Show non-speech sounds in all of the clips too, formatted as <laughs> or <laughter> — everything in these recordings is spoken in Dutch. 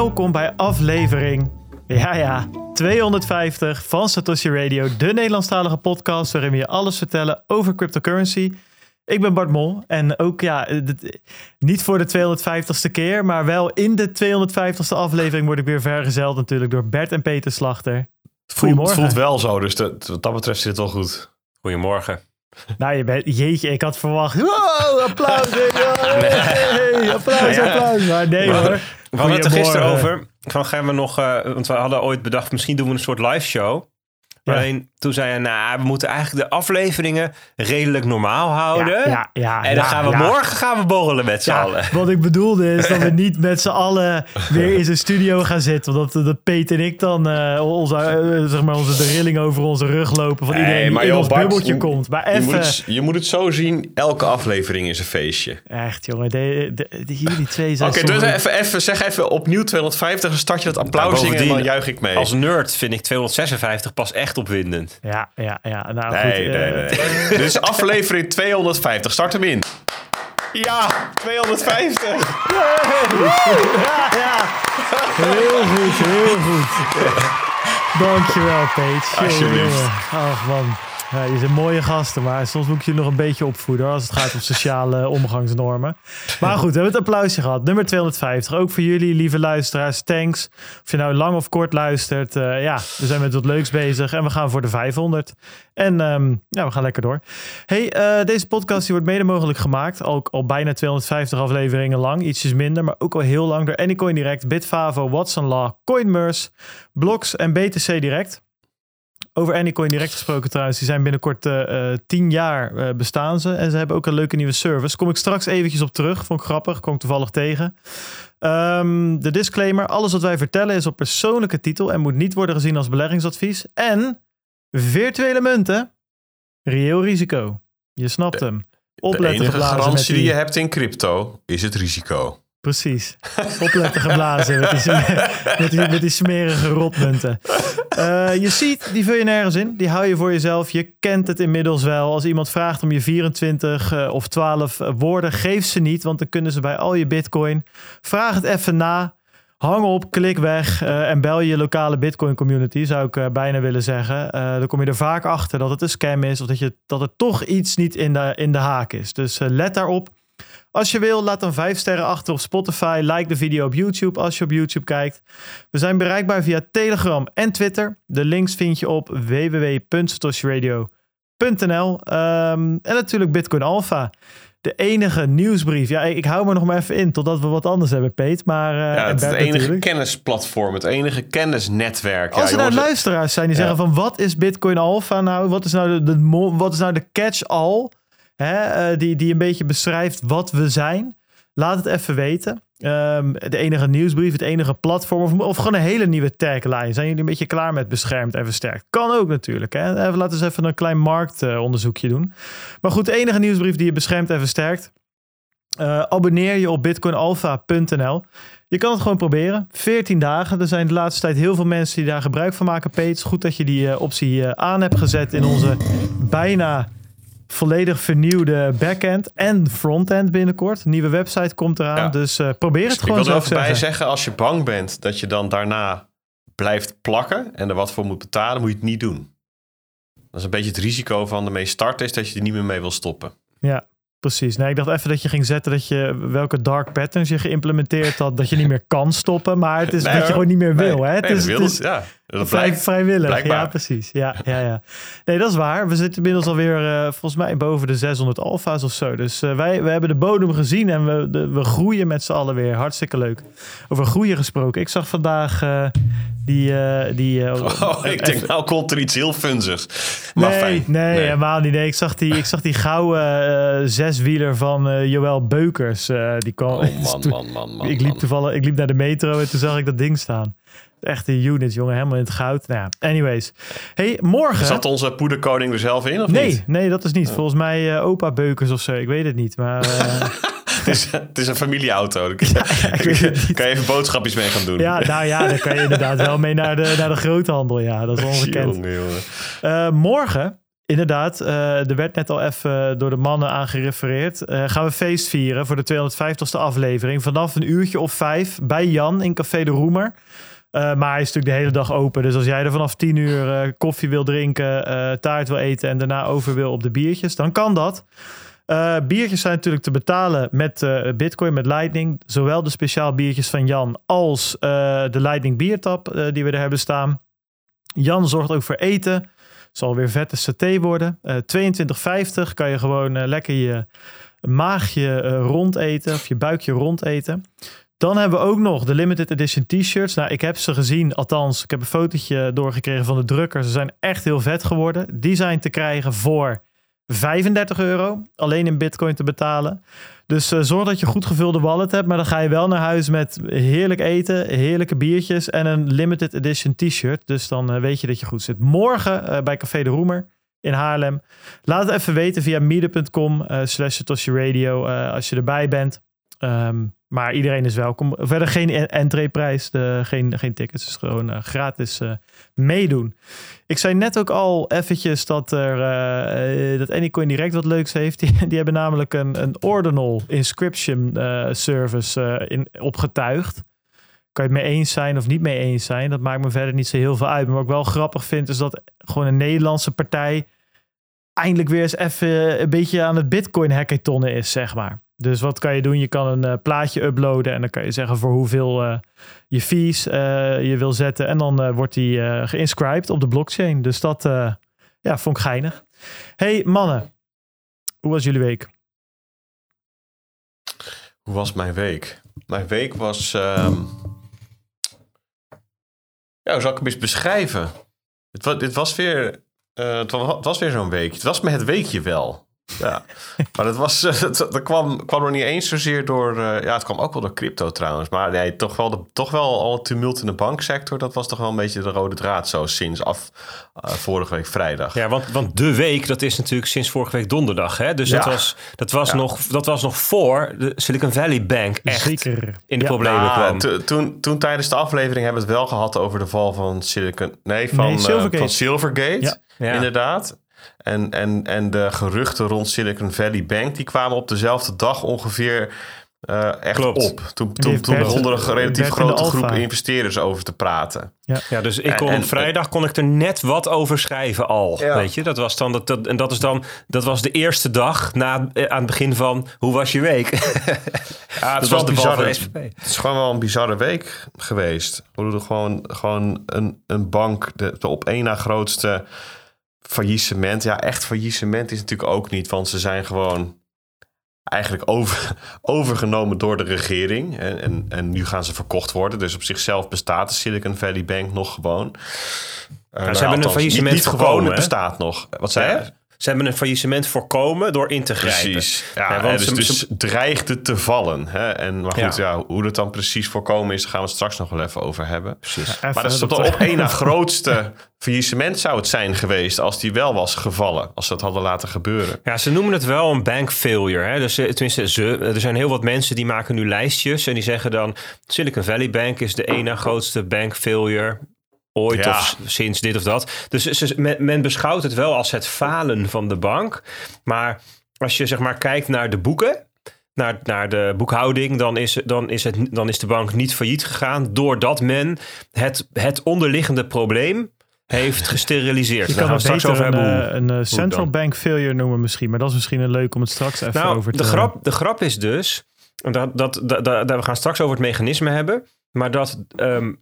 welkom bij aflevering, ja ja, 250 van Satoshi Radio, de Nederlandstalige podcast waarin we je alles vertellen over cryptocurrency. Ik ben Bart Mol en ook ja, niet voor de 250ste keer, maar wel in de 250ste aflevering word ik weer vergezeld natuurlijk door Bert en Peter Slachter. Het voelt, Goedemorgen. wel zo, dus dat- wat dat betreft zit het wel goed. Goedemorgen. Nou, je bent, jeetje, ik had verwacht, wow, applaus, <laughs> hey, applaus, applaus. Maar nee hoor. We hadden het er gisteren over. Van gaan we nog, eh, want we hadden ooit bedacht, misschien doen we een soort live show. Ja. Alleen toen zei je, nou, we moeten eigenlijk de afleveringen redelijk normaal houden. Ja, ja, en dan gaan we morgen gaan we borrelen met z'n allen. wat ik bedoelde is dat we <laughs> niet met z'n allen weer in zijn studio gaan zitten. Omdat dat Peter en ik dan eh, onze, eh, zeg maar onze, de rilling over onze rug lopen. Van Nee, iedereen die maar in joh, ons Bart, bubbeltje je- komt. Maar Je moet, even... het, je moet het zo zien, elke aflevering is een feestje. Echt jongen, de, de, de- jullie twee zijn Oké, dus even, even, zeg even opnieuw 250, dan start je dat applaus zingen en dan juich ik mee. Als nerd vind ik 256 pas echt opwindend. Ja, ja, ja. Nou, Nee, goed, nee, eh, nee. Is <laughs> aflevering 250, start hem in. Ja, 250. Ja, ja. Heel goed, heel goed. Dankjewel, Peet. Alsjeblieft. jongen. Ach man. Je zijn mooie gasten, maar soms moet ik je nog een beetje opvoeden als het gaat om sociale <laughs> omgangsnormen. Maar goed, we hebben het applausje gehad. Nummer 250. Ook voor jullie, lieve luisteraars. Thanks. Of je nou lang of kort luistert. eh, ja, we zijn met wat leuks bezig en we gaan voor de 500. En ehm, ja, we gaan lekker door. Hey, eh, deze podcast die wordt mede mogelijk gemaakt. Ook al bijna 250 afleveringen lang. Ietsjes minder, maar ook al heel lang door Anycoin Direct, Bitfavo, Watson Law, CoinMers, Blocks en BTC Direct. Over Anycoin Direct gesproken trouwens. Die zijn binnenkort eh, eh, 10 jaar eh, bestaan ze. En ze hebben ook een leuke nieuwe service. Kom ik straks eventjes op terug. Vond ik grappig. Kom ik toevallig tegen. Ehm, de disclaimer. Alles wat wij vertellen is op persoonlijke titel. En moet niet worden gezien als beleggingsadvies. En virtuele munten. Reëel risico. Je snapt hem. De enige garantie die- je hebt in crypto is het risico. Precies. Opletten geblazen met die, met die, met die smerige rotmunten. Eh, je ziet, die vul je nergens in. Die hou je voor jezelf. Je kent het inmiddels wel. Als iemand vraagt om je 24 eh, of 12 woorden, geef ze niet. Want dan kunnen ze bij al je bitcoin. Vraag het even na. Hang op, klik weg eh, en bel je lokale Bitcoin community, zou ik eh, bijna willen zeggen. Eh, dan kom je er vaak achter dat het een scam is of dat, je, dat er toch iets niet in de, in de haak is. Dus eh, let daarop. Als je wil, laat dan 5 sterren achter op Spotify. Like de video op YouTube als je op YouTube kijkt. We zijn bereikbaar via Telegram en Twitter. De links vind je op www.satoshiradio.nl. Ehm, en natuurlijk Bitcoin Alpha. De enige nieuwsbrief. Ja, ik, hou me nog maar even in totdat we wat anders hebben, Peet. Maar, Ja, en het, is het enige natuurlijk. kennisplatform, het enige kennisnetwerk. Als ja, er nou luisteraars zijn die Ja. zeggen van wat is Bitcoin Alpha nou? Wat is nou de, de, wat is nou de catch-all? Hè, eh, die, die een beetje beschrijft wat we zijn. Laat het even weten. Ehm, de enige nieuwsbrief, het enige platform of, of gewoon een hele nieuwe tagline. Zijn jullie een beetje klaar met beschermd en versterkt? Kan ook natuurlijk. Hè? Even, laten we eens even een klein marktonderzoekje doen. Maar goed, de enige nieuwsbrief die je beschermt en versterkt. Eh, abonneer je op bitcoinalpha.nl. Je kan het gewoon proberen. 14 dagen. Er zijn de laatste tijd heel veel mensen die daar gebruik van maken. Peet, goed dat je die eh, optie aan hebt gezet in onze bijna volledig vernieuwde backend en frontend binnenkort. Een nieuwe website komt eraan. Ja. Dus eh, probeer het ik gewoon wil er even bij zeggen, als je bang bent dat je dan daarna blijft plakken en er wat voor moet betalen, moet je het niet doen. Dat is een beetje het risico van de meest start is dat je er niet meer mee wil stoppen. Ja, precies. Nee, ik dacht even dat je ging zetten dat je welke dark patterns je geïmplementeerd had, dat je niet meer kan stoppen, maar het is Nee, dat je gewoon niet meer wil. Nee, hè? Het nee, is, het ja. Dat vrij, vrijwillig. blijkbaar. Ja, precies. Ja, ja, ja. Nee, dat is waar. We zitten inmiddels alweer eh, volgens mij boven de 600 alfa's of zo. Dus eh, wij, we hebben de bodem gezien en we, de, we groeien met z'n allen weer. Hartstikke leuk. Over groeien gesproken. Ik zag vandaag eh, die... die eh, Oh, <laughs> ik denk, nou komt er iets heel funzigs. Maar nee, fijn. nee, helemaal niet. Nee, ik zag die, ik zag die gouden zeswieler van Joël Beukers. die kwam, Oh man, <laughs> man, man, man. ik liep toevallig, ik liep naar de metro en toen zag ik dat ding staan. Echt een unit, jongen, helemaal in het goud. Nou ja, anyways. Hey, morgen. Zat onze poederkoning er zelf in of nee, niet? nee, dat is niet. Volgens mij eh, opa Beukers of zo. Ik weet het niet. Maar eh, <laughs> Het is, het is een familieauto. Daar kun <laughs> kan je even boodschapjes mee gaan doen. ja, nou ja, daar kan je inderdaad wel mee naar de, naar de groothandel. Ja, dat is <laughs> ongekend. Jongen, jongen. Eh, morgen inderdaad, er werd net al even door de mannen aangerefereerd. Eh, gaan we feest vieren voor de 250ste aflevering. Vanaf een uurtje of vijf bij Jan in Café de Roemer. Eh, maar hij is natuurlijk de hele dag open. Dus als jij er vanaf 10 uur eh, koffie wil drinken, eh, taart wil eten en daarna over wil op de biertjes, dan kan dat. Biertjes zijn natuurlijk te betalen met Bitcoin, met Lightning. Zowel de speciaal biertjes van Jan als de Lightning biertap die we er hebben staan. Jan zorgt ook voor eten. Zal weer vette saté worden. Eh 22,50 kan je gewoon lekker je maagje eh, rond eten of je buikje rond eten. Dan hebben we ook nog de limited edition t-shirts. Nou, ik heb ze gezien, althans, ik heb een fotootje doorgekregen van de drukker. Ze zijn echt heel vet geworden. Die zijn te krijgen voor 35 euro, alleen in bitcoin te betalen. Dus eh, zorg dat je goed gevulde wallet hebt, maar dan ga je wel naar huis met heerlijk eten, heerlijke biertjes en een limited edition t-shirt. Dus dan eh, weet je dat je goed zit. Morgen eh, bij Café de Roemer in Haarlem. Laat het even weten via eh, slash Satoshi Radio als je erbij bent. Ehm, maar iedereen is welkom. Verder geen en- entreeprijs, de, geen, geen tickets. Dus gewoon eh, gratis eh, meedoen. Ik zei net ook al eventjes dat er eh, dat Anycoin direct wat leuks heeft. Die, hebben namelijk een, een ordinal inscription service in, opgetuigd. Kan je het mee eens zijn of niet mee eens zijn? Dat maakt me verder niet zo heel veel uit. Maar wat ik wel grappig vind is dat gewoon een Nederlandse partij eindelijk weer eens even een beetje aan het Bitcoin hackathonnen is, zeg maar. Dus wat kan je doen? Je kan een eh, plaatje uploaden en dan kan je zeggen voor hoeveel eh, je fees eh, je wil zetten. En dan eh, wordt die eh geïnscribed op de blockchain. Dus dat eh, ja, vond ik geinig. Hey mannen, hoe was jullie week? Hoe was mijn week? Mijn week was. ehm, Ja, hoe zal ik hem eens beschrijven? Het was, dit was weer. Eh, het wa- het was weer zo'n week. Het was me het weekje wel. Ja. maar dat, was, eh, dat, dat kwam, kwam er niet eens zozeer door. eh, ja, het kwam ook wel door crypto trouwens. Maar nee, toch wel, de, toch wel al het tumult in de banksector. Dat was toch wel een beetje de rode draad zo sinds af eh, vorige week vrijdag. Ja, want, want de week, dat is natuurlijk sinds vorige week donderdag. Hè? Dus dat was, dat, was Ja. nog, dat was nog voor de Silicon Valley Bank echt Zeker. in de Ja. problemen Nou, kwam. to- toen, toen tijdens de aflevering hebben we het wel gehad over de val van Silicon... Nee, van, Nee, Silvergate. van Silvergate. Ja. Ja. Inderdaad. En, en, en de geruchten rond Silicon Valley Bank... die kwamen op dezelfde dag ongeveer eh, echt Klopt. op. Toen, toen, toen Bert- begon er een relatief Bert in de grote groep alpha. investeerders over te praten. Ja, dus ik kon En- op vrijdag kon ik er net wat over schrijven al. Ja. Weet je, dat was dan dat, dat en dat is dan dat was de eerste dag na eh, aan het begin van hoe was je week? <laughs> Ja, het is was wel bizarre. Het is gewoon wel een bizarre week geweest. We bedoel, gewoon, gewoon een, een bank, de, de op één na grootste faillissement. Ja, echt faillissement is natuurlijk ook niet, want ze zijn gewoon eigenlijk over, <laughs> overgenomen door de regering. En, en, en nu gaan ze verkocht worden. Dus op zichzelf bestaat de Silicon Valley Bank nog gewoon. Uh, hebben een faillissement niet, niet gewoon, het bestaat nog. Wat zei je? Ze hebben een faillissement voorkomen door in te grijpen. Precies. Ja, want dus, ze- dus ze- dreigde te vallen. Hè? En, maar goed, ja. Ja. hoe dat dan precies voorkomen is, daar gaan we het straks nog wel even over hebben. Precies. Maar dat is toch op één na grootste faillissement zou het zijn geweest als die wel was gevallen. Als ze dat hadden laten gebeuren. Ja, ze noemen het wel een bank failure. Hè? Dus, eh, tenminste, ze, er zijn heel wat mensen die maken nu lijstjes. En die zeggen dan... Silicon Valley Bank is de één na grootste bank failure ooit Ja. of sinds dit of dat. Dus men, men beschouwt het wel als het falen van de bank. Maar als je zeg maar kijkt naar de boeken... Naar, naar de boekhouding, dan is, dan, is het, dan is de bank niet failliet gegaan... doordat men het, het onderliggende probleem heeft gesteriliseerd. Je Daar kan gaan het we straks over een, hebben. hoe- eh, een eh, central dan? bank failure noemen misschien. Maar dat is misschien een leuk om het straks even Nou, over te de grap, de grap is dus, dat, dat, dat, dat- we gaan straks over het mechanisme hebben, maar dat ehm,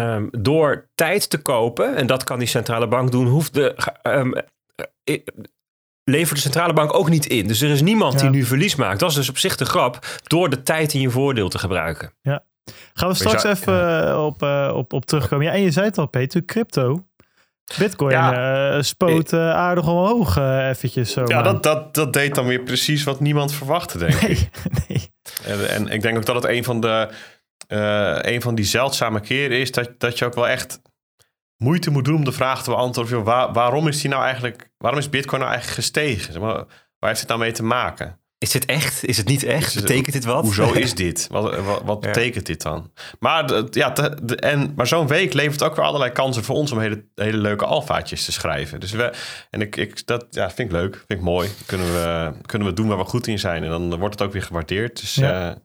ehm, door tijd te kopen, en dat kan die centrale bank doen, hoeft de, ehm, eh, levert de centrale bank ook niet in. Dus er is niemand Ja. die nu verlies maakt. Dat is dus op zich de grap, door de tijd in je voordeel te gebruiken. Gaan we straks even eh, op, eh, op, op terugkomen. Ja, en je zei het al, Peter, crypto. Bitcoin Ja. eh, spoot eh, aardig omhoog eh, eventjes zo. Ja, dat, dat, dat deed dan weer precies wat niemand verwachtte, denk ik. Nee, <laughs> nee. En, en ik denk ook dat het een van, de, eh, een van die zeldzame keren is dat, dat je ook wel echt moeite moet doen om de vraag te beantwoorden. joh, Waar, waarom is die nou eigenlijk, waarom is Bitcoin nou eigenlijk gestegen? Zeg maar, waar heeft het nou mee te maken? Is dit echt? Is het niet echt? Betekent dit wat? Hoezo <laughs> is dit? Wat, wat, wat Ja. betekent dit dan? Maar, de- ja, de- de- en, maar zo'n week levert ook weer allerlei kansen voor ons om hele, hele leuke alfaatjes te schrijven. Dus we, en ik, ik, dat ja, vind ik leuk, vind ik mooi. Kunnen we, kunnen we doen waar we goed in zijn en dan wordt het ook weer gewaardeerd. Dus Ja. eh,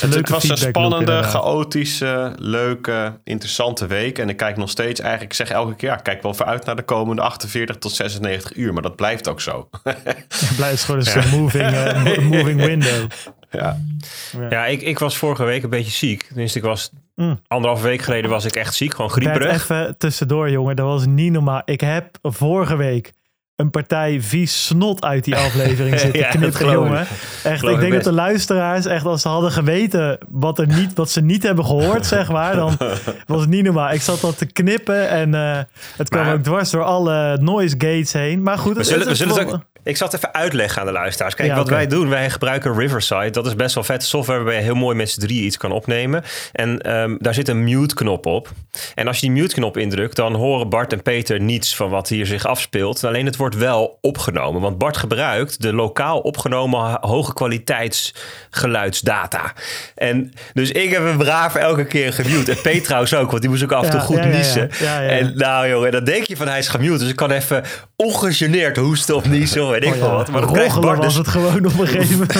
het, was een loop spannende, chaotische, leuke, interessante week. En ik kijk nog steeds eigenlijk, ik zeg elke keer, ja, kijk wel vooruit naar de komende 48 tot 96 uur. Maar dat blijft ook zo. <laughs> Het blijft gewoon een moving, eh, mo- <laughs> moving window. ja. Ja, ik, ik was vorige week een beetje ziek. Tenminste, ik was Mm. anderhalve week geleden was ik echt ziek. Gewoon grieperig. even tussendoor, jongen. Dat was niet normaal. Ik heb vorige week een partij vies snot uit die aflevering <laughs> zitten Ja, jongen. Echt, ik denk dat de luisteraars echt als ze hadden geweten wat, er niet, wat ze niet hebben gehoord, zeg maar, dan was het niet normaal. Ik zat dat te knippen en eh, het kwam Maar- ook dwars door alle noise gates heen. Maar goed, We het- zullen, we het- zullen het het- ook, ik zal het even uitleggen aan de luisteraars. Kijk, Ja, wat wij doen, wij gebruiken Riverside. Dat is best wel vet software waarbij je heel mooi met z'n drieën iets kan opnemen. En ehm, daar zit een mute-knop op. En als je die mute-knop indrukt, dan horen Bart en Peter niets van wat hier zich afspeelt. Alleen het wordt wel opgenomen. Want Bart gebruikt de lokaal opgenomen hoge kwaliteitsgeluidsdata. En dus ik heb hem braaf elke keer gemute. En Peter trouwens ook, want die moest ook af en toe goed ja, niezen. En nou jongen, dan denk je van hij is gemute. Dus ik kan even ongegeneerd hoesten of niezen. Weet ik Oh veel ja, wat. Maar dan krijgt was dus het gewoon op een <laughs> gegeven moment.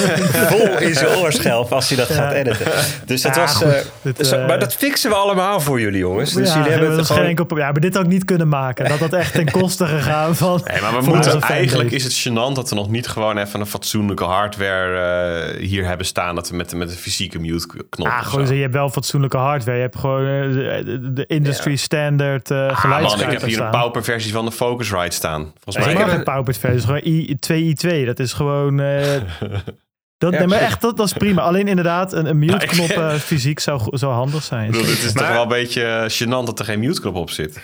vol in zijn oorschelp als hij dat gaat editen. Dus dat Ja, was... goed. eh, Dit, zo- eh, maar dat fixen we allemaal voor jullie jongens. Dus ja, jullie hebben dat het gewoon... enkel. Ja, maar dit had ik niet kunnen maken. Dat had echt ten <laughs> koste gegaan van. Nee, maar we moeten eigenlijk is het gênant dat we nog niet gewoon even een fatsoenlijke hardware eh, hier hebben staan. Dat we met, met een fysieke mute knop. Ah, of gewoon, zo. je hebt wel fatsoenlijke hardware. Je hebt gewoon de, industry standard eh Ah, man, ik heb hier een pauper versie van de Focusrite staan. Volgens Ja, mij. Ik heb een paupered versie. Gewoon I, 2i2. Dat is gewoon... eh, <laughs> dat, Ja, nee, maar echt, dat, dat is prima. Alleen inderdaad, een, een mute-knop ik- eh, fysiek zou, zou handig zijn. Bedoel, het is toch Maar- wel een beetje gênant dat er geen mute knop op zit.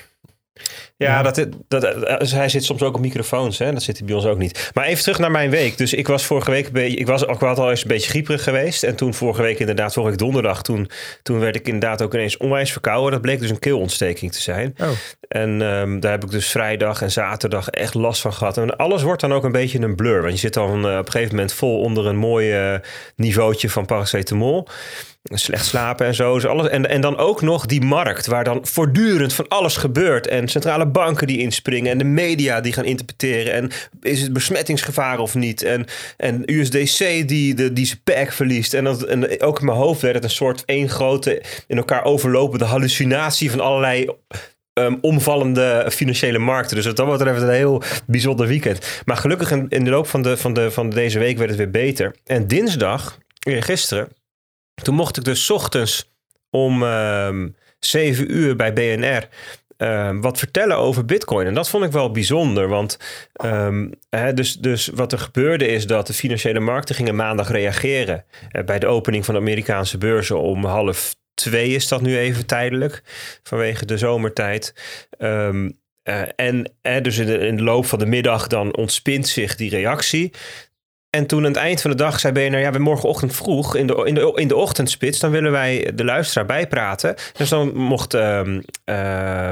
Ja, dat, dat, dus hij zit soms ook op microfoons. Hè? Dat zit hij bij ons ook niet. Maar even terug naar mijn week. Dus ik was vorige week. Ik was ik had al eens een beetje grieperig geweest. En toen vorige week inderdaad, vorige week donderdag... Toen, toen werd ik inderdaad ook ineens onwijs verkouden. Dat bleek dus een keelontsteking te zijn. Oh. En ehm, daar heb ik dus vrijdag en zaterdag echt last van gehad. En alles wordt dan ook een beetje een blur. Want je zit dan eh, op een gegeven moment vol onder een mooi eh, niveautje van paracetamol. Slecht slapen en zo. Dus alles. En, en dan ook nog die markt waar dan voortdurend van alles gebeurt. En centrale banken die inspringen. En de media die gaan interpreteren. En is het besmettingsgevaar of niet? En, en USDC die, de, die zijn pack verliest. En, dat, en ook in mijn hoofd werd het een soort één grote in elkaar overlopende hallucinatie van allerlei ehm, omvallende financiële markten. Dus wat dat betreft een heel bijzonder weekend. Maar gelukkig in, in de loop van, de, van, de, van deze week werd het weer beter. En dinsdag, eh, gisteren, toen mocht ik dus ochtends om ehm 7 uur bij BNR ehm, wat vertellen over Bitcoin. En dat vond ik wel bijzonder, want ehm, hè, dus, dus wat er gebeurde is dat de financiële markten gingen maandag reageren eh, bij de opening van de Amerikaanse beurzen om half twee is dat nu even tijdelijk vanwege de zomertijd. Eh, en eh, dus in de, in de loop van de middag dan ontspint zich die reactie. En toen aan het eind van de dag zei BNR, ja, we morgenochtend vroeg in de, in de, in de ochtendspits, dan willen wij de luisteraar bijpraten. Dus dan mocht eh,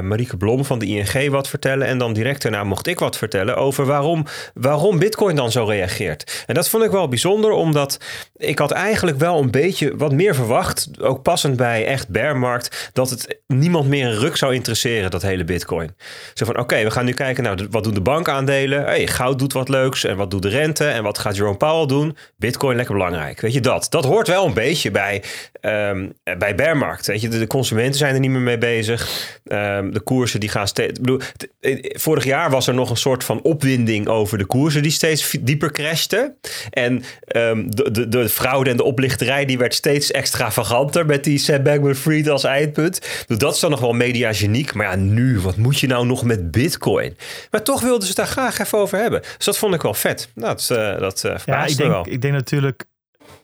Marieke Blom van de ING wat vertellen. En dan direct daarna mocht ik wat vertellen over waarom, waarom Bitcoin dan zo reageert. En dat vond ik wel bijzonder, omdat ik had eigenlijk wel een beetje wat meer verwacht, ook passend bij echt bearmarkt, dat het niemand meer een ruk zou interesseren, dat hele Bitcoin. Zo van, oké, we gaan nu kijken, nou, wat doen de bankaandelen? Hey, goud doet wat leuks en wat doet de rente en wat gaat Jerome Powell doen? Bitcoin lekker belangrijk, weet je dat? Dat hoort wel een beetje bij, ehm bij bearmarkt, weet je. De, consumenten zijn er niet meer mee bezig. Ehm, de koersen die gaan steeds... Bedoel, eh, vorig jaar was er nog een soort van opwinding over de koersen die steeds dieper crashten. En ehm, de, de, de fraude en de oplichterij die werd steeds extravaganter met die Sam Bankman-Fried als eindpunt. Bedoel, Dat is dan nog wel mediageniek. Maar ja, nu, wat moet je nou nog met bitcoin? Maar toch wilden ze daar graag even over hebben. Dus dat vond ik wel vet. Dat, eh dat eh Ja, verbaasde ik denk, wel. ik denk natuurlijk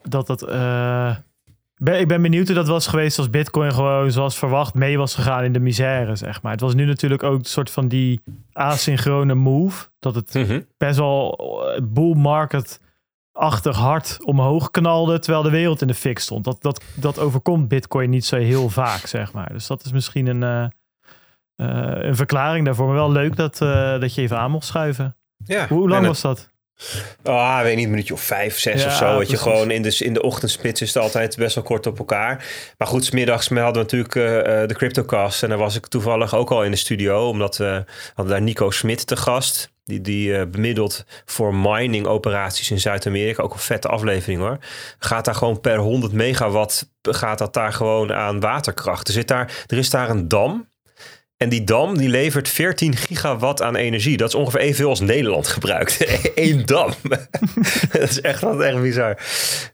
dat dat. eh, ben, ik ben benieuwd hoe dat was geweest als Bitcoin gewoon zoals verwacht mee was gegaan in de misère, zeg maar. Het was nu natuurlijk ook een soort van die asynchrone move. Dat het Mhm. best wel eh, bull market achtig hard omhoog knalde, terwijl de wereld in de fik stond. Dat, dat, dat overkomt Bitcoin niet zo heel vaak, zeg maar. Dus dat is misschien een, eh, eh, een verklaring daarvoor. Maar wel leuk dat, eh, dat je even aan mocht schuiven. Ja, Hoe lang was dat? Ah, weet niet, een minuutje of vijf, zes Ja, of zo. Dat je gewoon in de, in de ochtendspits is het altijd best wel kort op elkaar. Maar goed, smiddags hadden we natuurlijk eh, de CryptoCast. En daar was ik toevallig ook al in de studio. Omdat we hadden daar Nico Smit te gast. Die, die eh, bemiddelt voor mining operaties in Zuid-Amerika. Ook een vette aflevering hoor. Gaat daar gewoon per 100 megawatt gaat dat daar gewoon aan waterkracht. Er, zit daar, er is daar een dam. En die dam die levert 14 gigawatt aan energie. Dat is ongeveer evenveel als Nederland gebruikt. <laughs> Eén dam. <laughs> dat is echt, dat is echt bizar.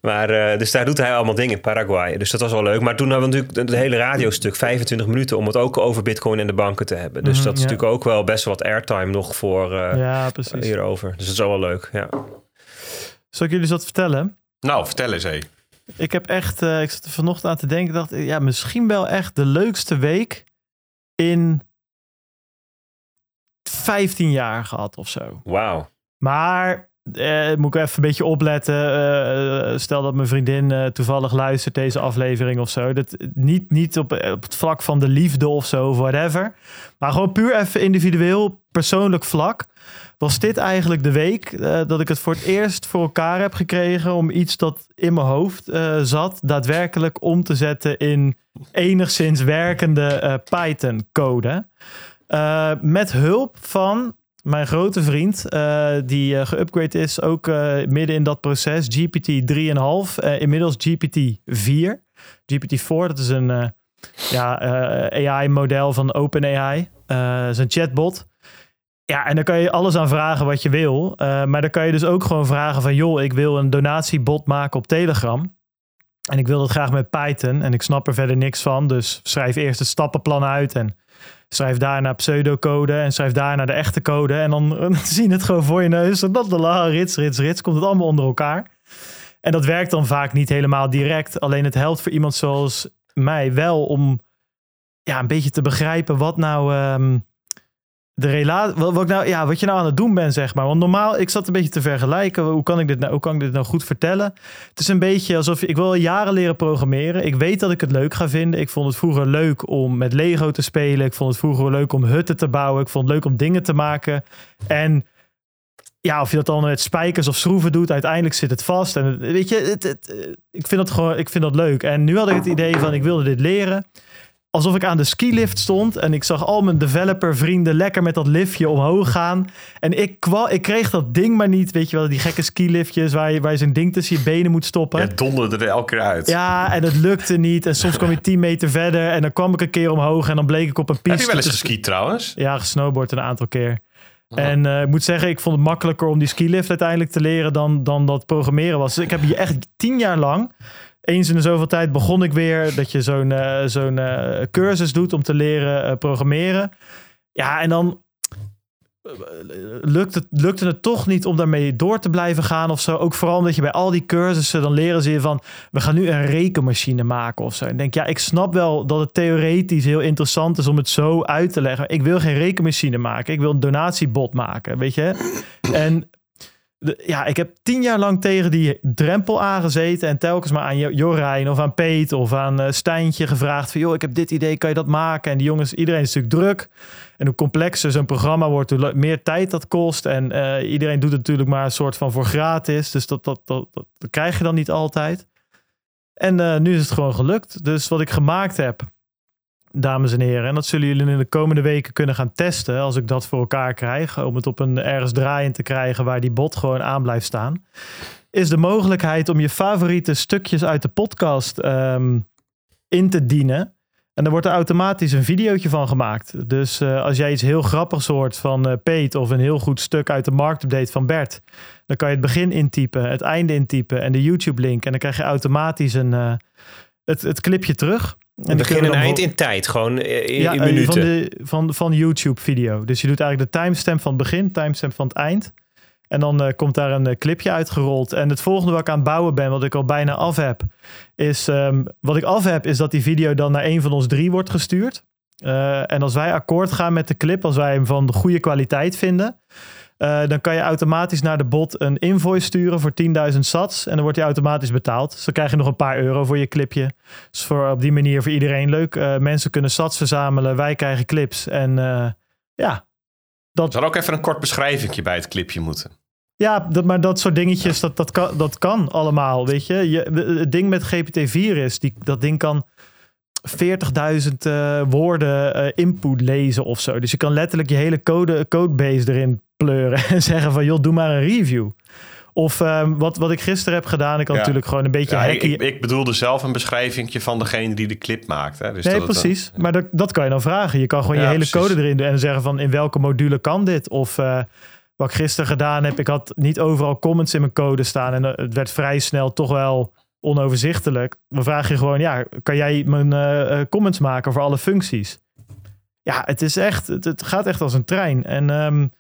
Maar, eh, dus daar doet hij allemaal dingen in Paraguay. Dus dat was wel leuk. Maar toen hadden we natuurlijk het hele radiostuk 25 minuten... om het ook over bitcoin en de banken te hebben. Dus Mhm, dat is ja. natuurlijk ook wel best wel wat airtime nog voor eh, Ja, precies. hierover. Dus dat is wel wel leuk, ja. Zal ik jullie eens wat vertellen? Nou, vertel eens, hé. Ik heb echt, eh, ik zat er vanochtend aan te denken, dacht ik, ja, misschien wel echt de leukste week in 15 jaar gehad of zo. Wauw. Maar eh, moet ik even een beetje opletten. eh, eh, stel dat mijn vriendin eh, toevallig luistert deze aflevering of zo. Dat, niet niet op, op het vlak van de liefde of zo, of whatever. Maar gewoon puur even individueel, persoonlijk vlak. Was dit eigenlijk de week eh, dat ik het voor het eerst voor elkaar heb gekregen om iets dat in mijn hoofd eh, zat, daadwerkelijk om te zetten in enigszins werkende eh, Python-code. Met hulp van mijn grote vriend, die geüpgrade is, ook midden in dat proces, GPT 3,5, eh, inmiddels GPT 4. GPT 4, dat is een ja, AI-model van OpenAI, is een chatbot. Ja, en daar kan je alles aan vragen wat je wil. Eh, maar dan kan je dus ook gewoon vragen van... joh, ik wil een donatiebot maken op Telegram. En ik wil dat graag met Python. En ik snap er verder niks van. Dus schrijf eerst het stappenplan uit. En schrijf daarna pseudocode. En schrijf daarna de echte code. En dan, <laughs> dan zie je het gewoon voor je neus. En dat rits, rits, rits. Komt het allemaal onder elkaar. En dat werkt dan vaak niet helemaal direct. Alleen het helpt voor iemand zoals mij wel om ja, een beetje te begrijpen wat nou... ehm, de relatie, wat, wat, nou, ja, wat je nou aan het doen bent, zeg maar. Want normaal, ik zat een beetje te vergelijken. Hoe kan ik dit nou, hoe kan ik dit nou goed vertellen? Het is een beetje alsof ik wil jaren leren programmeren. Ik weet dat ik het leuk ga vinden. Ik vond het vroeger leuk om met Lego te spelen. Ik vond het vroeger leuk om hutten te bouwen. Ik vond het leuk om dingen te maken. En ja, of je dat dan met spijkers of schroeven doet, uiteindelijk zit het vast. En weet je, het, ik vind dat gewoon, ik vind dat leuk. En nu had ik het idee van, ik wilde dit leren alsof ik aan de skilift stond en ik zag al mijn developer vrienden lekker met dat liftje omhoog gaan. En ik, kwa, ik kreeg dat ding maar niet, weet je wel, die gekke skiliftjes waar je, waar je zo'n ding tussen je benen moet stoppen. Het donderde er elke keer uit. Ja, en het lukte niet. En soms kwam je 10 meter verder en dan kwam ik een keer omhoog en dan bleek ik op een Heb piste. je wel eens geskiet trouwens? Ja, gesnowboard een aantal keer. En eh, ik moet zeggen, ik vond het makkelijker om die skilift uiteindelijk te leren dan, dan dat programmeren was. Dus ik heb hier echt tien jaar lang, eens in de zoveel tijd begon ik weer dat je zo'n eh, zo'n eh, cursus doet om te leren eh, programmeren. Ja, en dan lukt het, lukte het toch niet om daarmee door te blijven gaan of zo. Ook vooral omdat je bij al die cursussen, dan leren ze je van... we gaan nu een rekenmachine maken of zo. En denk, ja, ik snap wel dat het theoretisch heel interessant is om het zo uit te leggen. Ik wil geen rekenmachine maken. Ik wil een donatiebot maken, weet je. En ja, ik heb tien jaar lang tegen die drempel aangezeten en telkens maar aan Jo- Jorijn of aan Peet of aan eh, Stijntje gevraagd van, joh, ik heb dit idee, kan je dat maken? En die jongens, iedereen is natuurlijk druk. En hoe complexer zo'n programma wordt, hoe meer tijd dat kost. En eh, iedereen doet het natuurlijk maar een soort van voor gratis. Dus dat, dat, dat krijg je dan niet altijd. En eh, nu is het gewoon gelukt. Dus wat ik gemaakt heb, dames en heren, en dat zullen jullie in de komende weken kunnen gaan testen als ik dat voor elkaar krijg, om het op een ergens draaiend te krijgen waar die bot gewoon aan blijft staan, is de mogelijkheid om je favoriete stukjes uit de podcast ehm, in te dienen. En dan wordt er automatisch een videootje van gemaakt. Dus eh, als jij iets heel grappigs hoort van eh Peet of een heel goed stuk uit de marktupdate van Bert, dan kan je het begin intypen, het einde intypen en de YouTube-link. En dan krijg je automatisch een, eh, het, het clipje terug. En Begin en eind in tijd, gewoon in, ja, in eh, minuten. Van, de, van, van YouTube-video. Dus je doet eigenlijk de timestamp van het begin, timestamp van het eind. En dan eh, komt daar een eh, clipje uitgerold. En het volgende wat ik aan het bouwen ben, wat ik al bijna af heb, is ehm, wat ik af heb, is dat die video dan naar een van ons drie wordt gestuurd. En als wij akkoord gaan met de clip, als wij hem van de goede kwaliteit vinden, eh, dan kan je automatisch naar de bot een invoice sturen voor 10.000 sats. En dan wordt die automatisch betaald. Dus dan krijg je nog een paar euro voor je clipje. Dus voor, op die manier voor iedereen leuk. Eh, mensen kunnen sats verzamelen, wij krijgen clips. En eh, ja, Er zal ook even een kort beschrijving bij het clipje moeten. Ja, dat, maar dat soort dingetjes, dat, dat, kan, dat kan allemaal, weet je. je het ding met GPT-4 is, die, dat ding kan 40.000 uh, woorden uh, input lezen of zo. Dus je kan letterlijk je hele code, codebase erin pleuren <laughs> en zeggen van, joh, doe maar een review. Of um, wat, wat ik gisteren heb gedaan, ik kan ja. natuurlijk gewoon een beetje ja. Ik, ik, bedoelde zelf een beschrijving van degene die de clip maakt. Hè? Dus nee, dat precies. Maar dat, dat kan je dan vragen. Je kan gewoon je hele precies. code erin doen en zeggen van in welke module kan dit? Of uh, wat ik gisteren gedaan heb, ik had niet overal comments in mijn code staan en het werd vrij snel toch wel onoverzichtelijk. Dan vraag je gewoon, ja, kan jij mijn uh, comments maken voor alle functies? Ja, het is echt, het, gaat echt als een trein. En um,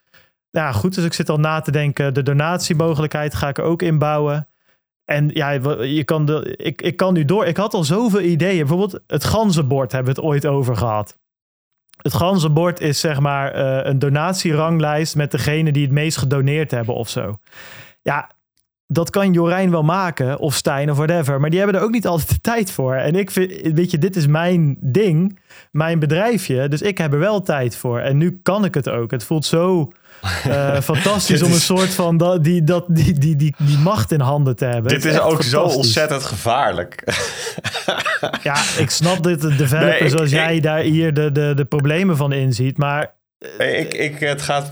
ja, goed, dus ik zit al na te denken, de donatiemogelijkheid ga ik ook inbouwen. En ja, je kan de, ik, ik kan nu door. Ik had al zoveel ideeën. Bijvoorbeeld het ganzenbord hebben we het ooit over gehad. Het ganzenbord is zeg maar uh, een donatieranglijst met degene die het meest gedoneerd hebben of zo. Ja, dat kan Jorijn wel maken, of Stijn of whatever. Maar die hebben er ook niet altijd de tijd voor. En ik vind, weet je, dit is mijn ding, mijn bedrijfje. Dus ik heb er wel tijd voor. En nu kan ik het ook. Het voelt zo uh, <laughs> fantastisch om een soort van die, dat, die, die, die, die macht in handen te hebben. Dit is, is ook zo ontzettend gevaarlijk. ja, ik snap dat de developer nee, zoals ik, jij daar hier de, de, de problemen van inziet. Maar ik, ik, het gaat,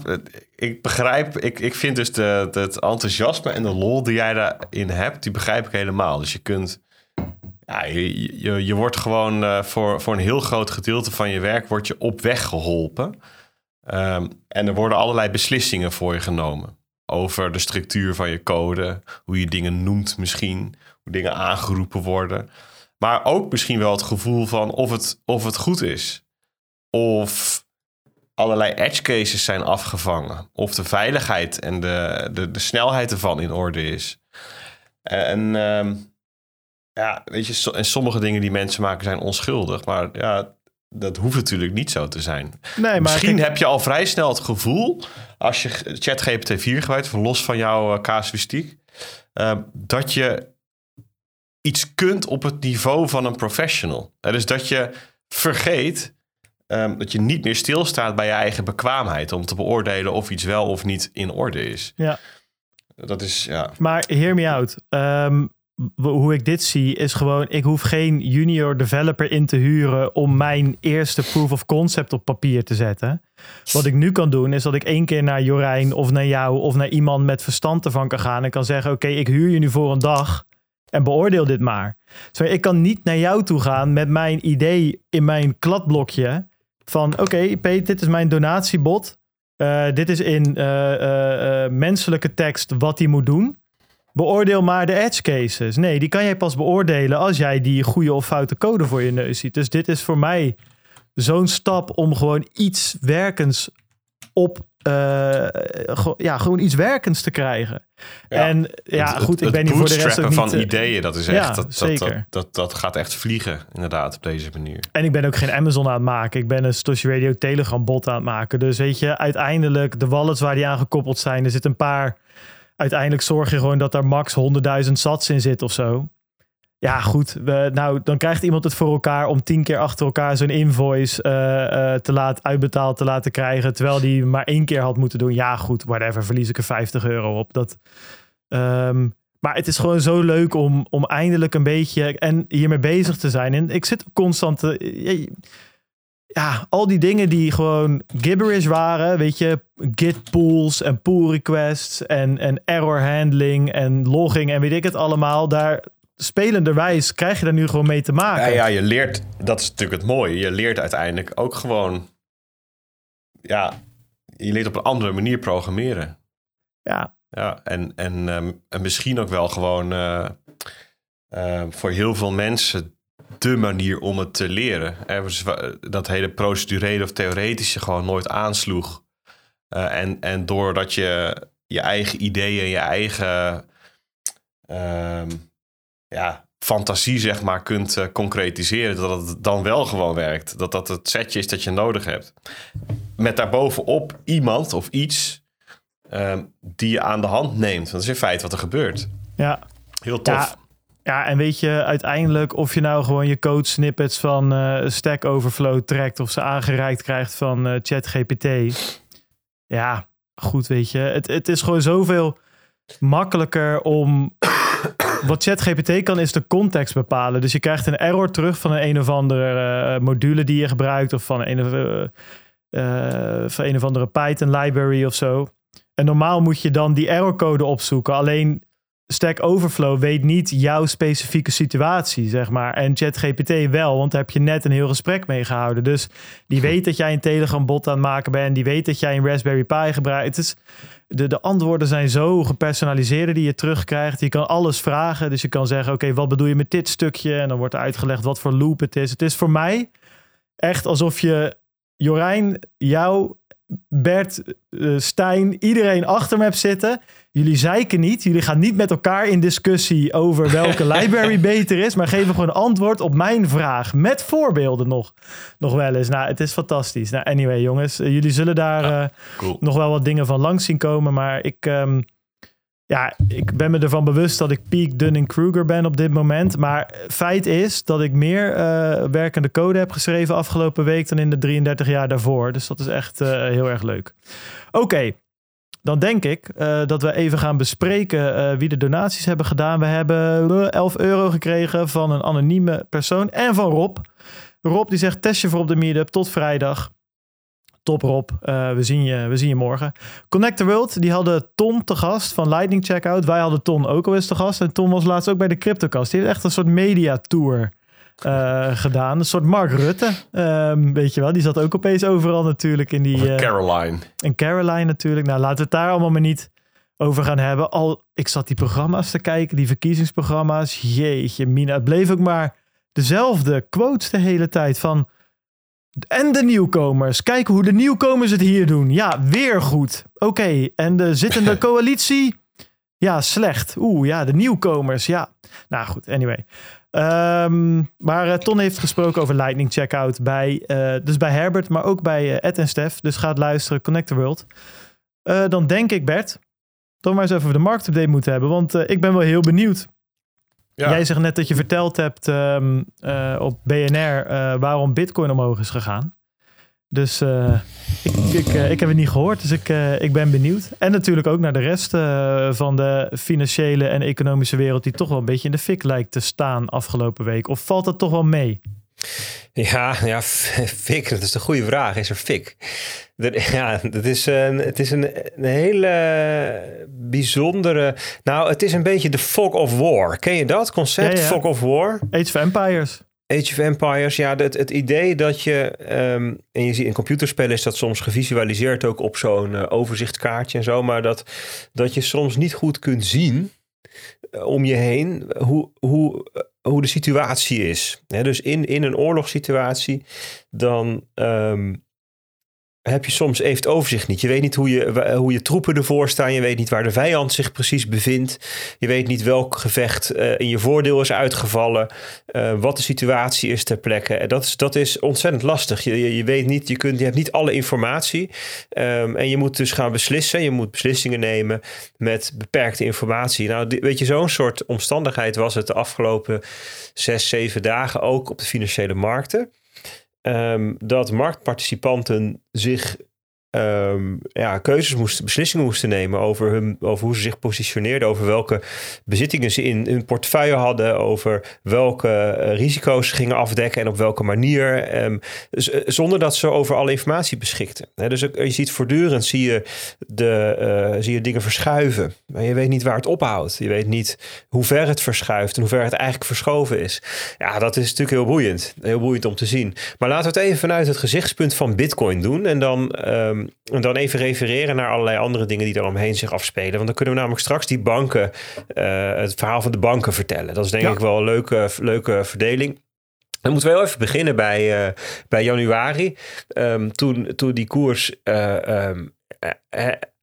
ik begrijp, ik, ik vind dus de, de, het enthousiasme en de lol die jij daarin hebt, die begrijp ik helemaal. Dus je kunt, ja, je, je, je wordt gewoon uh, voor, voor een heel groot gedeelte van je werk wordt je op weg geholpen. Um, en er worden allerlei beslissingen voor je genomen. Over de structuur van je code, hoe je dingen noemt misschien, hoe dingen aangeroepen worden. Maar ook misschien wel het gevoel van of het, of het goed is. Of allerlei edge cases zijn afgevangen. Of de veiligheid en de, de, de snelheid ervan in orde is. En um, ja, weet je, en sommige dingen die mensen maken zijn onschuldig. Maar ja, dat hoeft natuurlijk niet zo te zijn. Nee, maar Misschien kijk, heb je al vrij snel het gevoel, als je ChatGPT 4 gebruikt, van los van jouw uh, casuïstiek, uh, dat je iets kunt op het niveau van een professional. Uh, dus dat je vergeet um, dat je niet meer stilstaat bij je eigen bekwaamheid om te beoordelen of iets wel of niet in orde is. Ja. Dat is, ja. Maar hear me out. Um, hoe ik dit zie is gewoon, ik hoef geen junior developer in te huren om mijn eerste proof of concept op papier te zetten. Wat ik nu kan doen is dat ik één keer naar Jorijn of naar jou of naar iemand met verstand ervan kan gaan en kan zeggen, oké, okay, ik huur je nu voor een dag en beoordeel dit maar. Dus ik kan niet naar jou toe gaan met mijn idee in mijn kladblokje van, oké, Peet, dit is mijn donatiebot. Uh, dit is in uh, uh, menselijke tekst wat hij moet doen. Beoordeel maar de edge cases. Nee, die kan jij pas beoordelen als jij die goede of foute code voor je neus ziet. Dus dit is voor mij zo'n stap om gewoon iets werkends op. Uh, ja, gewoon iets werkends te krijgen. Ja, en ja, het, goed, ik ben hier voor de rest ook niet... van ideeën, dat is echt, ja, dat, zeker. Dat, dat, dat, gaat echt vliegen, inderdaad, op deze manier. En ik ben ook geen Amazon aan het maken. Ik ben een Stoshi Radio Telegram bot aan het maken. Dus weet je, uiteindelijk de wallets waar die aan gekoppeld zijn, er zit een paar uiteindelijk zorg je gewoon dat er max 100.000 sats in zit of zo. Ja, goed. We, nou, dan krijgt iemand het voor elkaar om tien keer achter elkaar zo'n invoice uh, uh, te laten uitbetaald te laten krijgen. Terwijl die maar één keer had moeten doen. Ja, goed, whatever. Verlies ik er 50 euro op. Dat, um, maar het is gewoon zo leuk om, om eindelijk een beetje en hiermee bezig te zijn. En ik zit constant. Te, ja, al die dingen die gewoon gibberish waren, weet je, git pools en pull requests en, en error handling en logging en weet ik het allemaal, daar spelenderwijs krijg je daar nu gewoon mee te maken. Ja, ja, je leert, dat is natuurlijk het mooie, je leert uiteindelijk ook gewoon, ja, je leert op een andere manier programmeren. Ja. Ja, en, en, um, en misschien ook wel gewoon uh, uh, voor heel veel mensen de manier om het te leren. Dat hele procedurele of theoretische gewoon nooit aansloeg. Uh, en, en doordat je je eigen ideeën, je eigen uh, ja, fantasie zeg maar kunt uh, concretiseren, dat het dan wel gewoon werkt. Dat dat het setje is dat je nodig hebt. Met daarbovenop iemand of iets uh, die je aan de hand neemt. Want dat is in feite wat er gebeurt. Ja. Heel tof. Ja. Ja, en weet je uiteindelijk of je nou gewoon je code snippets van uh, Stack Overflow trekt of ze aangereikt krijgt van uh, ChatGPT. Ja, goed, weet je. Het, het is gewoon zoveel. makkelijker om. Wat ChatGPT kan, is de context bepalen. Dus je krijgt een error terug van een een of andere eh, module die je gebruikt, of van een of, eh, eh, van een of andere Python library of zo. En normaal moet je dan die errorcode opzoeken. Alleen Stack Overflow weet niet jouw specifieke situatie, zeg maar. En ChatGPT wel, want daar heb je net een heel gesprek mee gehouden. Dus die weet dat jij een Telegram-bot aan het maken bent. Die weet dat jij een Raspberry Pi gebruikt. Het is, de, de antwoorden zijn zo gepersonaliseerd die je terugkrijgt. Je kan alles vragen. Dus je kan zeggen, oké, wat bedoel je met dit stukje? En dan wordt er uitgelegd wat voor loop het is. Het is voor mij echt alsof je Jorijn, jou, Bert, uh, Stijn, iedereen achter me hebt zitten. Jullie zeiken niet. Jullie gaan niet met elkaar in discussie over welke <laughs> library beter is. Maar geven gewoon antwoord op mijn vraag. Met voorbeelden nog, nog wel eens. Nou, het is fantastisch. Nou, anyway, jongens. Uh, jullie zullen daar uh, cool. nog wel wat dingen van langs zien komen. Maar ik, um, ja, ik ben me ervan bewust dat ik peak Dunning-Kruger ben op dit moment. Maar feit is dat ik meer uh, werkende code heb geschreven afgelopen week dan in de 33 jaar daarvoor. Dus dat is echt uh, heel erg leuk. Oké, okay, dan denk ik uh, dat we even gaan bespreken wie de donaties hebben gedaan. We hebben 11 euro gekregen van een anonieme persoon en van Rob. Rob die zegt testje voor op de meetup tot vrijdag. Top Rob, we, zien je, we zien je morgen. Connect the World, die hadden Ton te gast van Lightning Checkout. Wij hadden Ton ook al eens te gast. En Ton was laatst ook bij de Cryptocast. Die heeft echt een soort media tour uh, gedaan. Een soort Mark Rutte, um, weet je wel. Die zat ook opeens overal natuurlijk in die... Uh, Caroline. En Caroline natuurlijk. Nou, laten we het daar allemaal maar niet over gaan hebben. Al, ik zat die programma's te kijken, die verkiezingsprogramma's. Jeetje, Mina, het bleef ook maar dezelfde quotes de hele tijd van... En de nieuwkomers. Kijken hoe de nieuwkomers het hier doen. Ja, weer goed. Oké, okay. en de zittende <laughs> coalitie? Ja, slecht. Oeh, ja, de nieuwkomers. Ja. Nou goed, anyway. Um, maar uh, Ton heeft gesproken over Lightning Checkout bij, uh, dus bij Herbert, maar ook bij uh, Ed en Stef. Dus gaat luisteren, Connect the World. dan denk ik, Bert, toch maar eens even de marktupdate moeten hebben, want ik ben wel heel benieuwd. Ja. Jij zegt net dat je verteld hebt um, uh, op BNR waarom Bitcoin omhoog is gegaan. Dus uh, ik, ik, ik, heb het niet gehoord, dus ik, ik ben benieuwd. En natuurlijk ook naar de rest van de financiële en economische wereld, die toch wel een beetje in de fik lijkt te staan afgelopen week. Of valt dat toch wel mee? Ja, ja, <laughs> fik, dat is de goede vraag. Is er fik? <laughs> Ja, dat is een, het is een, een, hele bijzondere... Nou, het is een beetje de fog of war. Ken je dat concept, ja, ja. fog of war? Age of Empires. Age of Empires, ja, het, het idee dat je, um, en je ziet in computerspellen is dat soms gevisualiseerd ook op zo'n uh, overzichtkaartje en zo, maar dat, dat je soms niet goed kunt zien uh, om je heen hoe, hoe, uh, hoe de situatie is. Dus in, in een oorlogssituatie, dan um, heb je soms even het overzicht niet. Je weet niet hoe je, hoe je troepen ervoor staan. Je weet niet waar de vijand zich precies bevindt. Je weet niet welk gevecht uh, in je voordeel is uitgevallen. Uh, wat de situatie is ter plekke. En dat is, dat is ontzettend lastig. Je, je, weet niet, je, kunt, je hebt niet alle informatie. Um, en je moet dus gaan beslissen. Je moet beslissingen nemen met beperkte informatie. Nou, weet je, zo'n soort omstandigheid was het de afgelopen zes, zeven dagen ook op de financiële markten. Um, dat marktparticipanten zich um, ja, keuzes moesten, beslissingen moesten nemen over, hun, over hoe ze zich positioneerden, over welke bezittingen ze in hun portefeuille hadden, over welke uh, risico's ze gingen afdekken en op welke manier, um, zonder dat ze over alle informatie beschikten. Dus je ziet voortdurend zie je, de, uh, zie je dingen verschuiven, maar je weet niet waar het ophoudt. Je weet niet hoe ver het verschuift en hoe ver het eigenlijk verschoven is. Ja, dat is natuurlijk heel boeiend. Heel boeiend om te zien. Maar laten we het even vanuit het gezichtspunt van Bitcoin doen en dan um, en dan even refereren naar allerlei andere dingen die er omheen zich afspelen. Want dan kunnen we namelijk straks die banken, uh, het verhaal van de banken vertellen. Dat is denk ja. ik wel een leuke, leuke verdeling. Dan moeten we wel even beginnen bij, uh, bij januari. Um, toen, toen die koers uh, um,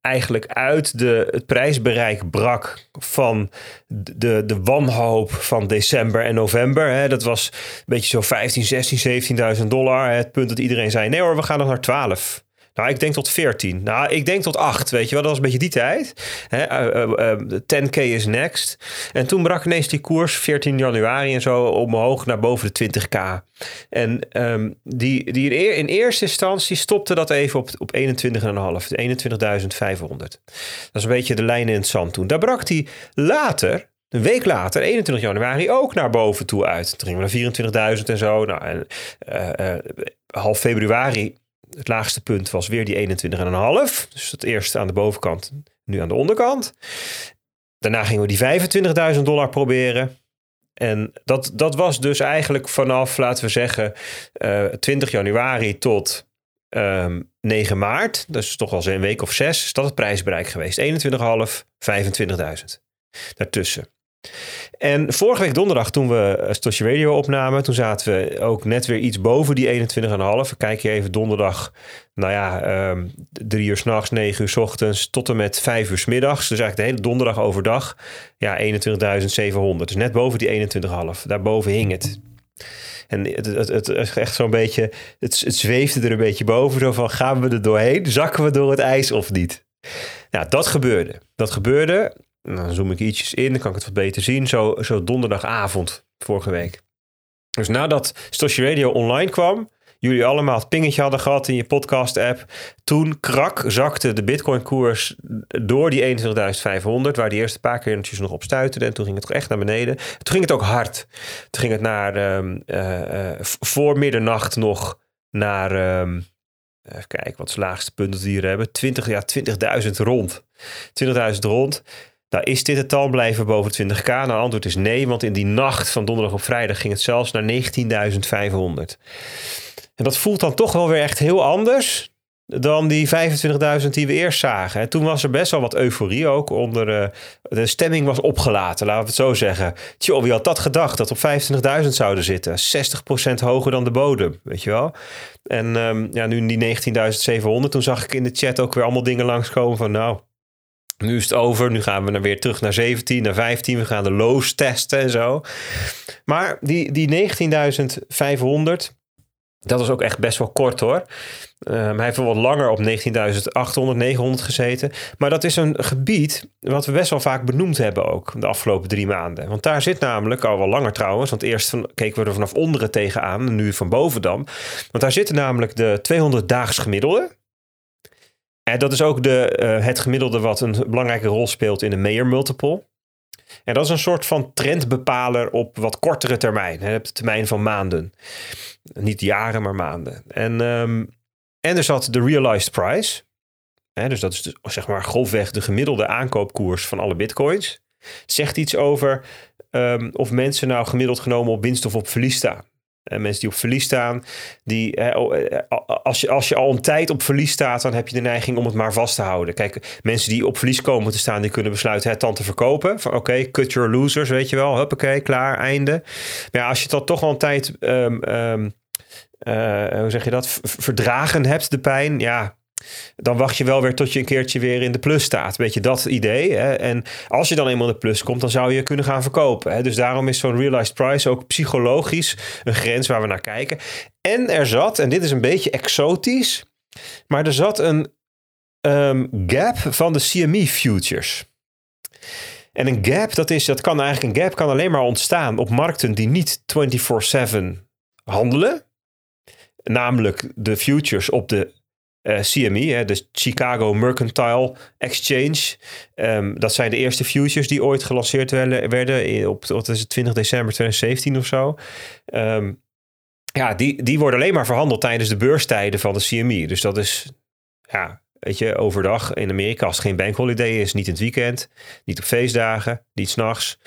eigenlijk uit de, het prijsbereik brak van de, de wanhoop van december en november. Hè. Dat was een beetje zo 15, 16, 17.000 dollar. Het punt dat iedereen zei, nee hoor, we gaan nog naar 12. Nou, ik denk tot 14. Nou, ik denk tot 8, weet je wel. Dat was een beetje die tijd. Hè, eh, eh, eh, 10k is next. En toen brak ineens die koers, 14 januari en zo, omhoog naar boven de 20k. En ehm, die, die in, eer- in eerste instantie stopte dat even op, op 21,5. 21.500. Dat is een beetje de lijn in het zand toen. Daar brak hij later, een week later, 21 januari, ook naar boven toe uit. Toen gingen naar 24.000 en zo. Nou, eh, eh, half februari, het laagste punt was weer die 21,5. Dus het eerste aan de bovenkant, nu aan de onderkant. Daarna gingen we die 25.000 dollar proberen. En dat, dat was dus eigenlijk vanaf, laten we zeggen, eh, 20 januari tot ehm, 9 maart. Dus toch al een week of zes, is dat het prijsbereik geweest. 21,5, 25.000. Daartussen. En vorige week donderdag, toen we eh, Stosje Radio opnamen, toen zaten we ook net weer iets boven die 21,5. Kijk je even donderdag, nou ja, ehm, drie uur s'nachts, negen uur s ochtends, tot en met vijf uur s middags. Dus eigenlijk de hele donderdag overdag, ja, 21.700. Dus net boven die 21,5. Daarboven hing het. En het, het, het echt zo'n beetje, het, het zweefde er een beetje boven. Zo van, gaan we er doorheen? Zakken we door het ijs of niet? Nou, dat gebeurde. Dat gebeurde. Dan zoom ik ietsjes in, dan kan ik het wat beter zien. Zo, zo donderdagavond vorige week. Dus nadat Stosje Radio online kwam, jullie allemaal het pingetje hadden gehad in je podcast-app. Toen krak zakte de Bitcoin-koers door die 21.500, waar die eerste paar keer nog op stuiterde. En toen ging het toch echt naar beneden. Toen ging het ook hard. Toen ging het naar v- voor middernacht nog naar. ehm, even kijken, wat is het laagste punt dat we hier hebben? 20, ja, 20.000 rond. 20.000 rond. Nou, is dit het dan blijven boven 20k? Nou, antwoord is nee, want in die nacht van donderdag op vrijdag ging het zelfs naar 19.500. En dat voelt dan toch wel weer echt heel anders dan die 25.000 die we eerst zagen. En toen was er best wel wat euforie ook onder... eh, de stemming was opgelaten, laten we het zo zeggen. Tjoh, wie had dat gedacht, dat op 25.000 zouden zitten? 60% hoger dan de bodem, weet je wel? En ehm, ja, nu die 19.700, toen zag ik in de chat ook weer allemaal dingen langskomen van... nou, nu is het over. Nu gaan we naar weer terug naar 17, naar 15. We gaan de lows testen en zo. Maar die, die 19.500, dat was ook echt best wel kort hoor. Ehm, hij heeft wel wat langer op 19.800, 900 gezeten. Maar dat is een gebied wat we best wel vaak benoemd hebben ook de afgelopen drie maanden. Want daar zit namelijk, al wel langer trouwens, want eerst keken we er vanaf onderen tegenaan en nu van boven dan. Want daar zitten namelijk de 200 daags gemiddelde. Dat is ook de, eh, het gemiddelde wat een belangrijke rol speelt in de Mayer multiple. En dat is een soort van trendbepaler op wat kortere termijn. Op de termijn van maanden. Niet jaren, maar maanden. En, ehm, en er zat de realized price. Hè, dus dat is zeg maar grofweg de gemiddelde aankoopkoers van alle bitcoins. Zegt iets over ehm, of mensen nou gemiddeld genomen op winst of op verlies staan. En mensen die op verlies staan, die, hè, oh, eh, als, je, als je al een tijd op verlies staat, dan heb je de neiging om het maar vast te houden. Kijk, mensen die op verlies komen te staan, die kunnen besluiten het dan te verkopen. Van oké, cut your losers, weet je wel. Huppakee, klaar, einde. Maar als je dat toch wel een tijd, ehm, ehm, eh, hoe zeg je dat, verdragen hebt, de pijn, ja, dan wacht je wel weer tot je een keertje weer in de plus staat. Weet je, dat idee. Hè? En als je dan eenmaal in de plus komt, dan zou je kunnen gaan verkopen. Hè? Dus daarom is zo'n realized price ook psychologisch een grens waar we naar kijken. En er zat, en dit is een beetje exotisch, maar er zat een ehm, gap van de CME futures. En een gap, dat, is, dat kan eigenlijk een gap kan alleen maar ontstaan op markten die niet 24/7 handelen. Namelijk de futures op de eh, CME, hè, de Chicago Mercantile Exchange. Ehm, dat zijn de eerste futures die ooit gelanceerd werden, op het, 20 december 2017 of zo. Ehm, ja, die, die worden alleen maar verhandeld tijdens de beurstijden van de CME. Dus dat is, ja, weet je, overdag in Amerika als het geen bankholiday is, niet in het weekend, niet op feestdagen, niet s'nachts.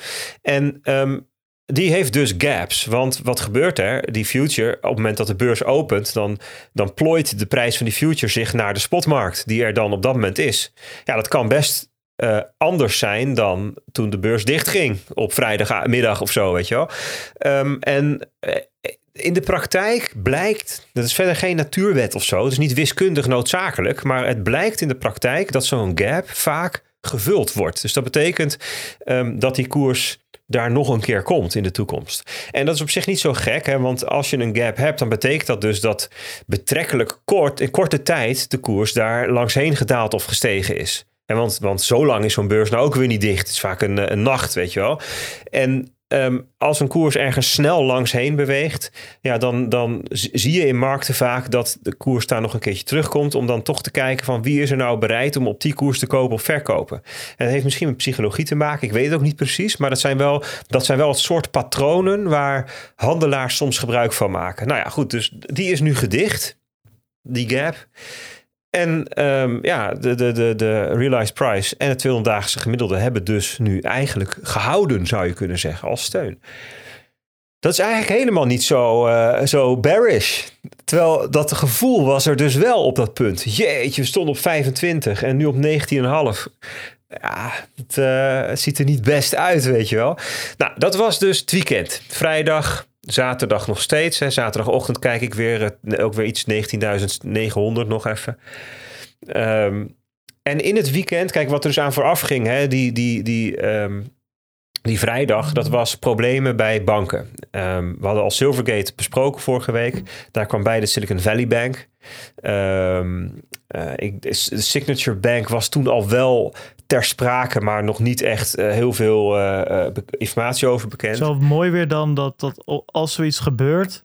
En ehm, die heeft dus gaps. Want wat gebeurt er? Die future, op het moment dat de beurs opent, dan, dan plooit de prijs van die future zich naar de spotmarkt, die er dan op dat moment is. Ja, dat kan best eh, anders zijn dan toen de beurs dichtging op vrijdagmiddag of zo, weet je wel. Ehm, en eh, in de praktijk blijkt, dat is verder geen natuurwet of zo, het is niet wiskundig noodzakelijk, maar het blijkt in de praktijk dat zo'n gap vaak gevuld wordt. Dus dat betekent ehm, dat die koers daar nog een keer komt in de toekomst. En dat is op zich niet zo gek, hè? want als je een gap hebt, dan betekent dat dus dat betrekkelijk kort, in korte tijd de koers daar langs heen gedaald of gestegen is. En want, want zo lang is zo'n beurs nou ook weer niet dicht. Het is vaak een, een nacht, weet je wel. En Ehm, als een koers ergens snel langs heen beweegt, ja, dan, dan zie je in markten vaak dat de koers daar nog een keertje terugkomt. Om dan toch te kijken van wie is er nou bereid om op die koers te kopen of verkopen. En dat heeft misschien met psychologie te maken. Ik weet het ook niet precies. Maar dat zijn wel, dat zijn wel het soort patronen waar handelaars soms gebruik van maken. Nou ja, goed. Dus die is nu gedicht. Die gap. En um, ja, de, de, de, de realized price en het 200-daagse gemiddelde hebben dus nu eigenlijk gehouden, zou je kunnen zeggen, als steun. Dat is eigenlijk helemaal niet zo, uh, zo bearish. Terwijl dat gevoel was er dus wel op dat punt. Jeetje, we stonden op 25 en nu op 19,5. Ja, het uh, ziet er niet best uit, weet je wel. Nou, dat was dus het weekend. Vrijdag, Zaterdag nog steeds. Hè. Zaterdagochtend kijk ik weer, ook weer iets 19.900 nog even. Um, en in het weekend, kijk wat er dus aan vooraf ging, hè, die, die, die, um, die vrijdag, dat was problemen bij banken. Um, we hadden al Silvergate besproken vorige week. Daar kwam bij de Silicon Valley Bank. Um, uh, ik, de Signature Bank was toen al wel ter sprake, maar nog niet echt uh, heel veel uh, informatie over bekend. Zo mooi weer dan dat, dat als zoiets gebeurt,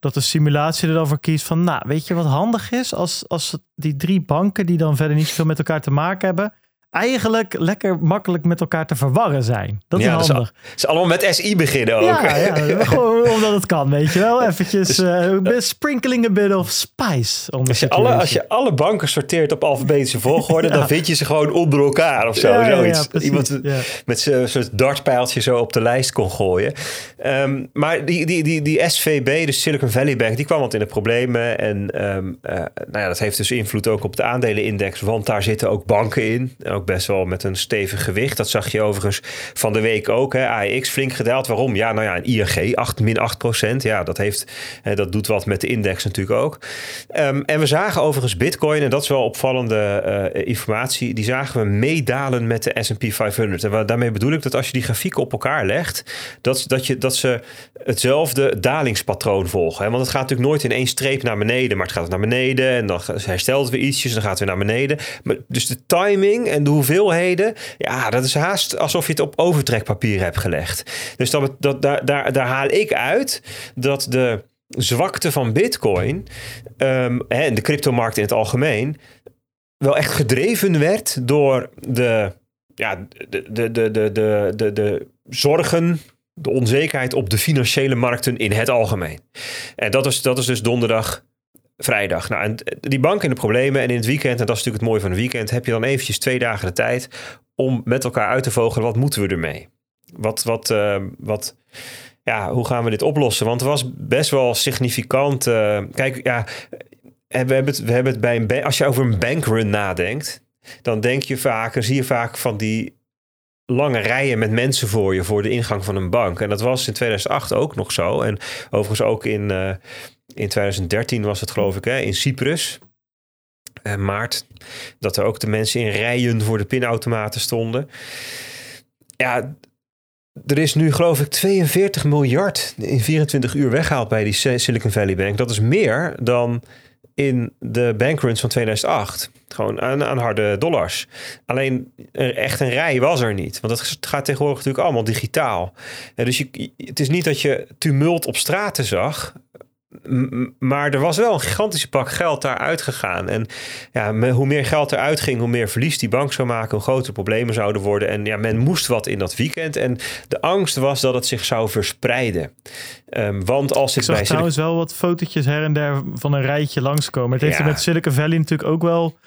dat de simulatie er dan voor kiest van, nou, weet je wat handig is? Als, als die drie banken die dan verder niet zoveel met elkaar te maken hebben, eigenlijk lekker makkelijk met elkaar te verwarren zijn. Dat is ja, handig. Ze allemaal met SI beginnen ook. Ja, ja <laughs> gewoon omdat het kan, weet je wel. Eventjes dus, uh, sprinkling a bit of spice. Als je, alle, als je alle banken sorteert op alfabetische <laughs> volgorde, ja. dan vind je ze gewoon onder elkaar of zo. Ja, zoiets. Iemand met zo'n soort dartpijltje zo op de lijst kon gooien. Um, maar die, die, die, die SVB, de Silicon Valley Bank, die kwam wat in de problemen. En um, uh, nou ja, dat heeft dus invloed ook op de aandelenindex, want daar zitten ook banken in best wel met een stevig gewicht. Dat zag je overigens van de week ook. Hè. AEX flink gedaald. Waarom? Ja, nou ja, een ING 8, min 8 procent. Ja, dat, heeft, hè, dat doet wat met de index natuurlijk ook. Um, en we zagen overigens Bitcoin, en dat is wel opvallende uh, informatie, die zagen we meedalen met de S&P 500. En daarmee bedoel ik dat als je die grafieken op elkaar legt, dat, dat, je, dat ze hetzelfde dalingspatroon volgen. Hè. Want het gaat natuurlijk nooit in één streep naar beneden, maar het gaat naar beneden en dan herstelt weer ietsjes, dan gaat het weer naar beneden. Maar, dus de timing en de hoeveelheden, ja, dat is haast alsof je het op overtrekpapier hebt gelegd. Dus dat, dat, daar, daar, daar haal ik uit dat de zwakte van Bitcoin um, en de cryptomarkt in het algemeen wel echt gedreven werd door de, ja, de, de, de, de, de, de, de zorgen de onzekerheid op de financiële markten in het algemeen. En dat is, dat is dus donderdag vrijdag. Nou, en die banken in de problemen en in het weekend, en dat is natuurlijk het mooie van het weekend, heb je dan eventjes twee dagen de tijd om met elkaar uit te vogelen, wat moeten we ermee? Wat, wat, uh, wat, ja, hoe gaan we dit oplossen? Want het was best wel significant. Uh, kijk, ja, we hebben het, we hebben het bij een, als je over een bankrun nadenkt, dan denk je vaak, zie je vaak van die lange rijen met mensen voor je voor de ingang van een bank. En dat was in 2008 ook nog zo. En overigens ook in, uh, in 2013 was het geloof ik, hè, in Cyprus. Uh, maart. Dat er ook de mensen in rijen voor de pinautomaten stonden. Ja, er is nu geloof ik 42 miljard in 24 uur weggehaald bij die Silicon Valley Bank. Dat is meer dan in de bankruns van 2008. Gewoon aan, aan, harde dollars. Alleen echt een rij was er niet. Want het gaat tegenwoordig natuurlijk allemaal digitaal. dus je, het is niet dat je tumult op straten zag maar er was wel een gigantische pak geld daar uitgegaan. En ja, hoe meer geld eruit ging, hoe meer verlies die bank zou maken, hoe grotere problemen zouden worden. En ja, men moest wat in dat weekend. En de angst was dat het zich zou verspreiden. Um, want als ik, zag trouwens wel wat fotootjes her en der van een rijtje langskomen. Het heeft er met Silicon Valley natuurlijk ook wel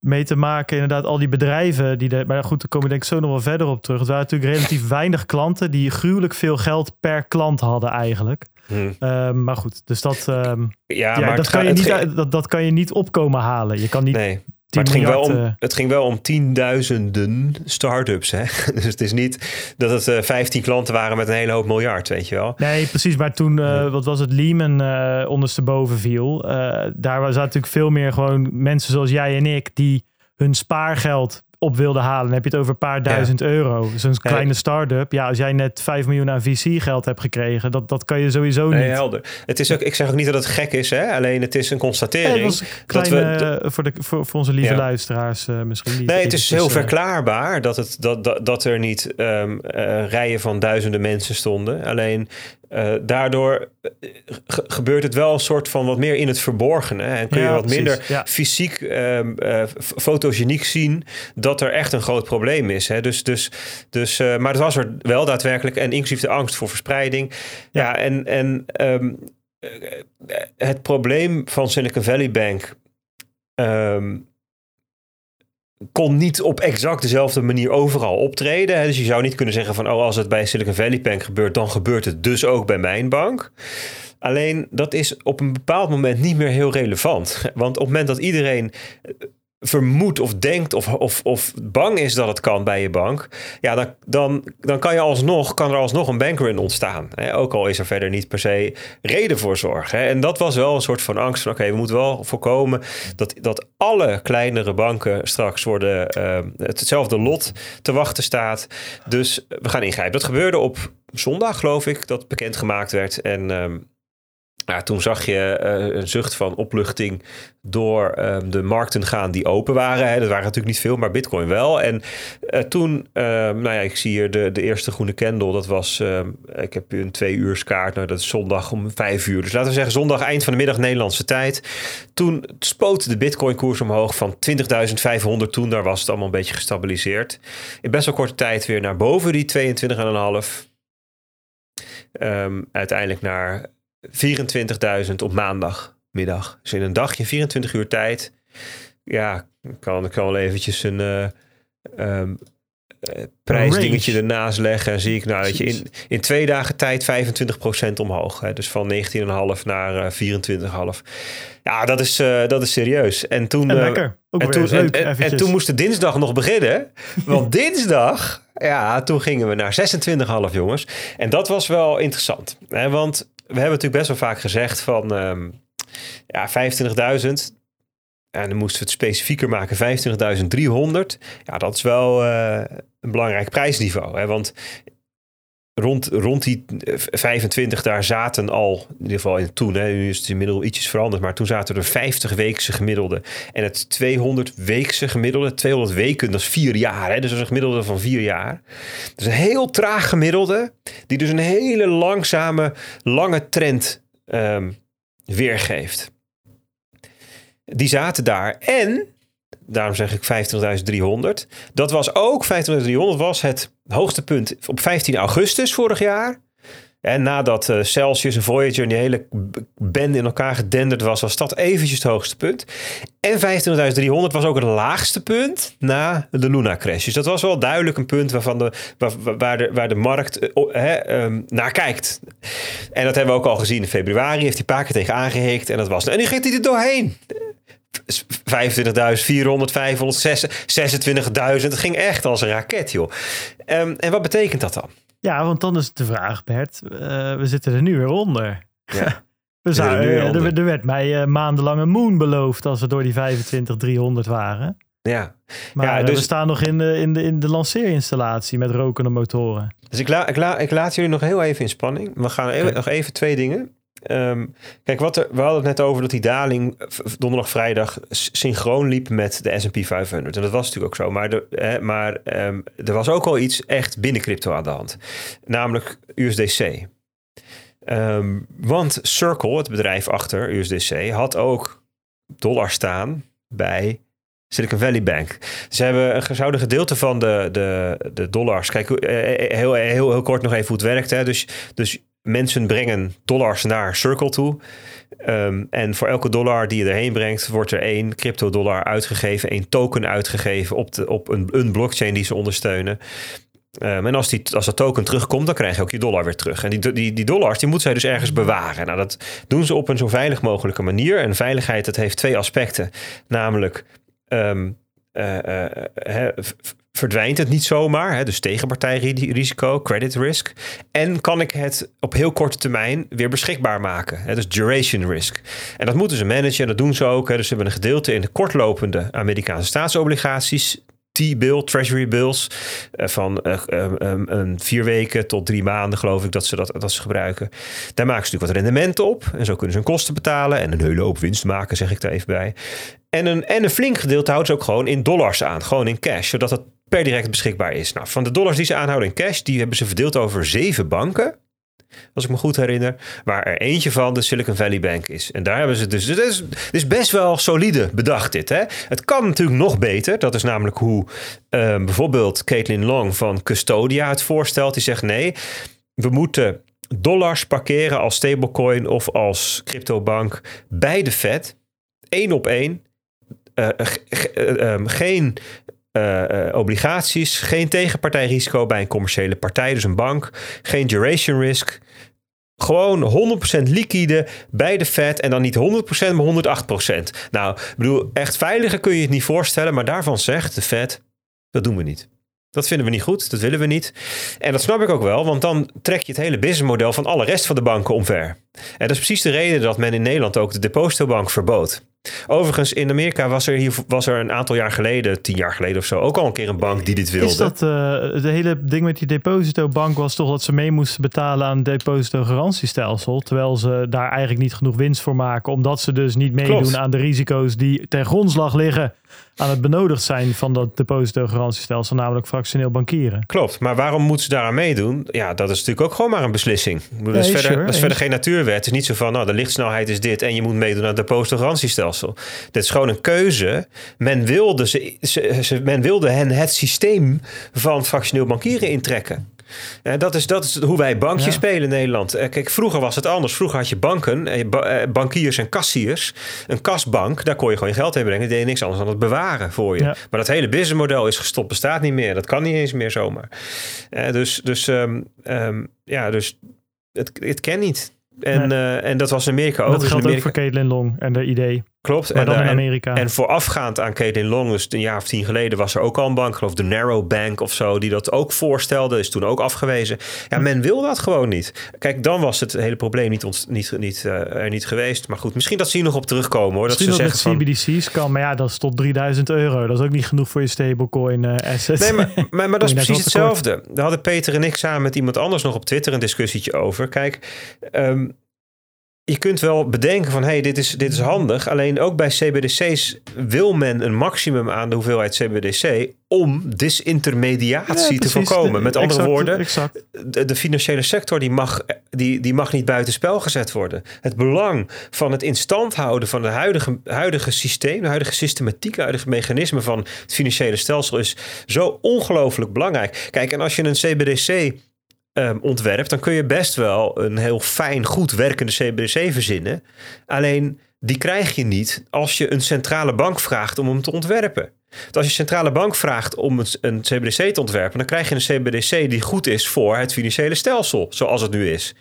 mee te maken. Inderdaad, al die bedrijven. Die de, maar goed, daar komen denk ik zo nog wel verder op terug. Het waren natuurlijk relatief <laughs> weinig klanten die gruwelijk veel geld per klant hadden eigenlijk. Hmm. Ehm, maar goed, dus dat, um, ja, maar dat, kan je niet, dat, dat kan je niet opkomen halen. Je kan niet. Nee. Maar het ging, wel om, uh, het ging wel om tienduizenden start-ups. Hè? <laughs> Dus het is niet dat het uh, eh, 15 klanten waren met een hele hoop miljard, weet je wel. Nee, precies. Maar toen, uh, wat was het, Lehman ondersteboven viel. daar zaten natuurlijk veel meer gewoon mensen zoals jij en ik... die hun spaargeld op wilde halen. Dan heb je het over een paar duizend euro. Zo'n kleine start-up. Ja, als jij net 5 miljoen aan VC-geld hebt gekregen, dat, dat kan je sowieso niet. Nee, helder. Het is ook, ik zeg ook niet dat het gek is, hè? alleen het is een constatering. Dat kleine, dat we, voor, de, voor, voor onze lieve luisteraars uh, misschien niet. Nee, het is heel uh, verklaarbaar dat, het, dat, dat, dat er niet um, uh, rijen van duizenden mensen stonden. Alleen uh, daardoor gebeurt het wel een soort van wat meer in het verborgene. En kun je ja, wat precies, minder ja. fysiek, um, uh, fotogeniek zien dat er echt een groot probleem is. Hè? Dus, dus, dus, uh, maar het was er wel daadwerkelijk. En inclusief de angst voor verspreiding. Ja, ja en, en um, het probleem van Silicon Valley Bank. Um, kon niet op exact dezelfde manier overal optreden. Dus je zou niet kunnen zeggen van... oh, als het bij Silicon Valley Bank gebeurt... dan gebeurt het dus ook bij mijn bank. Alleen dat is op een bepaald moment niet meer heel relevant. Want op het moment dat iedereen vermoedt of denkt of, of, of bang is dat het kan bij je bank, ja, dan, dan, kan, je alsnog, kan er alsnog een bankrun ontstaan. Hè? Ook al is er verder niet per se reden voor zorg. Hè? En dat was wel een soort van angst van oké, we moeten wel voorkomen dat, dat alle kleinere banken straks worden uh, hetzelfde lot te wachten staat. Dus we gaan ingrijpen. Dat gebeurde op zondag, geloof ik, dat bekendgemaakt werd. En um, nou, toen zag je uh, een zucht van opluchting door um, de markten gaan die open waren. Hè. Dat waren natuurlijk niet veel, maar Bitcoin wel. En uh, toen, uh, nou ja, ik zie hier de, de eerste groene candle. Dat was, ehm, ik heb een twee uur kaart. Nou, dat is zondag om vijf uur. Dus laten we zeggen zondag eind van de middag Nederlandse tijd. Toen spoot de Bitcoin koers omhoog van 20.500 toen. Daar was het allemaal een beetje gestabiliseerd. In best wel korte tijd weer naar boven die 22,5. Um, uiteindelijk naar 24.000 op maandagmiddag. Dus in een dagje, 24 uur tijd. Ja, kan ik kan wel eventjes een uh, um, uh, prijsdingetje ernaast leggen. En zie ik nou dat je in, in twee dagen tijd 25% omhoog. Hè? Dus van 19,5 naar uh, 24,5. Ja, dat is, dat is serieus. En toen, en lekker. Ook en, toen, leuk, en, en, toen moest de dinsdag nog beginnen. Want <laughs> dinsdag, ja, toen gingen we naar 26,5 jongens. En dat was wel interessant. Hè? Want we hebben natuurlijk best wel vaak gezegd van um, ja, 25.000. En dan moesten we het specifieker maken, 25.300. Ja, dat is wel uh, een belangrijk prijsniveau. Hè? Want rond, rond die 25 daar zaten al, in ieder geval in toen, nu is het inmiddels ietsjes veranderd, maar toen zaten er 50 weekse gemiddelde. En het 200 weekse gemiddelde, 200 weken, dat is vier jaar. Hè, dus een gemiddelde van vier jaar. Dus een heel traag gemiddelde, die dus een hele langzame, lange trend um, weergeeft. Die zaten daar. En daarom zeg ik 50.300. Dat was ook, 50.300 was het hoogste punt op 15 augustus vorig jaar. En nadat uh, Celsius en Voyager en die hele band in elkaar gedenderd was, was dat eventjes het hoogste punt. En 25.300 was ook het laagste punt na de Luna crash. Dus dat was wel duidelijk een punt waarvan de, waar, waar de, waar de markt hè, um, naar kijkt. En dat hebben we ook al gezien in februari. Heeft hij een paar tegen aangehikt en dat was. En nu gaat hij er doorheen. 25.000, 400, 500, 26.000. Het ging echt als een raket, joh. Um, en wat betekent dat dan? Ja, want dan is de vraag, Bert. Uh, we zitten er nu weer onder. Ja. <laughs> we zouden, er, er, er, werd mij uh, maandenlang een moon beloofd als we door die 25, 300 waren. Ja. Maar ja, dus... we staan nog in de, in de, in de lanceerinstallatie met rokende motoren. Dus ik, la, ik, la, ik laat jullie nog heel even in spanning. We gaan even, nog even twee dingen. Um, kijk, wat we hadden het net over dat die daling donderdag, vrijdag synchroon liep met de S&P 500. En dat was natuurlijk ook zo. Maar, hè, maar um, er was ook al iets echt binnen crypto aan de hand. Namelijk USDC. Um, want Circle, het bedrijf achter USDC, had ook dollar staan bij Silicon Valley Bank. Ze hebben zouden gedeelte van de, de, de dollars. Kijk, heel, heel, heel kort nog even hoe het werkt. Hè. Dus, dus mensen brengen dollars naar Circle toe. Um, en voor elke dollar die je erheen brengt, wordt er één crypto dollar uitgegeven, één token uitgegeven op, de, op een, een blockchain die ze ondersteunen. Um, en als, die, als dat token terugkomt, dan krijg je ook je dollar weer terug. En die, die, die dollars, die moeten zij dus ergens bewaren. Nou, dat doen ze op een zo veilig mogelijke manier. En veiligheid, dat heeft twee aspecten. Namelijk, um, verdwijnt het niet zomaar. Hè? Dus tegenpartijrisico, credit risk. En kan ik het op heel korte termijn weer beschikbaar maken. Hè? Dus duration risk. En dat moeten ze managen en dat doen ze ook. Hè? Dus ze hebben een gedeelte in de kortlopende Amerikaanse staatsobligaties. T-bill, treasury bills. eh, van eh, eh, vier weken tot drie maanden, geloof ik, dat ze dat, dat ze gebruiken. Daar maken ze natuurlijk wat rendement op. En zo kunnen ze hun kosten betalen. En een hele hoop winst maken, zeg ik daar even bij. En een, en een flink gedeelte houdt ze ook gewoon in dollars aan. Gewoon in cash, zodat het per direct beschikbaar is. Nou, van de dollars die ze aanhouden in cash, die hebben ze verdeeld over zeven banken als ik me goed herinner, waar er eentje van de Silicon Valley Bank is. En daar hebben ze dus, het is, het is best wel solide bedacht dit. Hè? Het kan natuurlijk nog beter. Dat is namelijk hoe eh, bijvoorbeeld Caitlin Long van Custodia het voorstelt. Die zegt nee, we moeten dollars parkeren als stablecoin of als cryptobank bij de Fed. Eén op één. Eh, ge- eh, ehm, geen eh, eh, obligaties, geen tegenpartijrisico bij een commerciële partij, dus een bank, geen duration risk. Gewoon 100% liquide bij de Fed en dan niet 100%, maar 108%. Nou, ik bedoel, echt veiliger kun je het niet voorstellen, maar daarvan zegt de Fed, dat doen we niet. Dat vinden we niet goed, dat willen we niet. En dat snap ik ook wel, want dan trek je het hele businessmodel van alle rest van de banken omver. En dat is precies de reden dat men in Nederland ook de depositobank verbood. Overigens, in Amerika was er, hier, was er een aantal jaar geleden, tien jaar geleden of zo, ook al een keer een bank die dit wilde. Is dat uh, het hele ding met die depositobank was toch dat ze mee moesten betalen aan het depositogarantiestelsel, terwijl ze daar eigenlijk niet genoeg winst voor maken, omdat ze dus niet meedoen Klopt. aan de risico's die ten grondslag liggen aan het benodigd zijn van dat depositogarantiestelsel, namelijk fractioneel bankieren. Klopt, maar waarom moeten ze daaraan meedoen? Ja, dat is natuurlijk ook gewoon maar een beslissing. Dat is, verder, sure, dat is verder geen natuurwet. Het is niet zo van, nou, de lichtsnelheid is dit en je moet meedoen aan het depositogarantiestelsel. Dit is gewoon een keuze. Men wilde, ze, ze, ze- men wilde hen het systeem van fractioneel bankieren intrekken. En dat is, dat is hoe wij bankjes Ja. spelen in Nederland. Eh, Kijk, vroeger was het anders. Vroeger had je banken, eh, ba- eh, bankiers en kassiers. Een kasbank, daar kon je gewoon je geld in brengen. Die deed niks anders dan het bewaren voor je. Ja. Maar dat hele businessmodel is gestopt, bestaat niet meer. Dat kan niet eens meer zomaar. Eh, dus, dus, ehm, ehm, ja, dus het, het ken niet. En, Nee. eh, en dat was in Amerika ook. dat Dus in geldt ook voor Caitlin Long en de idee, klopt. maar dan in en- Amerika. en voorafgaand aan Caitlin Long, dus een jaar of tien geleden, was er ook al een bank, geloof de Narrow Bank of zo, die dat ook voorstelde, is toen ook afgewezen. Ja, men wil dat gewoon niet. Kijk, dan was het hele probleem niet, ont, niet, niet, eh, er niet geweest. Maar goed, misschien dat ze hier nog op terugkomen hoor. Misschien dat ze zeggen van. CBDC's kan, maar ja, dat is tot 3000 euro. Dat is ook niet genoeg voor je stablecoin eh asset. Nee, maar, <laughs> maar, maar dat is precies hetzelfde. Daar hadden Peter en ik samen met iemand anders nog op Twitter een discussietje over. Kijk, ehm, je kunt wel bedenken van, hey, dit is, dit is handig. Alleen ook bij CBDC's wil men een maximum aan de hoeveelheid CBDC om disintermediatie Ja, te voorkomen. Met andere Exact, woorden, Exact. de, de financiële sector die mag, die, die mag niet buitenspel gezet worden. Het belang van het in stand houden van het huidige, huidige systeem, de huidige systematiek, de huidige mechanisme van het financiële stelsel is zo ongelooflijk belangrijk. Kijk, en als je een CBDC ehm, ontwerpt, dan kun je best wel een heel fijn, goed werkende CBDC verzinnen. Alleen die krijg je niet als je een centrale bank vraagt om hem te ontwerpen. Want als je centrale bank vraagt om een, CBDC te ontwerpen, dan krijg je een CBDC die goed is voor het financiële stelsel, zoals het nu is.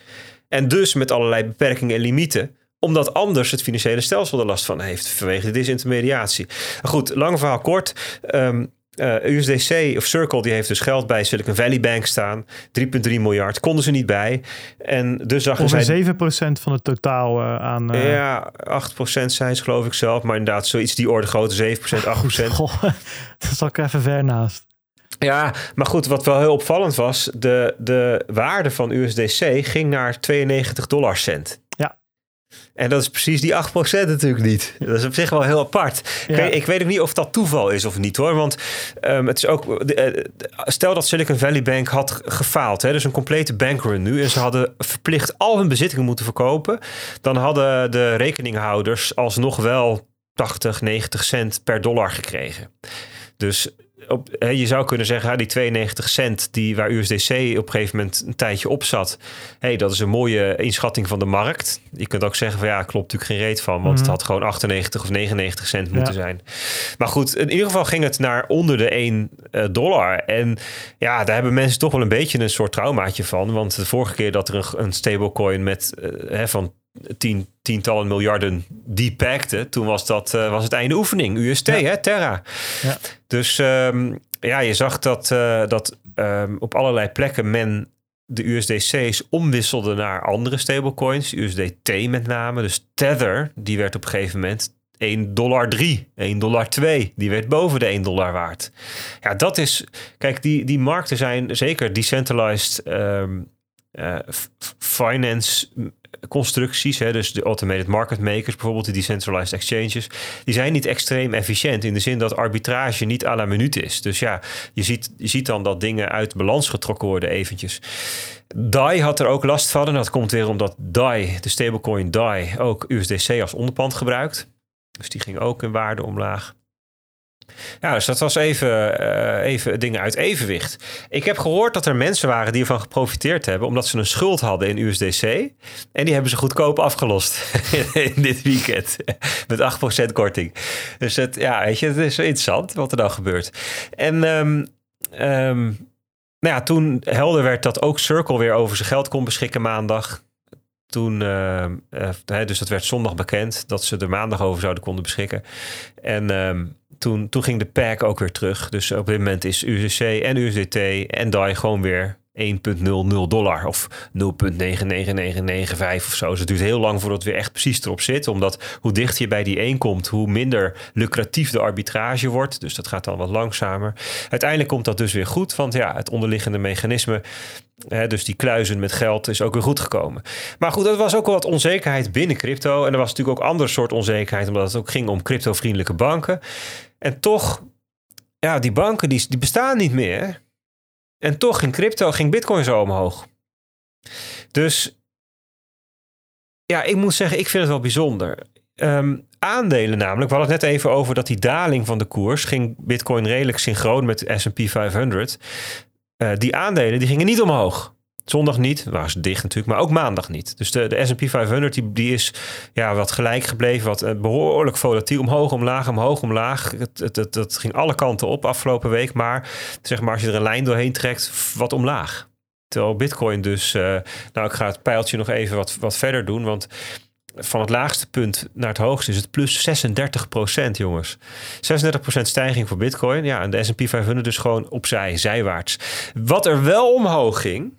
En dus met allerlei beperkingen en limieten omdat anders het financiële stelsel er last van heeft vanwege de disintermediatie. Goed, lang verhaal kort. Ehm, eh, USDC of Circle die heeft dus geld bij Silicon Valley Bank staan. 3,3 miljard. Konden ze niet bij. En dus zag je Ongeveer zij... 7% van het totaal eh, aan... eh, Ja, 8% zijn ze geloof ik zelf. Maar inderdaad, zoiets die orde grootte, 7%, 8%. Goh, <laughs> dat zat ik even ver naast. Ja, maar goed, wat wel heel opvallend was, de, de waarde van USDC ging naar 92 dollar cent. En dat is precies die 8% natuurlijk niet. Dat is op zich wel heel apart. Ik, Ja. ik weet ook niet of dat toeval is of niet hoor. Want ehm, het is ook. de- eh, stel dat Silicon Valley Bank had gefaald. Hè, dus een complete bankrun nu. En ze hadden verplicht al hun bezittingen moeten verkopen. Dan hadden de rekeninghouders alsnog wel 80, 90 cent per dollar gekregen. Dus op, hè, je zou kunnen zeggen, hè, die 92 cent die, waar USDC op een gegeven moment een tijdje op zat. Hey, dat is een mooie inschatting van de markt. Je kunt ook zeggen van ja, klopt natuurlijk geen reet van. Want het Mhm. had gewoon 98 of 99 cent moeten Ja. zijn. Maar goed, in ieder geval ging het naar onder de 1 eh, dollar. En ja, daar hebben mensen toch wel een beetje een soort traumaatje van. Want de vorige keer dat er een, een stablecoin met eh, hè, van tien, tientallen miljarden die pakte, toen was dat eh, was het einde oefening. UST, Ja. hè, Terra. Ja. Dus ehm, ja, je zag dat, eh, dat ehm, op allerlei plekken men de USDC's omwisselde naar andere stablecoins. USDT met name. Dus Tether, die werd op een gegeven moment 1 dollar 3, 1 dollar 2. Die werd boven de 1 dollar waard. Ja, dat is... Kijk, die, die markten zijn zeker decentralized ehm, eh, finance constructies, hè, dus de automated market makers, bijvoorbeeld de decentralized exchanges, die zijn niet extreem efficiënt in de zin dat arbitrage niet à la minuut is. Dus ja, je ziet, je ziet dan dat dingen uit balans getrokken worden eventjes. DAI had er ook last van en dat komt weer omdat DAI, de stablecoin DAI, ook USDC als onderpand gebruikt. Dus die ging ook in waarde omlaag. Ja, dus dat was even, eh, even dingen uit evenwicht. Ik heb gehoord dat er mensen waren die ervan geprofiteerd hebben... omdat ze een schuld hadden in USDC. En die hebben ze goedkoop afgelost <laughs> in dit weekend. <laughs> Met 8% korting. Dus het, ja, weet je, het is interessant wat er dan gebeurt. En ehm, ehm, nou ja, toen helder werd dat ook Circle weer over zijn geld kon beschikken maandag... Toen, eh, eh, dus dat werd zondag bekend dat ze er maandag over zouden konden beschikken. En ehm, toen, toen ging de pack ook weer terug. Dus op dit moment is USDC en USDT en DAI gewoon weer 1,00 dollar of 0,99995 of zo. Dus het duurt heel lang voordat weer echt precies erop zit. Omdat hoe dichter je bij die 1 komt, hoe minder lucratief de arbitrage wordt. Dus dat gaat dan wat langzamer. Uiteindelijk komt dat dus weer goed, want ja, het onderliggende mechanisme dus die kluizen met geld is ook weer goed gekomen. Maar goed, er was ook wel wat onzekerheid binnen crypto. En er was natuurlijk ook ander soort onzekerheid, omdat het ook ging om crypto-vriendelijke banken. En toch, ja, die banken die, bestaan niet meer. En toch ging crypto, ging bitcoin zo omhoog. Dus ja, ik moet zeggen, ik vind het wel bijzonder. Ehm, aandelen namelijk, we hadden het net even over dat die daling van de koers ging bitcoin redelijk synchroon met S&P 500. Uh, die aandelen die gingen niet omhoog. Zondag niet, waren ze dicht natuurlijk, maar ook maandag niet. Dus de, de S&P 500 die, die is ja, wat gelijk gebleven, wat uh, behoorlijk volatiel. Omhoog, omlaag, omhoog, omlaag. Het, het, het, ging alle kanten op afgelopen week. Maar zeg maar als je er een lijn doorheen trekt, wat omlaag. Terwijl Bitcoin dus, uh, nou ik ga het pijltje nog even wat, wat verder doen, want van het laagste punt naar het hoogste is het plus 36 procent, jongens. 36 procent stijging voor Bitcoin. Ja, en de S&P 500 dus gewoon opzij, zijwaarts. Wat er wel omhoog ging,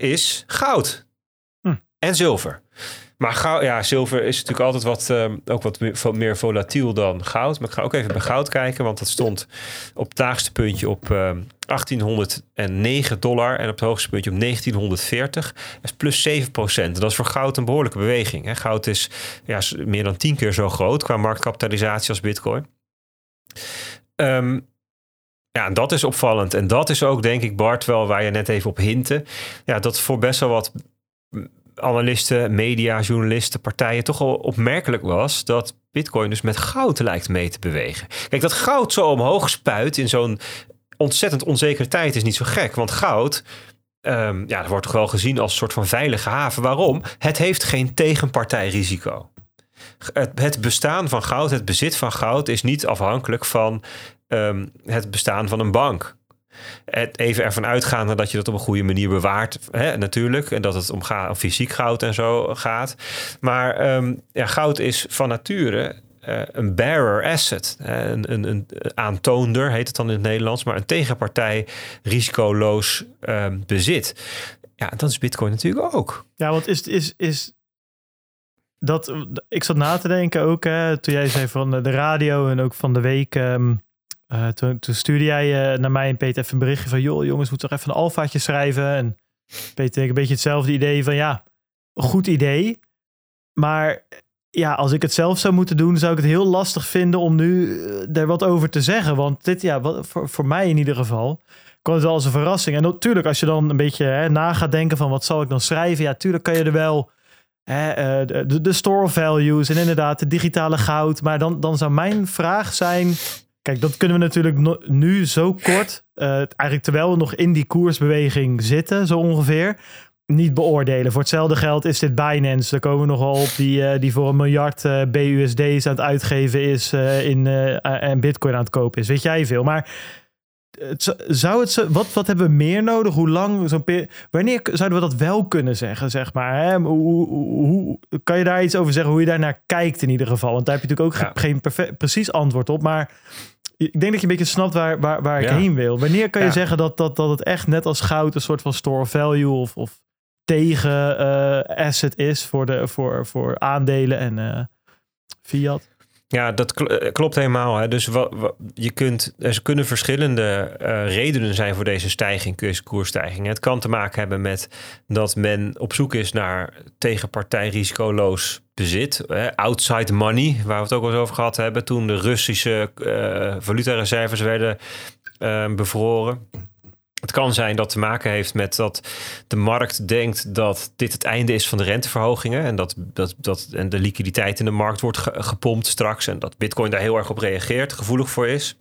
is goud hm. en zilver. Maar goud, ja, zilver is natuurlijk altijd wat, uh, ook wat meer, meer, volatiel dan goud. Maar ik ga ook even bij goud kijken, want dat stond op het laagste puntje op uh, 1809 dollar en op het hoogste puntje op 1940. Dat is plus 7 procent. Dat is voor goud een behoorlijke beweging. Hè? Goud is ja, meer dan 10 keer zo groot qua marktkapitalisatie als bitcoin. Um, ja, en dat is opvallend. En dat is ook, denk ik, Bart, wel waar je net even op hintte. Ja, dat voor best wel wat analisten, media, journalisten, partijen toch al opmerkelijk was dat Bitcoin dus met goud lijkt mee te bewegen. Kijk, dat goud zo omhoog spuit in zo'n ontzettend onzekere tijd is niet zo gek. Want goud, um, ja, dat wordt toch wel gezien als een soort van veilige haven. Waarom? Het heeft geen tegenpartijrisico. Het bestaan van goud, het bezit van goud is niet afhankelijk van um, het bestaan van een bank even ervan uitgaande dat je dat op een goede manier bewaart, hè, natuurlijk. En dat het om, fysiek goud en zo gaat. Maar um, ja, goud is van nature uh, een bearer asset. Een, een, een, aantoonder heet het dan in het Nederlands. Maar een tegenpartij risicoloos um, bezit. Ja, dat is Bitcoin natuurlijk ook. Ja, want is, is, is dat. Ik zat na te denken ook, hè, toen jij zei van de radio en ook van de week. Uh, toen, toen, stuurde jij uh, naar mij en Peter even een berichtje van... joh, jongens, moeten toch even een alfaatje schrijven. En Peter, een beetje hetzelfde idee van... ja, goed idee. Maar ja, als ik het zelf zou moeten doen... zou ik het heel lastig vinden om nu er wat over te zeggen. Want dit, ja, voor, voor mij in ieder geval... kwam het wel als een verrassing. En natuurlijk, als je dan een beetje hè, na gaat denken van... wat zal ik dan schrijven? Ja, tuurlijk kan je er wel... Hè, de, de store values en inderdaad de digitale goud. Maar dan, dan zou mijn vraag zijn... Kijk, dat kunnen we natuurlijk nu zo kort, uh, eigenlijk terwijl we nog in die koersbeweging zitten, zo ongeveer, niet beoordelen. Voor hetzelfde geld is dit Binance, daar komen we nogal op, die, uh, die voor een miljard uh, BUSD's aan het uitgeven is in, en bitcoin aan het kopen is. Weet jij veel. Maar het, zou het, wat, wat hebben we meer nodig? Hoe lang? Zo'n wanneer zouden we dat wel kunnen zeggen, zeg maar? Hè? Hoe, hoe, hoe, kan je daar iets over zeggen, hoe je daarnaar kijkt in ieder geval? Want daar heb je natuurlijk ook ja. geen precies antwoord op, maar ik denk dat je een beetje snapt waar, waar, waar ik Ja. heen wil. Wanneer kan je Ja. zeggen dat, dat, dat het echt net als goud een soort van store of value of, of tegen eh, asset is voor, de, voor, voor aandelen en eh, fiat? Ja, dat eh, klopt helemaal. Hè. Dus je kunt, er kunnen verschillende eh, redenen zijn voor deze stijging, koers- koersstijging. Het kan te maken hebben met dat men op zoek is naar tegenpartij risicoloos bezit. Hè. Outside money, waar we het ook wel eens over gehad hebben. Toen de Russische eh valutareserves werden bevroren. Het kan zijn dat te maken heeft met dat de markt denkt dat dit het einde is van de renteverhogingen. En dat, dat, dat en de liquiditeit in de markt wordt ge- gepompt straks. En dat Bitcoin daar heel erg op reageert, gevoelig voor is.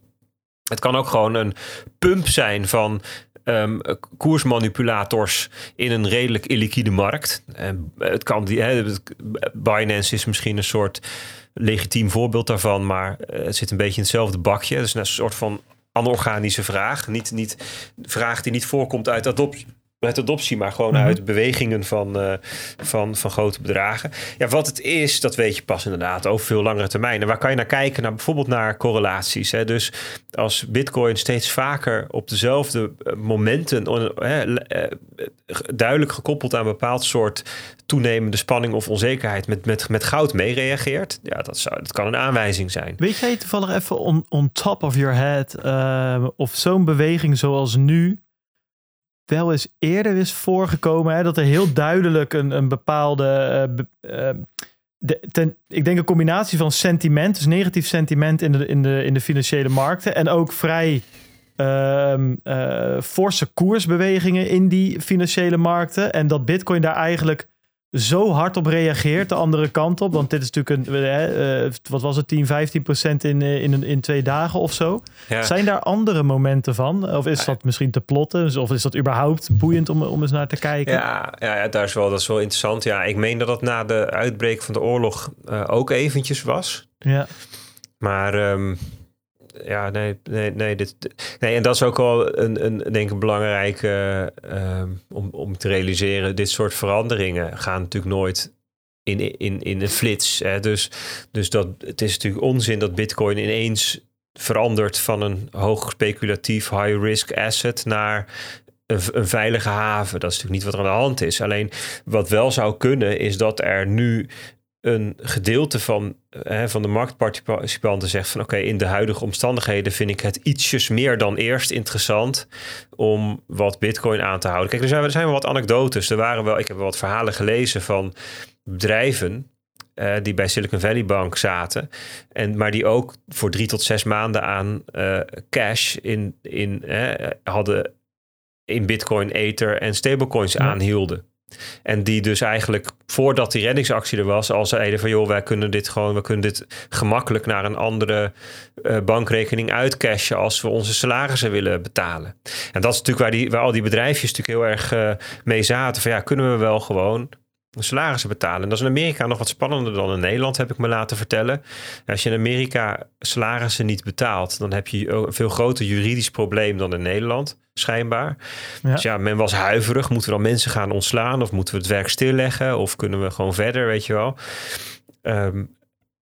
Het kan ook gewoon een pump zijn van ehm, koersmanipulators in een redelijk illiquide markt. En het kan die, het- Binance is misschien een soort legitiem voorbeeld daarvan, maar eh, het zit een beetje in hetzelfde bakje. Het is een soort van anorganische vraag. Niet, niet vraag die niet voorkomt uit adoptie. Uit adoptie, maar gewoon Mhm. uit bewegingen van, eh, van, van grote bedragen. Ja, wat het is, dat weet je pas inderdaad over veel langere termijn. En waar kan je naar kijken? Nou, bijvoorbeeld naar correlaties. Hè? Dus als Bitcoin steeds vaker op dezelfde eh, momenten eh, duidelijk gekoppeld aan een bepaald soort toenemende spanning of onzekerheid met, met, met goud meereageert, ja, dat, zou, dat kan een aanwijzing zijn. Weet jij toevallig even on, on top of your head eh, of zo'n beweging zoals nu wel eens eerder is voorgekomen? Hè? Dat er heel duidelijk een, een bepaalde... eh, eh, de, ik denk een combinatie van sentiment, dus negatief sentiment in de, in de, in de financiële markten en ook vrij ehm, eh, forse koersbewegingen in die financiële markten. En dat Bitcoin daar eigenlijk zo hard op reageert de andere kant op. Want dit is natuurlijk een, eh, eh, wat was het, 10, 15 procent in, eh, in, in twee dagen of zo. Ja. Zijn daar andere momenten van? Of is dat misschien te plotten? Of is dat überhaupt boeiend om, om eens naar te kijken? Ja, ja, ja daar is wel, dat is wel interessant. Ja, ik meen dat het na de uitbreek van de oorlog ook eventjes was. Ja. Maar ehm, ja, nee, nee, nee, dit, nee. En dat is ook wel een, een denk ik, belangrijke ehm, om, om te realiseren. Dit soort veranderingen gaan natuurlijk nooit in, in, in een flits. Hè? Dus, dus dat, het is natuurlijk onzin dat Bitcoin ineens verandert van een hoog speculatief high-risk asset naar een, een veilige haven. Dat is natuurlijk niet wat er aan de hand is. Alleen wat wel zou kunnen is dat er nu een gedeelte van, hè, van de marktparticipanten zegt van oké, in de huidige omstandigheden vind ik het ietsjes meer dan eerst interessant om wat bitcoin aan te houden. Kijk, er zijn, er zijn wel wat anekdotes. Er waren wel, ik heb wel wat verhalen gelezen van bedrijven eh, die bij Silicon Valley Bank zaten. En, maar die ook voor drie tot zes maanden aan eh, cash in, in, eh, hadden in Bitcoin, Ether en stablecoins Ja. aanhielden. En die dus eigenlijk voordat die reddingsactie er was, al zeiden van joh, wij kunnen dit gewoon, we kunnen dit gemakkelijk naar een andere eh, bankrekening uitcashen als we onze salarissen willen betalen. En dat is natuurlijk waar, die, waar al die bedrijfjes natuurlijk heel erg eh, mee zaten. Van ja, kunnen we wel gewoon salarissen betalen. En dat is in Amerika nog wat spannender dan in Nederland, heb ik me laten vertellen. Als je in Amerika salarissen niet betaalt, dan heb je een veel groter juridisch probleem dan in Nederland, schijnbaar. Ja. Dus ja, men was huiverig. Moeten we dan mensen gaan ontslaan of moeten we het werk stilleggen of kunnen we gewoon verder, weet je wel. Ehm,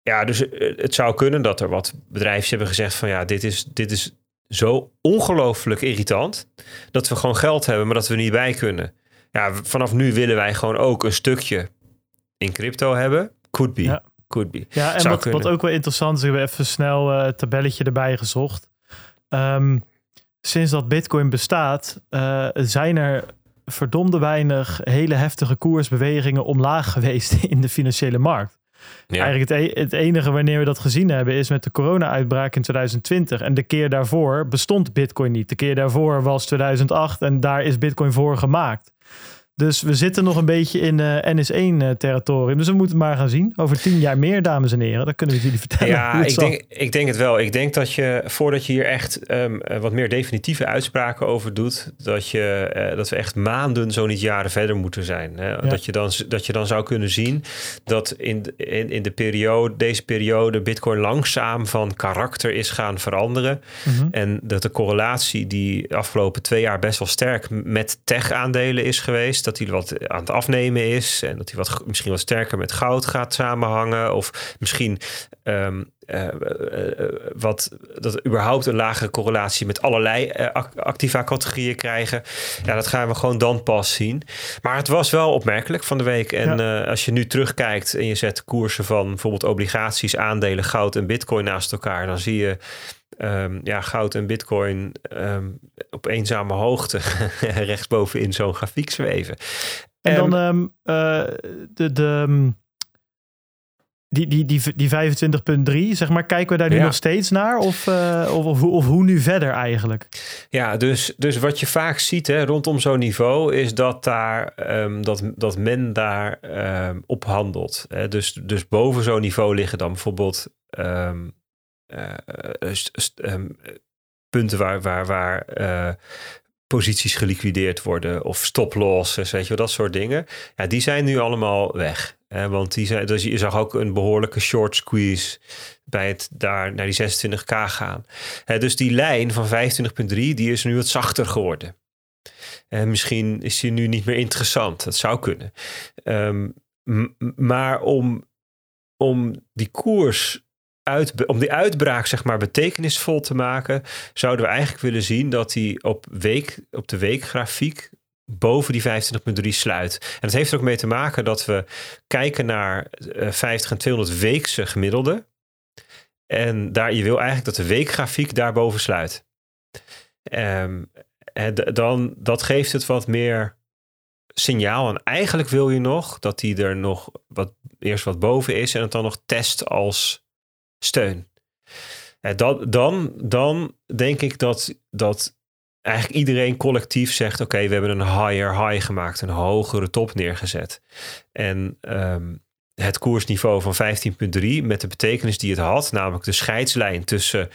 ja, dus eh, het zou kunnen dat er wat bedrijven hebben gezegd van ja, dit is, dit is zo ongelooflijk irritant dat we gewoon geld hebben, maar dat we er niet bij kunnen. Ja, vanaf nu willen wij gewoon ook een stukje in crypto hebben. Could be. Ja. Could be. Ja, en wat, wat ook wel interessant is, ik heb even snel eh, het tabelletje erbij gezocht. Ehm, sinds dat Bitcoin bestaat, eh, zijn er verdomde weinig hele heftige koersbewegingen omlaag <laughs> geweest in de financiële markt. Ja. Eigenlijk het, e- het enige wanneer we dat gezien hebben is met de corona-uitbraak in 2020. En de keer daarvoor bestond Bitcoin niet. De keer daarvoor was 2008 en daar is Bitcoin voor gemaakt. Dus we zitten nog een beetje in eh NS1-territorium. Dus we moeten maar gaan zien. Over tien jaar meer, dames en heren. Dan kunnen we jullie <laughs> vertellen. Ja, ik zal. denk, ik denk het wel. Ik denk dat je, voordat je hier echt ehm, eh, wat meer definitieve uitspraken over doet, dat, je, eh, dat we echt maanden, zo niet jaren verder moeten zijn. Hè? Dat, je dan, dat je dan zou kunnen zien dat in, in, in de periode, deze periode Bitcoin langzaam van karakter is gaan veranderen. Mhm. En dat de correlatie die afgelopen twee jaar best wel sterk met tech-aandelen is geweest, dat hij wat aan het afnemen is. En dat hij wat, misschien wat sterker met goud gaat samenhangen. Of misschien ehm, eh, eh, eh, wat, dat überhaupt een lagere correlatie met allerlei activa categorieën krijgen. Ja, dat gaan we gewoon dan pas zien. Maar het was wel opmerkelijk van de week. En als je nu terugkijkt en je zet koersen van bijvoorbeeld obligaties, aandelen, goud en bitcoin naast elkaar, dan zie je um, ja, goud en bitcoin um, op eenzame hoogte <laughs> rechtsboven in zo'n grafiek zweven. En dan um, uh, de, de, die, die, die, die 25.3, zeg maar, kijken we daar nu nog steeds naar? Of, uh, of, of, of, hoe nu verder eigenlijk? Ja, dus, dus wat je vaak ziet hè, rondom zo'n niveau is dat, daar, um, dat, dat men daar um, op handelt. Hè. Dus, dus boven zo'n niveau liggen dan bijvoorbeeld um, uh, punten waar, waar, waar uh, posities geliquideerd worden of stoplosses, weet je dat soort dingen. Ja, die zijn nu allemaal weg. Hè, want die zijn, dus je zag ook een behoorlijke short squeeze bij het daar naar die 26k gaan. Hè, dus die lijn van 25.3, die is nu wat zachter geworden. En misschien is die nu niet meer interessant. Dat zou kunnen. Um, maar om, om die koers uit, om die uitbraak zeg maar betekenisvol te maken, zouden we eigenlijk willen zien dat hij op, week, op de weekgrafiek boven die 25.3 sluit. En dat heeft er ook mee te maken dat we kijken naar 50 en 200 weekse gemiddelde. En daar, je wil eigenlijk dat de weekgrafiek daarboven sluit. Um, en dan, dat geeft het wat meer signaal. En eigenlijk wil je nog dat die er nog wat, eerst wat boven is en het dan nog test als steun. En dan, dan denk ik dat, dat eigenlijk iedereen collectief zegt: Oké, we hebben een higher high gemaakt, een hogere top neergezet. En um, het koersniveau van 15,3 met de betekenis die het had, namelijk de scheidslijn tussen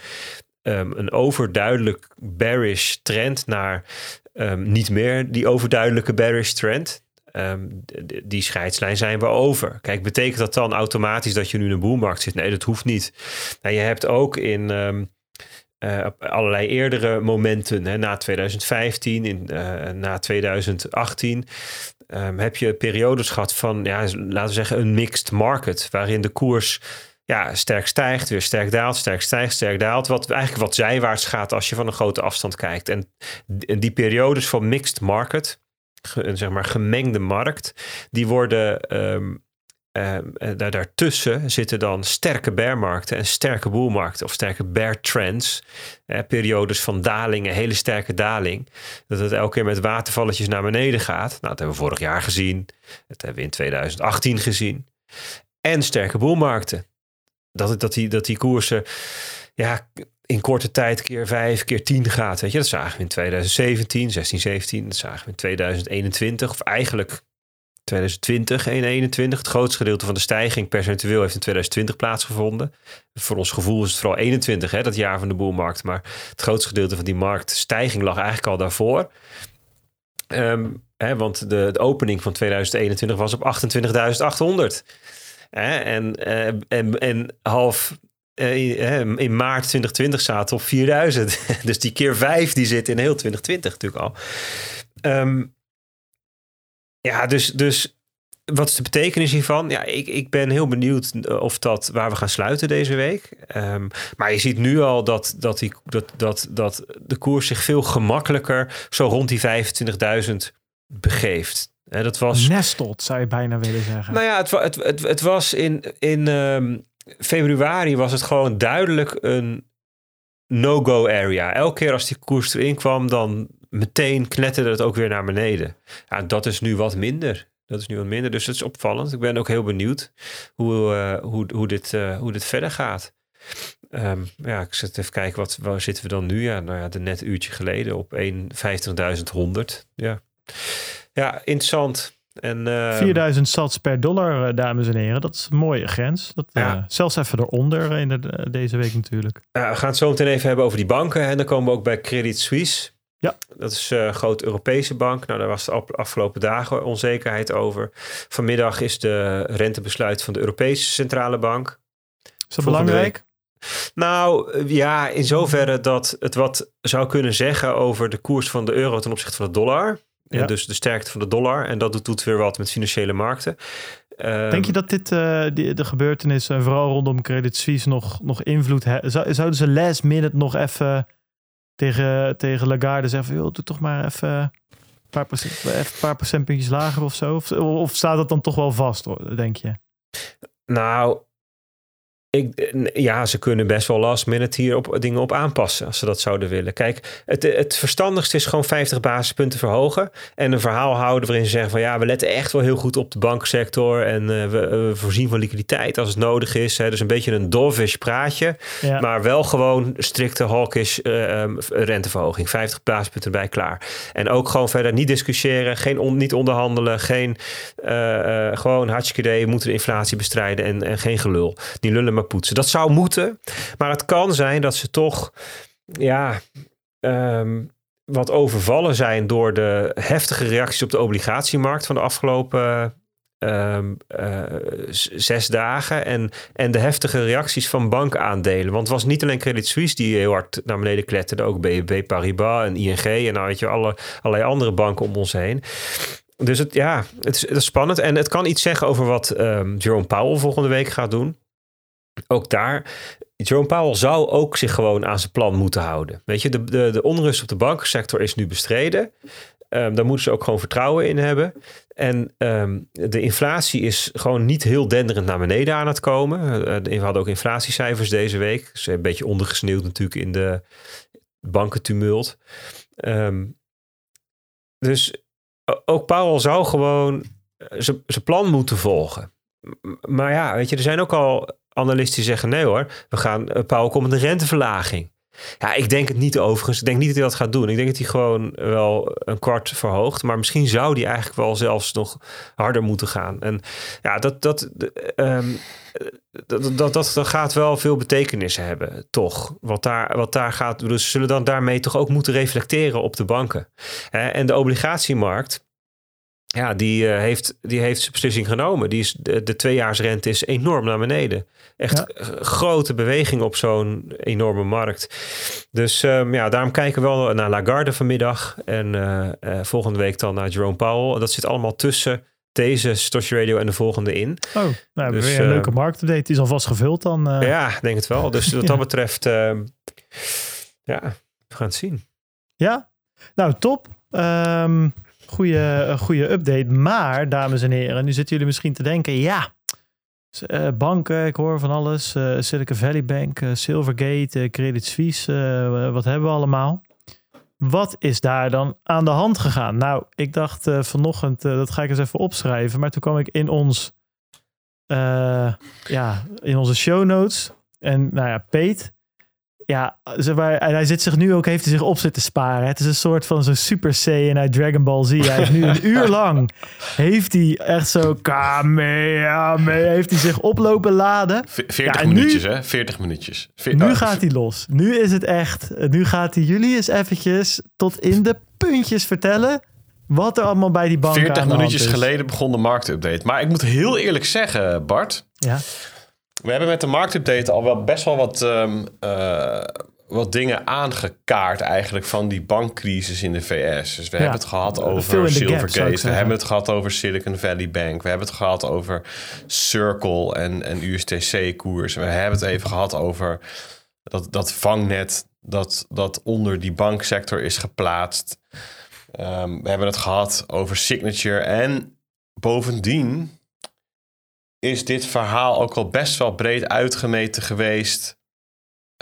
um, een overduidelijk bearish trend naar um, niet meer die overduidelijke bearish trend. Um, die scheidslijn zijn we over. Kijk, betekent dat dan automatisch dat je nu in een boelmarkt zit? Nee, dat hoeft niet. Nou, je hebt ook in um, uh, allerlei eerdere momenten, hè, na 2015, in, uh, na 2018, um, ehm, heb je periodes gehad van, ja, laten we zeggen, een mixed market, waarin de koers ja, sterk stijgt, weer sterk daalt, sterk stijgt, sterk daalt. Wat eigenlijk wat zijwaarts gaat als je van een grote afstand kijkt. En die periodes van mixed market, een zeg maar gemengde markt, die worden. Um, daar, daartussen zitten dan sterke bearmarkten en sterke boelmarkten of sterke bear trends. periodes van dalingen, hele sterke daling. Dat het elke keer met watervalletjes naar beneden gaat. Nou, dat hebben we vorig jaar gezien. Dat hebben we in 2018 gezien. En sterke boelmarkten. Dat, dat, die, dat die koersen ja, in korte tijd keer 5, keer 10 gaat. Weet je, dat zagen we in 2017, 16, 17. Dat zagen we in 2021. Of eigenlijk 2020 en 2021. Het grootste gedeelte van de stijging percentueel heeft in 2020 plaatsgevonden. Voor ons gevoel is het vooral 21, hè, dat jaar van de boelmarkt. Maar het grootste gedeelte van die marktstijging lag eigenlijk al daarvoor. Um, hè, want de, de, opening van 2021 was op 28.800. En, uh, en, en half in maart 2020 zaten op 4000. <laughs> dus die keer 5 die zit in heel 2020 natuurlijk al. Um, ja, dus, dus wat is de betekenis hiervan? Ja, ik, ik ben heel benieuwd of dat waar we gaan sluiten deze week. Um, maar je ziet nu al dat, dat, die, dat, dat, dat de koers zich veel gemakkelijker zo rond die 25.000 begeeft. He, dat was. Nestelt, zou je bijna willen zeggen. Nou ja, het, het, het, het was in, in um, februari was het gewoon duidelijk een no-go area. Elke keer als die koers erin kwam, dan meteen knetterde het ook weer naar beneden. Ja, dat is nu wat minder. Dat is nu wat minder, dus dat is opvallend. Ik ben ook heel benieuwd hoe, uh, hoe, hoe, dit, uh, hoe dit verder gaat. Um, ja, ik zit even kijken, wat, waar zitten we dan nu? Ja, nou ja, de net uurtje geleden op 1,50.100. Ja. ja, interessant. En, uh, 4000 sats per dollar, eh, dames en heren. Dat is een mooie grens. Dat, ja. uh, zelfs even eronder in de, deze week natuurlijk. we gaan het zo meteen even hebben over die banken. En dan komen we ook bij Credit Suisse. Ja. Dat is een groot Europese bank. Nou, daar was de afgelopen dagen onzekerheid over. Vanmiddag is de rentebesluit van de Europese Centrale Bank. Is dat belangrijk? Week. Nou ja, in zoverre dat het wat zou kunnen zeggen over de koers van de euro ten opzichte van de dollar. Ja. Dus de sterkte van de dollar. En dat doet, weer wat met financiële markten. Ehm, Denk je dat dit, die, de gebeurtenissen, en vooral rondom Credit Suisse, nog, nog invloed hebben? Zou, zouden ze last minute nog even tegen, tegen Lagarde zeggen van, joh, doe toch maar even een paar, procent, even een paar procentpuntjes lager of zo? Of, of staat dat dan toch wel vast, denk je? Nou, ik, ja, ze kunnen best wel last minute hier op, dingen op aanpassen als ze dat zouden willen. Kijk, het, het verstandigste is gewoon 50 basispunten verhogen. En een verhaal houden waarin ze zeggen van ja, we letten echt wel heel goed op de bankensector. En uh, we, we, voorzien van liquiditeit als het nodig is. Hè. Dus een beetje een dovish praatje. Ja. Maar wel gewoon strikte hawkish uh, um, renteverhoging. 50 basispunten erbij klaar. En ook gewoon verder niet discussiëren, geen on, niet onderhandelen. Geen uh, gewoon hartstikke idee, we moeten de inflatie bestrijden en, en geen gelul. Die lullen maar poetsen. Dat zou moeten, maar het kan zijn dat ze toch, ja, um, wat overvallen zijn door de heftige reacties op de obligatiemarkt van de afgelopen um, uh, zes dagen en, en de heftige reacties van bankaandelen. Want het was niet alleen Credit Suisse die heel hard naar beneden kletterde, ook BNP Paribas en ING en nou weet je alle, allerlei andere banken om ons heen. Dus het, ja, het is, het is spannend. En het kan iets zeggen over wat um, Jerome Powell volgende week gaat doen ook daar, Jerome Powell zou ook zich gewoon aan zijn plan moeten houden. Weet je, de, de, de onrust op de bankensector is nu bestreden. Um, daar moeten ze ook gewoon vertrouwen in hebben. En um, de inflatie is gewoon niet heel denderend naar beneden aan het komen. Uh, we hadden ook inflatiecijfers deze week. Ze een beetje ondergesneeuwd natuurlijk in de bankentumult. Um, dus ook Powell zou gewoon zijn plan moeten volgen. Maar ja, weet je, er zijn ook al analisten die zeggen: nee hoor, we gaan komt met een renteverlaging. Ja, ik denk het niet overigens. Ik denk niet dat hij dat gaat doen. Ik denk dat hij gewoon wel een kwart verhoogt. Maar misschien zou hij eigenlijk wel zelfs nog harder moeten gaan. En ja, dat, dat, dat, dat, dat, dat gaat wel veel betekenis hebben, toch? Wat daar, wat daar gaat. Dus ze zullen dan daarmee toch ook moeten reflecteren op de banken. En de obligatiemarkt ja, die, uh, heeft, die heeft zijn beslissing genomen. Die is, de, de tweejaarsrente is enorm naar beneden. Echt ja. grote beweging op zo'n enorme markt. Dus um, ja, daarom kijken we wel naar Lagarde vanmiddag. En uh, uh, volgende week dan naar Jerome Powell. Dat zit allemaal tussen deze Stoshi Radio en de volgende in. Oh, nou, dus, weer een leuke marktupdate. Die is alvast gevuld dan. Ja, denk het wel. Dus <laughs> wat dat betreft, ja, we gaan het zien. Ja, nou top. Um, goede, goede update. Maar, dames en heren, nu zitten jullie misschien te denken, ja, uh, banken, ik hoor van alles. Uh, Silicon Valley Bank, Silvergate, Credit Suisse, wat hebben we allemaal? Wat is daar dan aan de hand gegaan? Nou, ik dacht vanochtend, dat ga ik eens even opschrijven. Maar toen kwam ik in ons, ja, in onze show notes. En nou ja, Peet, ja, en hij zit zich nu ook, heeft hij zich op zitten sparen. Het is een soort van zo'n Super Saiyan uit Dragon Ball Z. Hij heeft nu een uur <laughs> lang, heeft hij echt zo Kamehameha, heeft hij zich oplopen laden. 40 ja, minuutjes, nu, hè? 40 minuutjes. Veer, nu oh, gaat hij los. Nu is het echt, nu gaat hij jullie eens eventjes tot in de puntjes vertellen wat er allemaal bij die bank 40 minuutjes geleden begon de marktupdate. Maar ik moet heel eerlijk zeggen, Bart. Ja. We hebben met de marktupdate al wel best wel wat, um, uh, wat dingen aangekaart eigenlijk van die bankcrisis in de VS. Dus we ja, hebben het gehad over Silvergate, we hebben het gehad over Silicon Valley Bank, we hebben het gehad over Circle en, en USTC-koers. We hebben het even gehad over dat, dat vangnet dat, dat onder die banksector is geplaatst. Um, we hebben het gehad over Signature en bovendien is dit verhaal ook al best wel breed uitgemeten geweest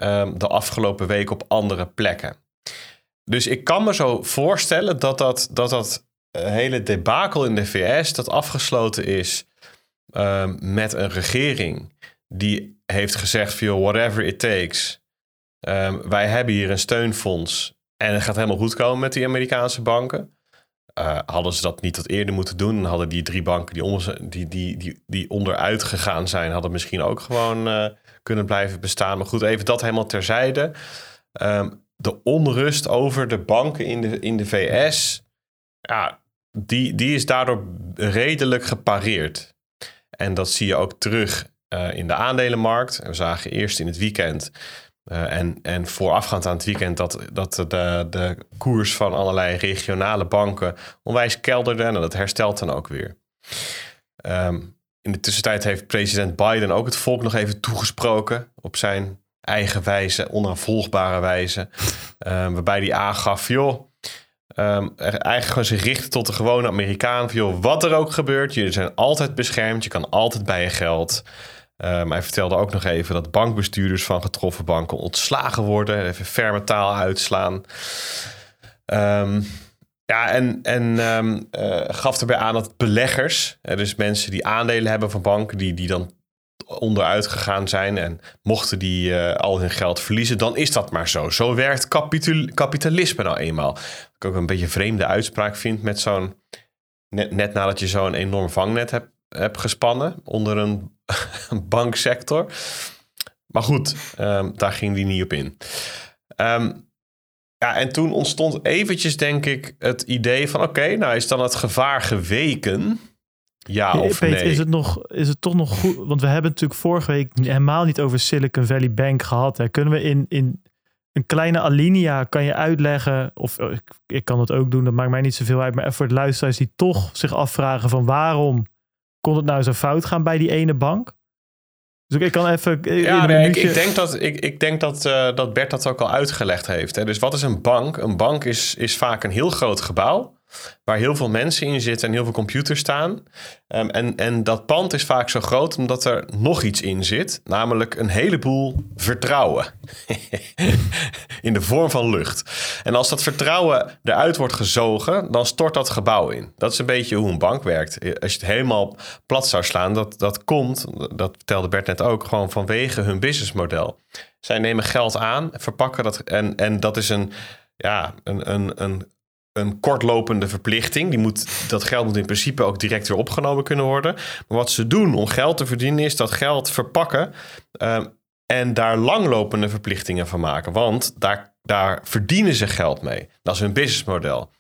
um, de afgelopen week op andere plekken. Dus ik kan me zo voorstellen dat dat, dat, dat hele debakel in de VS dat afgesloten is um, met een regering die heeft gezegd van whatever it takes. Um, wij hebben hier een steunfonds en het gaat helemaal goed komen met die Amerikaanse banken. Uh, hadden ze dat niet wat eerder moeten doen, hadden die drie banken die, onder, die, die, die, die onderuit gegaan zijn, hadden misschien ook gewoon uh, kunnen blijven bestaan. Maar goed, even dat helemaal terzijde. Um, de onrust over de banken in de, in de VS, ja, die, die is daardoor redelijk gepareerd. En dat zie je ook terug uh, in de aandelenmarkt. En we zagen eerst in het weekend Uh, en, en voorafgaand aan het weekend dat, dat de, de koers van allerlei regionale banken onwijs kelderde. En dat herstelt dan ook weer. Um, in de tussentijd heeft president Biden ook het volk nog even toegesproken op zijn eigen wijze, onafvolgbare wijze. Um, waarbij hij aangaf, joh, um, eigenlijk gewoon zich richten tot de gewone Amerikaan. Joh, wat er ook gebeurt, jullie zijn altijd beschermd, je kan altijd bij je geld. Um, hij vertelde ook nog even dat bankbestuurders van getroffen banken ontslagen worden. Even ferme taal uitslaan. Um, ja, en, en um, uh, gaf erbij aan dat beleggers, dus mensen die aandelen hebben van banken, die, die dan onderuit gegaan zijn en mochten die al hun geld verliezen, dan is dat maar zo. Zo werkt kapital, kapitalisme nou eenmaal. Wat ik ook een beetje vreemde uitspraak vind met zo'n, net, net nadat je zo'n enorm vangnet hebt, hebt gespannen onder <laughs> een, banksector. Maar goed, um, daar ging die niet op in. Um, ja, en toen ontstond eventjes, denk ik, het idee van... oké, nou is dan het gevaar geweken? Ja of Peter, nee? Is het, nog, is het toch nog goed? Want we hebben natuurlijk vorige week helemaal niet over Silicon Valley Bank gehad. Hè. Kunnen we in, in een kleine alinea, kan je uitleggen... of oh, ik, ik kan het ook doen, dat maakt mij niet zoveel uit... maar even voor het luisteraars die toch zich afvragen van... waarom kon het nou zo fout gaan bij die ene bank? Dus ik kan even. Ja, nee, ik, ik, denk dat, ik, ik denk dat, uh, dat Bert dat ook al uitgelegd heeft. Hè. Dus wat is een bank? Een bank is, is vaak een heel groot gebouw. Waar heel veel mensen in zitten en heel veel computers staan. Um, en, en dat pand is vaak zo groot omdat er nog iets in zit. Namelijk een heleboel vertrouwen. <laughs> in de vorm van lucht. En als dat vertrouwen eruit wordt gezogen, dan stort dat gebouw in. Dat is een beetje hoe een bank werkt. Als je het helemaal plat zou slaan, dat, dat komt, dat vertelde Bert net ook, gewoon vanwege hun businessmodel. Zij nemen geld aan, verpakken dat en, en dat is een, ja, een, een, een een kortlopende verplichting. Die moet, dat geld moet in principe ook direct weer opgenomen kunnen worden. Maar wat ze doen om geld te verdienen is dat geld verpakken uh, en daar langlopende verplichtingen van maken. Want daar, daar verdienen ze geld mee. Dat is hun businessmodel.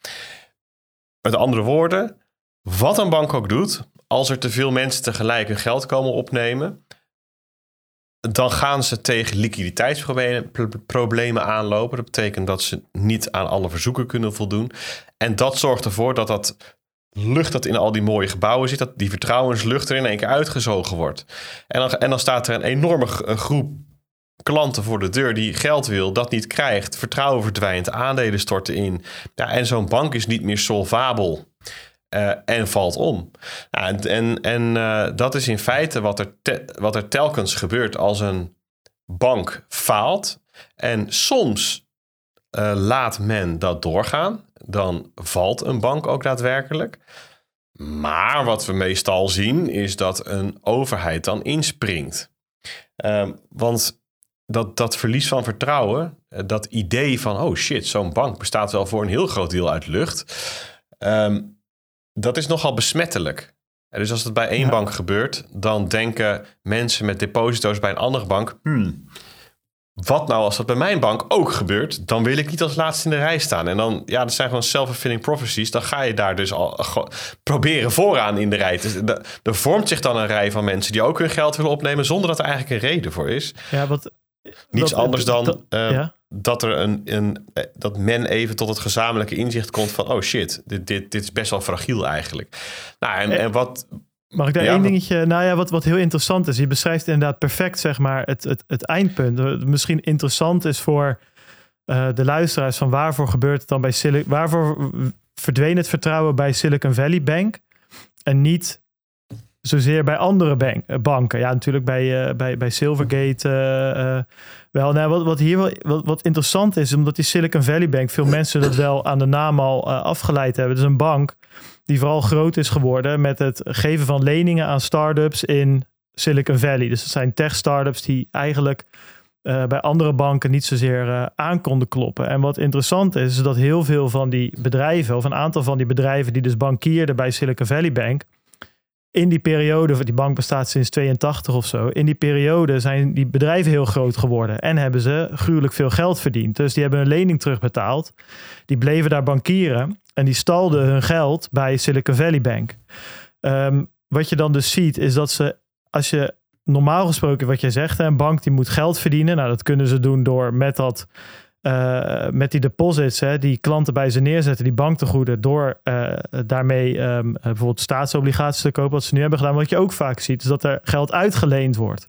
Met andere woorden, wat een bank ook doet, als er te veel mensen tegelijk hun geld komen opnemen, dan gaan ze tegen liquiditeitsproblemen aanlopen. Dat betekent dat ze niet aan alle verzoeken kunnen voldoen. En dat zorgt ervoor dat dat lucht dat in al die mooie gebouwen zit, dat die vertrouwenslucht er in één keer uitgezogen wordt. En dan, en dan staat er een enorme groep klanten voor de deur die geld wil, dat niet krijgt. Vertrouwen verdwijnt, aandelen storten in. Ja, en zo'n bank is niet meer solvabel. Uh, en valt om. Nou, en en, uh, dat is in feite wat er, wat er telkens gebeurt als een bank faalt. En soms uh, laat men dat doorgaan. Dan valt een bank ook daadwerkelijk. Maar wat we meestal zien is dat een overheid dan inspringt. want dat, dat verlies van vertrouwen, dat idee van, oh shit, zo'n bank bestaat wel voor een heel groot deel uit lucht. Um, dat is nogal besmettelijk. Dus als het bij één ja. bank gebeurt, dan denken mensen met deposito's bij een andere bank: hmm, wat nou als dat bij mijn bank ook gebeurt? Dan wil ik niet als laatste in de rij staan. En dan, ja, dat zijn gewoon self-fulfilling prophecies. Dan ga je daar dus al proberen vooraan in de rij. Dus er vormt zich dan een rij van mensen die ook hun geld willen opnemen zonder dat er eigenlijk een reden voor is. Ja, wat. Niets anders dan. Dat, uh, ja? dat, er een, een, dat men even tot het gezamenlijke inzicht komt van... oh shit, dit, dit, dit is best wel fragiel eigenlijk. Nou, en, en wat... Mag ik daar ja, één dingetje... Nou ja, wat, wat heel interessant is. Je beschrijft inderdaad perfect, zeg maar, het, het, het eindpunt. Misschien interessant is voor uh, de luisteraars... van waarvoor gebeurt het dan bij Silicon... Waarvoor verdween het vertrouwen bij Silicon Valley Bank... en niet zozeer bij andere bank, banken. Ja, natuurlijk bij, uh, bij, bij Silvergate uh, wel. Nou, wat, wat hier wel wat, wat interessant is, omdat die Silicon Valley Bank, veel mensen dat wel aan de naam al afgeleid hebben. Het is een bank die vooral groot is geworden met het geven van leningen aan startups in Silicon Valley. Dus dat zijn tech startups die eigenlijk bij andere banken niet zozeer aan konden kloppen. En wat interessant is, is dat heel veel van die bedrijven, of een aantal van die bedrijven die dus bankierden bij Silicon Valley Bank, in die periode, die bank bestaat sinds 82 of zo, in die periode zijn die bedrijven heel groot geworden en hebben ze gruwelijk veel geld verdiend. Dus die hebben een lening terugbetaald, die bleven daar bankieren en die stalden hun geld bij Silicon Valley Bank. Um, wat je dan dus ziet is dat ze, als je normaal gesproken wat jij zegt, een bank die moet geld verdienen. Nou, dat kunnen ze doen door met dat uh, met die deposits, hè, die klanten bij ze neerzetten, die banktegoeden, door uh, daarmee um, bijvoorbeeld staatsobligaties te kopen, wat ze nu hebben gedaan. Wat je ook vaak ziet, is dat er geld uitgeleend wordt.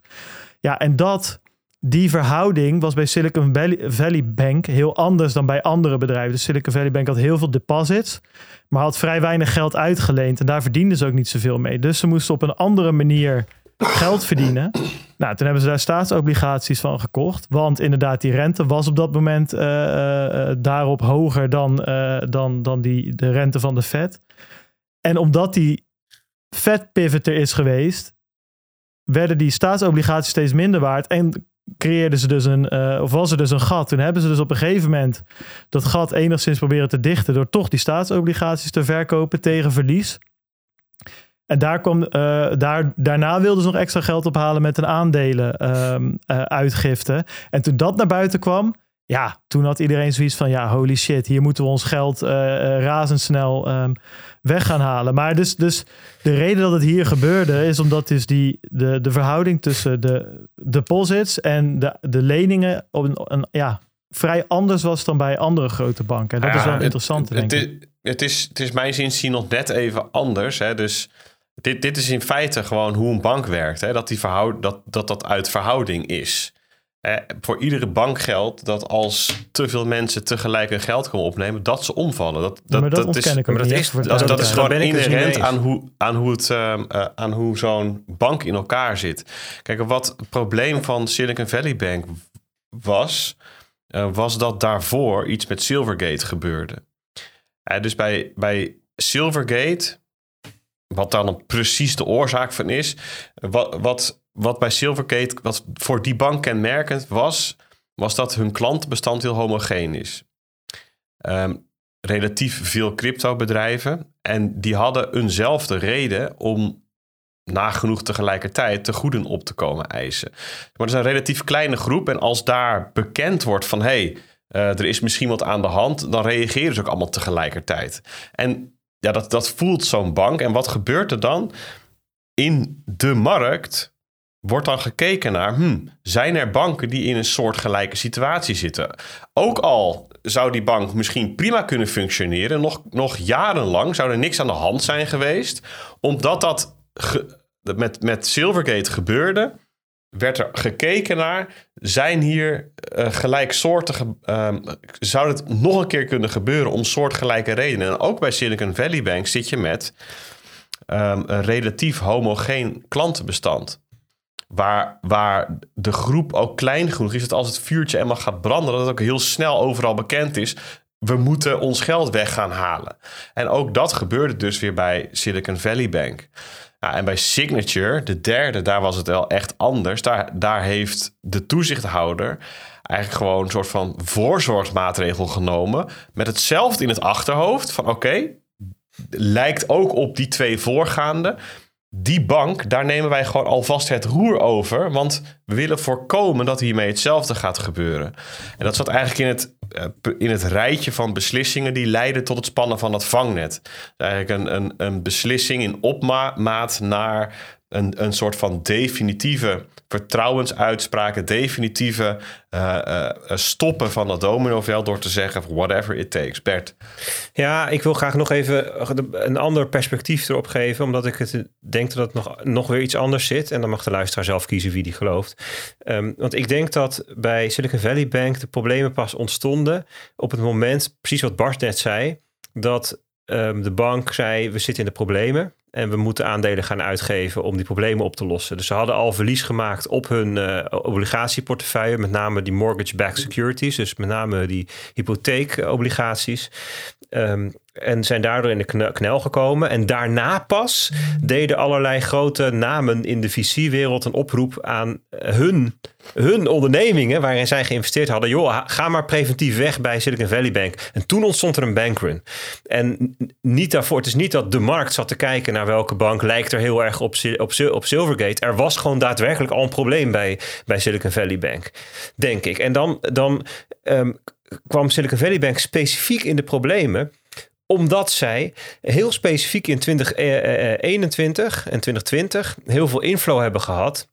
Ja, en dat, die verhouding was bij Silicon Valley Bank heel anders dan bij andere bedrijven. Dus Silicon Valley Bank had heel veel deposits, maar had vrij weinig geld uitgeleend. En daar verdienden ze ook niet zoveel mee. Dus ze moesten op een andere manier geld verdienen. Nou, toen hebben ze daar staatsobligaties van gekocht. Want inderdaad, die rente was op dat moment uh, uh, daarop hoger dan, dan, dan die, de rente van de Fed. En omdat die Fed pivoter is geweest, werden die staatsobligaties steeds minder waard. En creëerden ze dus een, of was er dus een gat. Toen hebben ze dus op een gegeven moment dat gat enigszins proberen te dichten door toch die staatsobligaties te verkopen tegen verlies. En daar kwam, uh, daar, daarna wilden ze nog extra geld ophalen met een aandelen um, uh, uitgifte. En toen dat naar buiten kwam, ja, toen had iedereen zoiets van, ja, holy shit, hier moeten we ons geld uh, razendsnel um, weg gaan halen. Maar dus, dus de reden dat het hier gebeurde is omdat dus die, de, de verhouding tussen de deposits en de, de leningen op een, een ja, vrij anders was dan bij andere grote banken. En dat ja, is wel interessant, het, denk het, ik. Het is, het is mijn zin nog net even anders. Hè? Dus dit, dit is in feite gewoon hoe een bank werkt. Hè? Dat, die verhoud, dat, dat dat uit verhouding is. Eh, voor iedere bank geldt dat als te veel mensen tegelijk hun geld komen opnemen, dat ze omvallen. Dat, dat, maar dat, dat is, ik maar dat is- dat, dat gewoon inherent aan hoe, aan hoe, het, ehm, eh, aan hoe zo'n bank in elkaar zit. Kijk, wat het probleem van Silicon Valley Bank was, eh, was dat daarvoor iets met Silvergate gebeurde. Eh, dus bij, bij Silvergate, wat dan precies de oorzaak van is, wat, wat, wat bij Silvergate, wat voor die bank kenmerkend was, was dat hun klantenbestand heel homogeen is. Ehm, relatief veel cryptobedrijven. En die hadden eenzelfde reden om nagenoeg tegelijkertijd te goeden op te komen eisen. Maar het is een relatief kleine groep. En als daar bekend wordt van... hé, hey, er is misschien wat aan de hand... dan reageren ze ook allemaal tegelijkertijd. En ja, dat, dat voelt zo'n bank. En wat gebeurt er dan? In de markt wordt dan gekeken naar... Hmm, zijn er banken die in een soortgelijke situatie zitten? Ook al zou die bank misschien prima kunnen functioneren... nog, nog jarenlang zou er niks aan de hand zijn geweest... omdat dat met, met Silvergate gebeurde, werd er gekeken naar, zijn hier eh, gelijksoortige, ehm, zou het nog een keer kunnen gebeuren om soortgelijke redenen? En ook bij Silicon Valley Bank zit je met ehm, een relatief homogeen klantenbestand. Waar, waar de groep ook klein genoeg is dat als het vuurtje eenmaal gaat branden, dat het ook heel snel overal bekend is. We moeten ons geld weg gaan halen. En ook dat gebeurde dus weer bij Silicon Valley Bank. Ja, en bij Signature, de derde, daar was het wel echt anders. Daar, daar heeft de toezichthouder eigenlijk gewoon een soort van voorzorgsmaatregel genomen. Met hetzelfde in het achterhoofd van oké, lijkt ook op die twee voorgaande. Die bank, daar nemen wij gewoon alvast het roer over. Want we willen voorkomen dat hiermee hetzelfde gaat gebeuren. En dat zat eigenlijk in het, eh, in het rijtje van beslissingen die leiden tot het spannen van het vangnet. Dus eigenlijk een, een, een beslissing in opmaat naar een, een soort van definitieve vertrouwensuitspraken, definitieve eh, eh, stoppen van dat dominoveld door te zeggen whatever it takes. Bert. Ja, ik wil graag nog even een ander perspectief erop geven, omdat ik het denk dat het nog, nog weer iets anders zit. En dan mag de luisteraar zelf kiezen wie die gelooft. Um, want ik denk dat bij Silicon Valley Bank de problemen pas ontstonden op het moment, precies wat Bart net zei, dat um, de bank zei: we zitten in de problemen. En we moeten aandelen gaan uitgeven om die problemen op te lossen. Dus ze hadden al verlies gemaakt op hun uh, obligatieportefeuille. Met name die mortgage-backed securities. Dus met name die hypotheekobligaties. Um, en zijn daardoor in de knel gekomen. En daarna pas deden allerlei grote namen in de VC-wereld een oproep aan hun, hun ondernemingen waarin zij geïnvesteerd hadden. Joh, ga maar preventief weg bij Silicon Valley Bank. En toen ontstond er een bankrun. En niet daarvoor, het is niet dat de markt zat te kijken naar welke bank lijkt er heel erg op, op, op Silvergate. Er was gewoon daadwerkelijk al een probleem bij, bij Silicon Valley Bank, denk ik. En dan, dan um, kwam Silicon Valley Bank specifiek in de problemen omdat zij heel specifiek in 2021 en 2020 heel veel inflow hebben gehad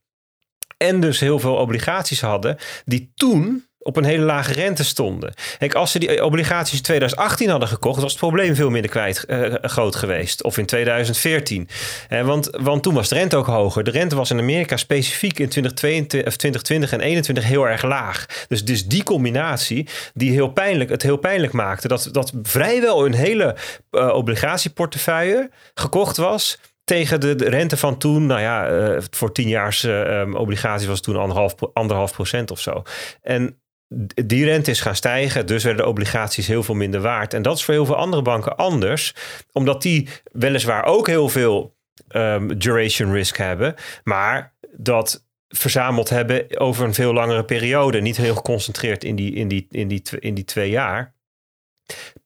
En dus heel veel obligaties hadden die toen op een hele lage rente stonden. Kijk, als ze die obligaties in 2018 hadden gekocht, was het probleem veel minder kwijt, uh, groot geweest. Of in 2014. Eh, want, want toen was de rente ook hoger. De rente was in Amerika specifiek in 2022, of 2020 en 2021 heel erg laag. Dus, dus die combinatie die heel pijnlijk, het heel pijnlijk maakte. Dat, dat vrijwel een hele uh, obligatieportefeuille gekocht was tegen de, rente van toen, nou ja, voor tienjaars obligaties was toen anderhalf, anderhalf procent of zo. En die rente is gaan stijgen, dus werden de obligaties heel veel minder waard. En dat is voor heel veel andere banken anders, omdat die weliswaar ook heel veel um, duration risk hebben, maar dat verzameld hebben over een veel langere periode, niet heel geconcentreerd in die, in die, in die, in die twee jaar.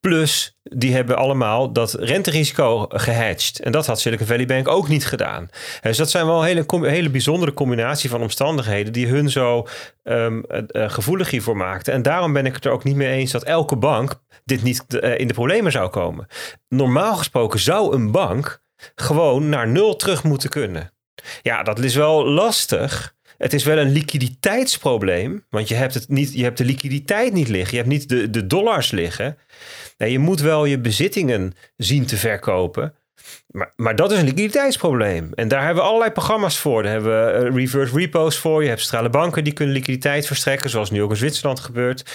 Plus, die hebben allemaal dat renterisico gehedged. En dat had Silicon Valley Bank ook niet gedaan. Dus dat zijn wel een hele, hele bijzondere combinatie van omstandigheden... die hun zo um, uh, gevoelig hiervoor maakten. En daarom ben ik het er ook niet mee eens dat elke bank... dit niet uh, in de problemen zou komen. Normaal gesproken zou een bank gewoon naar nul terug moeten kunnen. Ja, dat is wel lastig... Het is wel een liquiditeitsprobleem. Want je hebt, het niet, je hebt de liquiditeit niet liggen. Je hebt niet de, de dollars liggen. Je moet wel je bezittingen zien te verkopen. Maar, maar dat is een liquiditeitsprobleem. En daar hebben we allerlei programma's voor. Daar hebben we eh, reverse repos voor. Je hebt centrale banken die kunnen liquiditeit verstrekken, zoals nu ook in Zwitserland gebeurt.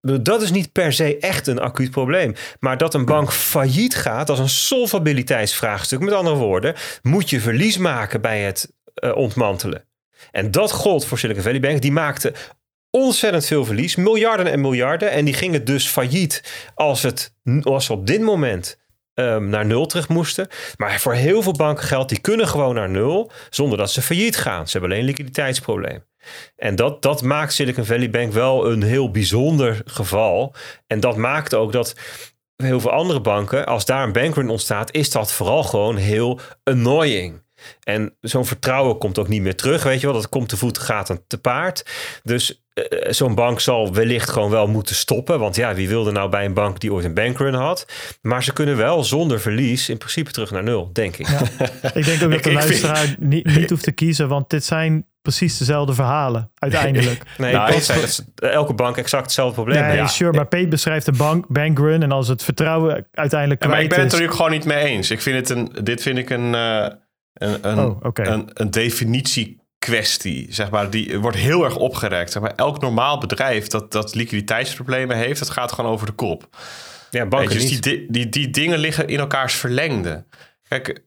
Dat is niet per se echt een acuut probleem. Maar dat een bank failliet gaat als een solvabiliteitsvraagstuk. Met andere woorden, moet je verlies maken bij het uh, ontmantelen. En dat gold voor Silicon Valley Bank. Die maakte ontzettend veel verlies, miljarden en miljarden. En die gingen dus failliet als, het, als ze op dit moment um, naar nul terug moesten. Maar voor heel veel banken geldt, die kunnen gewoon naar nul zonder dat ze failliet gaan. Ze hebben alleen een liquiditeitsprobleem. En dat, dat maakt Silicon Valley Bank wel een heel bijzonder geval. En dat maakt ook dat heel veel andere banken, als daar een bankrun ontstaat, is dat vooral gewoon heel annoying. En zo'n vertrouwen komt ook niet meer terug, weet je wel. Dat komt te voet, gaat aan te paard. Dus uh, zo'n bank zal wellicht gewoon wel moeten stoppen. Want ja, wie wilde nou bij een bank die ooit een bankrun had? Maar ze kunnen wel zonder verlies in principe terug naar nul, denk ik. Ja. <laughs> ik denk ook dat de luisteraar vind... niet, niet hoeft te kiezen, want dit zijn precies dezelfde verhalen uiteindelijk. <laughs> nee, nou, ik zei, dat elke bank exact hetzelfde probleem. Nee, ja. sure, maar Pete beschrijft de bank, bankrun en als het vertrouwen uiteindelijk kwijt ja, maar ik ben het er natuurlijk gewoon niet mee eens. Ik vind het een, dit vind ik een, uh, een, een, oh, okay. een, een definitie kwestie, zeg maar, die wordt heel erg opgerekt. Zeg maar, elk normaal bedrijf dat, dat liquiditeitsproblemen heeft, dat gaat gewoon over de kop. Ja, banken dus niet. Die, die, die dingen liggen in elkaars verlengde. Kijk,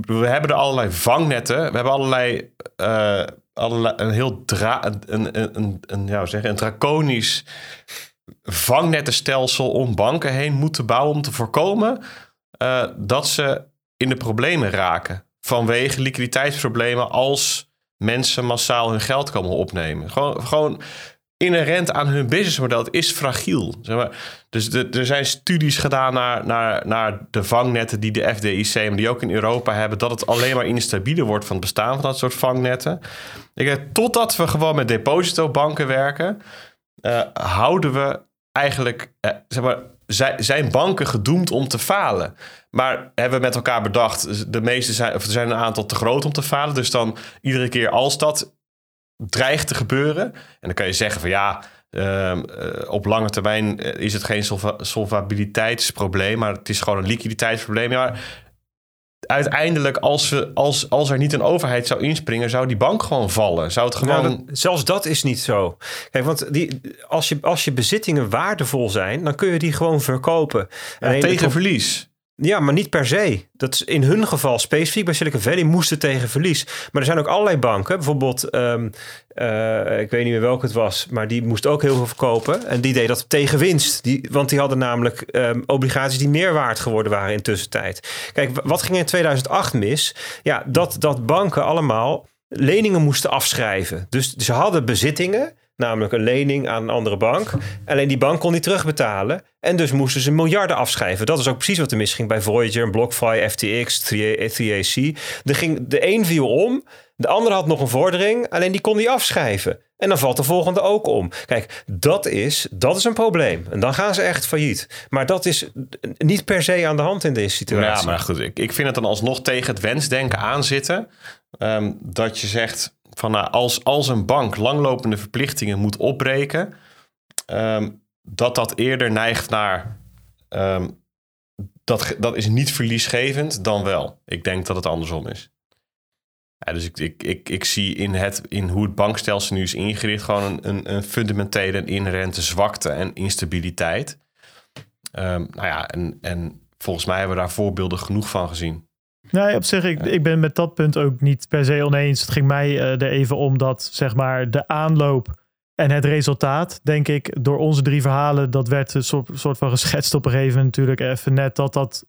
we hebben er allerlei vangnetten, we hebben allerlei, uh, allerlei een heel dra een, een, een, een, ja, zeggen, een draconisch vangnettenstelsel om banken heen moeten bouwen om te voorkomen uh, dat ze in de problemen raken vanwege liquiditeitsproblemen als mensen massaal hun geld komen opnemen. Gewoon, gewoon inherent aan hun businessmodel. Het is fragiel. Zeg maar. Dus er zijn studies gedaan naar, naar, naar de vangnetten die de FDIC, maar die ook in Europa hebben, dat het alleen maar instabieler wordt van het bestaan van dat soort vangnetten. Ik, totdat we gewoon met depositobanken werken, uh, houden we eigenlijk, uh, zeg maar, zijn banken gedoemd om te falen. Maar hebben we met elkaar bedacht, de meeste zijn, of er zijn een aantal te groot om te falen. Dus dan iedere keer als dat dreigt te gebeuren. En dan kan je zeggen van ja, uh, op lange termijn is het geen solva solvabiliteitsprobleem, maar het is gewoon een liquiditeitsprobleem. Ja, uiteindelijk, als, we, als, als er niet een overheid zou inspringen, zou die bank gewoon vallen. Zou het gewoon... Nou, dat, zelfs dat is niet zo. Kijk, want die, als, je, als je bezittingen waardevol zijn, dan kun je die gewoon verkopen. Ja, tegen verlies. Ja, maar niet per se. Dat is in hun geval specifiek bij Silicon Valley moesten tegen verlies. Maar er zijn ook allerlei banken. Bijvoorbeeld, um, uh, ik weet niet meer welke het was, maar die moest ook heel veel verkopen. En die deed dat tegen winst. Die, want die hadden namelijk um, obligaties die meer waard geworden waren in tussentijd. Kijk, wat ging in 2008 mis? Ja, dat, dat banken allemaal leningen moesten afschrijven. Dus ze hadden bezittingen namelijk een lening aan een andere bank. Alleen die bank kon niet terugbetalen. En dus moesten ze miljarden afschrijven. Dat is ook precies wat er misging bij Voyager, BlockFi, FTX, 3AC. De, ging, de een viel om, de ander had nog een vordering, alleen die kon die afschrijven. En dan valt de volgende ook om. Kijk, dat is, dat is een probleem. En dan gaan ze echt failliet. Maar dat is niet per se aan de hand in deze situatie. Ja, maar goed, ik, ik vind het dan alsnog tegen het wensdenken aanzitten. Um, dat je zegt, van nou, als, als een bank langlopende verplichtingen moet opbreken, ehm, dat dat eerder neigt naar ehm, dat, dat is niet verliesgevend dan wel. Ik denk dat het andersom is. Ja, dus ik, ik, ik, ik zie in, het, in hoe het bankstelsel nu is ingericht gewoon een, een, een fundamentele en inherente zwakte en instabiliteit. Um, nou ja, en, en volgens mij hebben we daar voorbeelden genoeg van gezien. Nee, op zich, ik, ik ben met dat punt ook niet per se oneens. Het ging mij uh, er even om dat, zeg maar, de aanloop en het resultaat, denk ik, door onze drie verhalen, dat werd een soort, soort van geschetst op een gegeven moment natuurlijk even net dat dat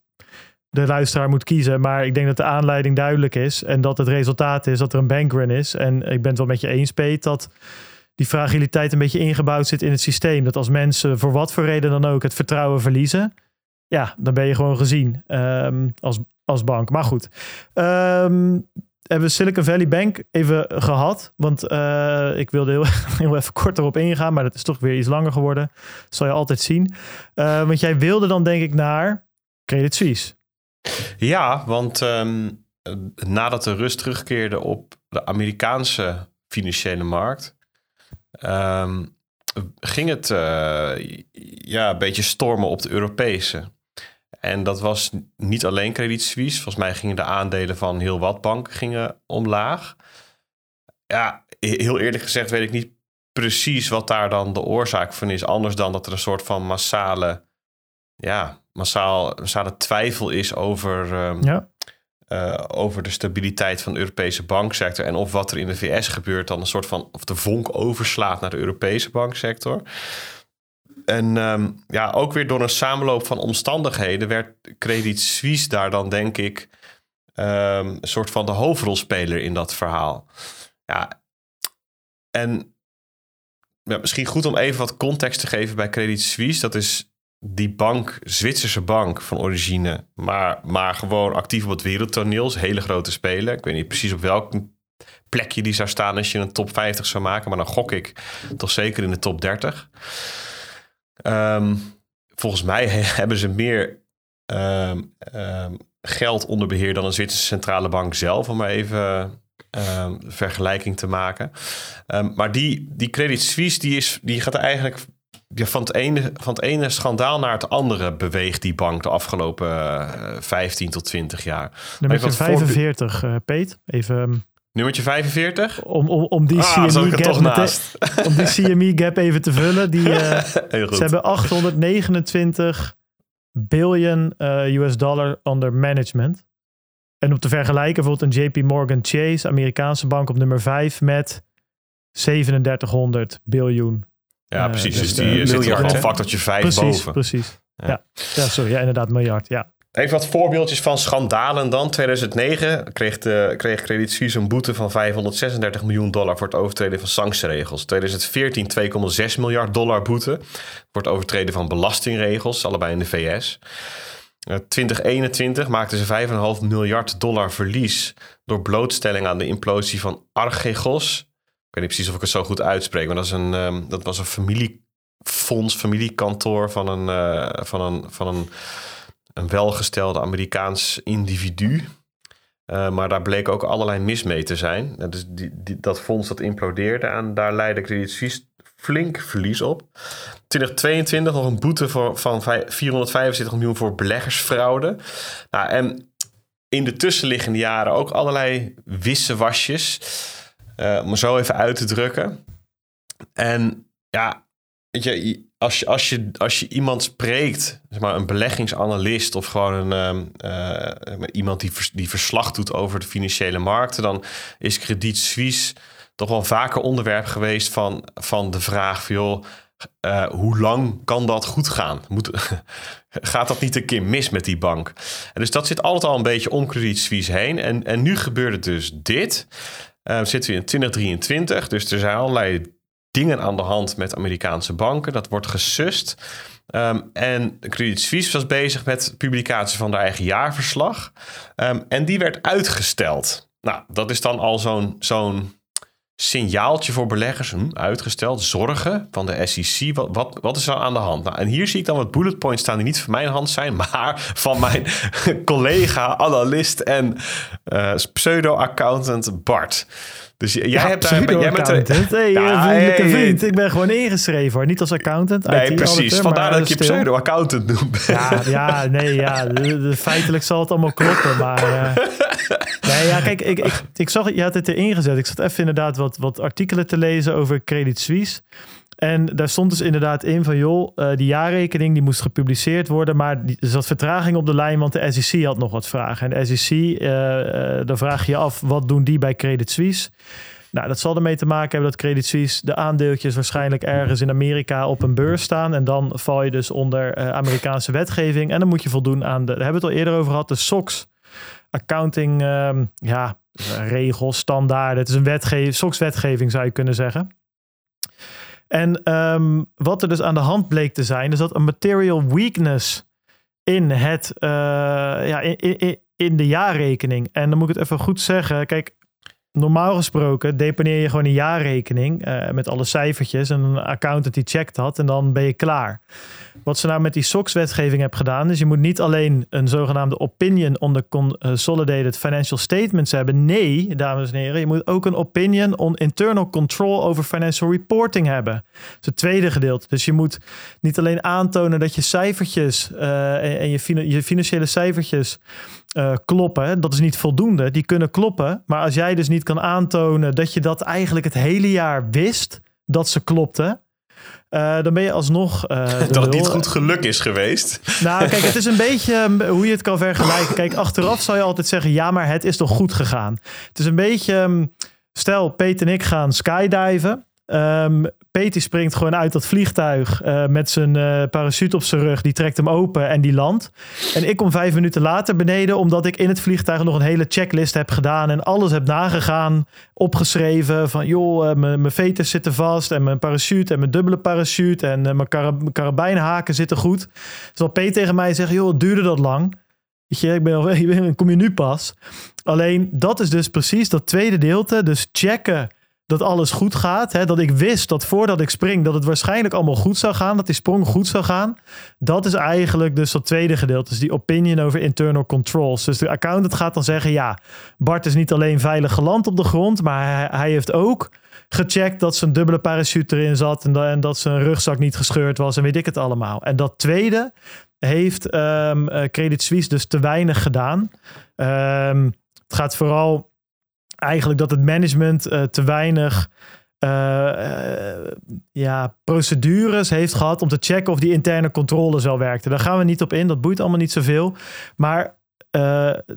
de luisteraar moet kiezen. Maar ik denk dat de aanleiding duidelijk is en dat het resultaat is dat er een bankrun is. En ik ben het wel met je eens, Peet, dat die fragiliteit een beetje ingebouwd zit in het systeem. Dat als mensen voor wat voor reden dan ook het vertrouwen verliezen, ja, dan ben je gewoon gezien um, als, als bank. Maar goed, um, hebben we Silicon Valley Bank even gehad. Want uh, ik wilde heel, <laughs> heel even kort erop ingaan, maar dat is toch weer iets langer geworden. Dat zal je altijd zien. Uh, want jij wilde dan denk ik naar Credit Suisse. Ja, want um, nadat de rust terugkeerde op de Amerikaanse financiële markt, ging het uh, ja, een beetje stormen op de Europese. En dat was niet alleen Credit Suisse. Volgens mij gingen de aandelen van heel wat banken gingen omlaag. Ja, heel eerlijk gezegd weet ik niet precies wat daar dan de oorzaak van is. Anders dan dat er een soort van massale, ja, massaal, massale twijfel is over, um, ja. uh, over de stabiliteit van de Europese banksector. En of wat er in de VS gebeurt dan een soort van, of de vonk overslaat naar de Europese banksector. En um, ja, ook weer door een samenloop van omstandigheden werd Credit Suisse daar dan denk ik um, een soort van de hoofdrolspeler in dat verhaal. Ja, en ja, misschien goed om even wat context te geven bij Credit Suisse. Dat is die bank, Zwitserse bank van origine, maar, maar gewoon actief op het wereldtoneel. Hele grote speler. Ik weet niet precies op welk plekje die zou staan als je een top 50 zou maken, maar dan gok ik toch zeker in de top 30. Um, volgens mij <laughs> hebben ze meer um, um, geld onder beheer dan een Zwitserse centrale bank zelf, om maar even vergelijking te maken. maar die, die Credit Suisse, die, is, die gaat eigenlijk ja, van, het ene, van het ene schandaal naar het andere beweegt die bank de afgelopen uh, 15 tot 20 jaar. Nummer 45, uh, Peet. Even Nummertje 45? Om, om, om die ah, CME gap naast. om die CME gap even te vullen. Die, <laughs> uh, ze hebben 829 biljoen uh, US dollar under management. En om te vergelijken, bijvoorbeeld een JP Morgan Chase, Amerikaanse bank op nummer 5 met 3700 biljoen. Ja, precies. Uh, dus die uh, zit al factortje 5 precies, boven. Precies, ja. Ja. ja. sorry. Ja, inderdaad, miljard, ja. Even wat voorbeeldjes van schandalen dan. 2009 kreeg, de, kreeg Credit Suisse een boete van 536 miljoen dollar voor het overtreden van sanctieregels. 2014 2,6 miljard dollar boete voor het overtreden van belastingregels, allebei in de VS. 2021 eh, maakten ze 5,5 miljard dollar verlies door blootstelling aan de implosie van Archegos. Ik weet niet precies of ik het zo goed uitspreek, maar dat, is een, um, dat was een familiefonds, familiekantoor van een, uh, van een, van een een welgestelde Amerikaans individu. Uh, maar daar bleek ook allerlei mis mee te zijn. Dus die, die, dat fonds dat implodeerde en daar leidde Credit Suisse flink verlies op. 2022 nog een boete voor, van 475 miljoen voor beleggersfraude. Nou, en in de tussenliggende jaren ook allerlei wissewasjes. Uh, om zo even uit te drukken. En ja, weet je, als je, als je, als je iemand spreekt, zeg maar een beleggingsanalist of gewoon een, uh, iemand die, die verslag doet over de financiële markten, dan is Credit Suisse toch wel vaker onderwerp geweest van, van de vraag van joh, uh, hoe lang kan dat goed gaan? Moet, <laughs> gaat dat niet een keer mis met die bank? En dus dat zit altijd al een beetje om Credit Suisse heen. En, en nu gebeurde dus dit. Uh, zitten we in 2023, dus er zijn allerlei dingen aan de hand met Amerikaanse banken. Dat wordt gesust. Um, en Credit Suisse was bezig met publicatie van haar eigen jaarverslag. Um, en die werd uitgesteld. Nou, dat is dan al zo'n zo'n signaaltje voor beleggers, hm, uitgesteld, zorgen van de SEC. Wat, wat, is er aan de hand? Nou, en hier zie ik dan wat bullet points staan die niet van mijn hand zijn, <laughs> maar van mijn <laughs> collega, analist en uh, pseudo-accountant Bart. Dus jij Ja, hebt daar... Jij bent accountant. Hey, Ja, vriendelijke hey, vriend. Ik ben gewoon ingeschreven hoor. Niet als accountant. nee, IT precies. auditor, Vandaar dat ik je pseudo-accountant noem. Ja, ja, nee, ja. Feitelijk zal het allemaal kloppen, maar... eh, <laughs> nee, ja, kijk, ik, ik, ik zag, je had het erin gezet. Ik zat even inderdaad wat, wat artikelen te lezen over Credit Suisse. En daar stond dus inderdaad in van, joh, eh, die jaarrekening die moest gepubliceerd worden, maar er zat vertraging op de lijn, want de SEC had nog wat vragen. En de SEC, eh, eh, dan vraag je je af, wat doen die bij Credit Suisse? Nou, dat zal ermee te maken hebben dat Credit Suisse de aandeeltjes waarschijnlijk ergens in Amerika op een beurs staan. En dan val je dus onder Amerikaanse wetgeving. En dan moet je voldoen aan de, daar hebben we het al eerder over gehad, de SOX accounting ehm, ja, regels, standaarden. Het is een wetgeving, SOX-wetgeving zou je kunnen zeggen. En ehm, wat er dus aan de hand bleek te zijn, is dat een material weakness in, het, eh, ja, in, in, in de jaarrekening. En dan moet ik het even goed zeggen. Kijk, normaal gesproken deponeer je gewoon een jaarrekening eh, met alle cijfertjes en een accountant die checkt dat en dan ben je klaar. Wat ze nou met die SOX-wetgeving hebben gedaan, is je moet niet alleen een zogenaamde opinion on the consolidated financial statements hebben. Nee, dames en heren, je moet ook een opinion on internal control over financial reporting hebben. Dat is het tweede gedeelte. Dus je moet niet alleen aantonen dat je cijfertjes eh, en, je, je financiële cijfertjes eh, kloppen. Dat is niet voldoende. Die kunnen kloppen. Maar als jij dus niet kan aantonen dat je dat eigenlijk het hele jaar wist dat ze klopten. eh, dan ben je alsnog. de <laughs> Dat het niet goed geluk is geweest. Nou, kijk, het is een <laughs> beetje hoe je het kan vergelijken. Kijk, achteraf zal je altijd zeggen: ja, maar het is toch goed gegaan. Het is een beetje. um, stel, Peter en ik gaan skydiven. Um, Peter springt gewoon uit dat vliegtuig eh, met zijn eh, parachute op zijn rug. Die trekt hem open en die landt. En ik kom vijf minuten later beneden, omdat ik in het vliegtuig nog een hele checklist heb gedaan. En alles heb nagegaan, opgeschreven. Van joh, eh, mijn veters zitten vast. En mijn parachute en mijn dubbele parachute. En mijn karab- mijn karabijnhaken zitten goed. Zal Peter tegen mij zeggen, joh, duurde dat lang? Weet je, ik ben al, <laughs> kom je nu pas. Alleen dat is dus precies dat tweede deelte. Dus checken dat alles goed gaat. Hè? Dat ik wist dat voordat ik spring, dat het waarschijnlijk allemaal goed zou gaan. Dat die sprong goed zou gaan. Dat is eigenlijk dus dat tweede gedeelte. Dus die opinion over internal controls. Dus de accountant gaat dan zeggen, ja, Bart is niet alleen veilig geland op de grond, maar hij, heeft ook gecheckt dat zijn dubbele parachute erin zat en dat zijn rugzak niet gescheurd was en weet ik het allemaal. En dat tweede heeft ehm, eh, Credit Suisse dus te weinig gedaan. Ehm, het gaat vooral eigenlijk dat het management eh, te weinig eh, eh, ja, procedures heeft gehad om te checken of die interne controles wel werkten. Daar gaan we niet op in, dat boeit allemaal niet zoveel. Maar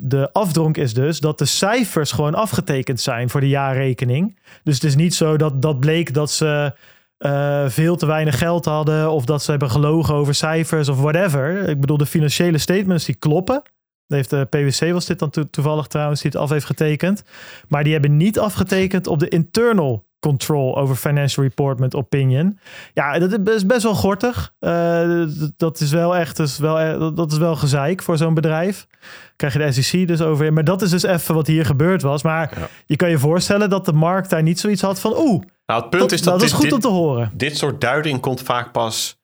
de afdronk is dus dat de cijfers gewoon afgetekend zijn voor de jaarrekening. Dus het is niet zo dat dat bleek dat ze veel te weinig geld hadden of dat ze hebben gelogen over cijfers of whatever. Ik bedoel, de financiële statements die kloppen. Heeft de PwC was dit dan to- toevallig trouwens die het af heeft getekend. Maar die hebben niet afgetekend op de internal control over financial report met opinion. Ja, dat is best wel gortig. Eh, dat is wel echt, dat is wel, eh, dat is wel gezeik voor zo'n bedrijf. Krijg je de SEC dus over. Maar dat is dus even wat hier gebeurd was. Maar Ja. je kan je voorstellen dat de markt daar niet zoiets had van... Oeh, Nou, het punt dat, is dat, dat is goed dit, om te horen. dit soort duiding komt vaak pas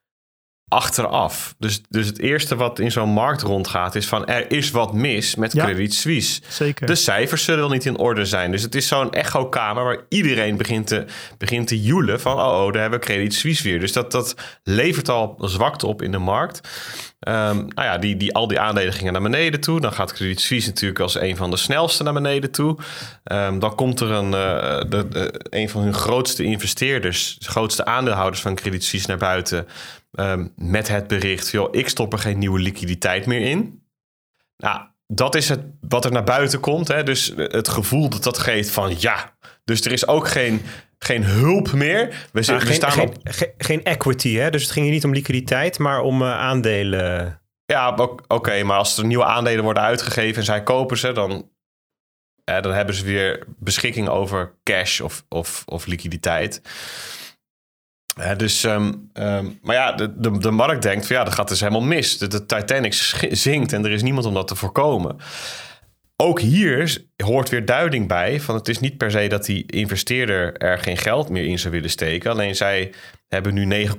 achteraf. Dus, dus het eerste wat in zo'n markt rondgaat is van er is wat mis met Ja. Credit Suisse. Zeker. De cijfers zullen wel niet in orde zijn. Dus het is zo'n echokamer waar iedereen begint te, begint te joelen van... oh, oh, daar hebben we Credit Suisse weer. Dus dat, dat levert al zwakte op in de markt. Ehm, nou ja, die, die, al die aandelen gingen naar beneden toe. Dan gaat Credit Suisse natuurlijk als een van de snelste naar beneden toe. Ehm, dan komt er een, eh, de, de- een van hun grootste investeerders... de grootste aandeelhouders van Credit Suisse naar buiten... ehm, met het bericht, joh, ik stop er geen nieuwe liquiditeit meer in. Nou, dat is het wat er naar buiten komt. Hè? Dus het gevoel dat dat geeft van ja. Dus er is ook geen, geen hulp meer. We, we geen, staan geen, op. geen, geen equity, hè? Dus het ging hier niet om liquiditeit, maar om eh, aandelen. Ja, oké, maar als er nieuwe aandelen worden uitgegeven en zij kopen ze, dan, eh, dan hebben ze weer beschikking over cash of, of, of liquiditeit. Dus, ehm, ehm, maar ja, de, de, de markt denkt van ja, dat gaat dus helemaal mis. De, de Titanic zinkt en er is niemand om dat te voorkomen. ook hier hoort weer duiding bij. Van het is niet per se dat die investeerder er geen geld meer in zou willen steken. Alleen zij hebben nu 9,9%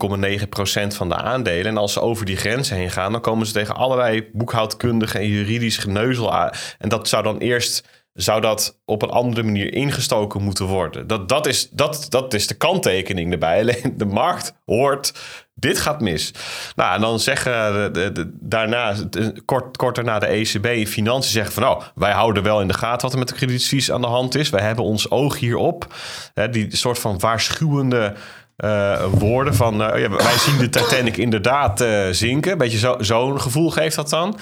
van de aandelen. En als ze over die grenzen heen gaan, dan komen ze tegen allerlei boekhoudkundige en juridisch geneuzel aan. En dat zou dan eerst zou dat op een andere manier ingestoken moeten worden. Dat, dat, is, dat, dat is de kanttekening erbij. <laughs> Alleen de markt hoort, dit gaat mis. Nou, en dan zeggen daarna, kort, kort daarna de ECB Financiën zeggen van... nou, wij houden wel in de gaten wat er met de kredietvies aan de hand is. Wij hebben ons oog hierop. die soort van waarschuwende... Uh, woorden van uh, ja, wij zien de Titanic inderdaad uh, zinken. Beetje zo'n gevoel geeft dat dan.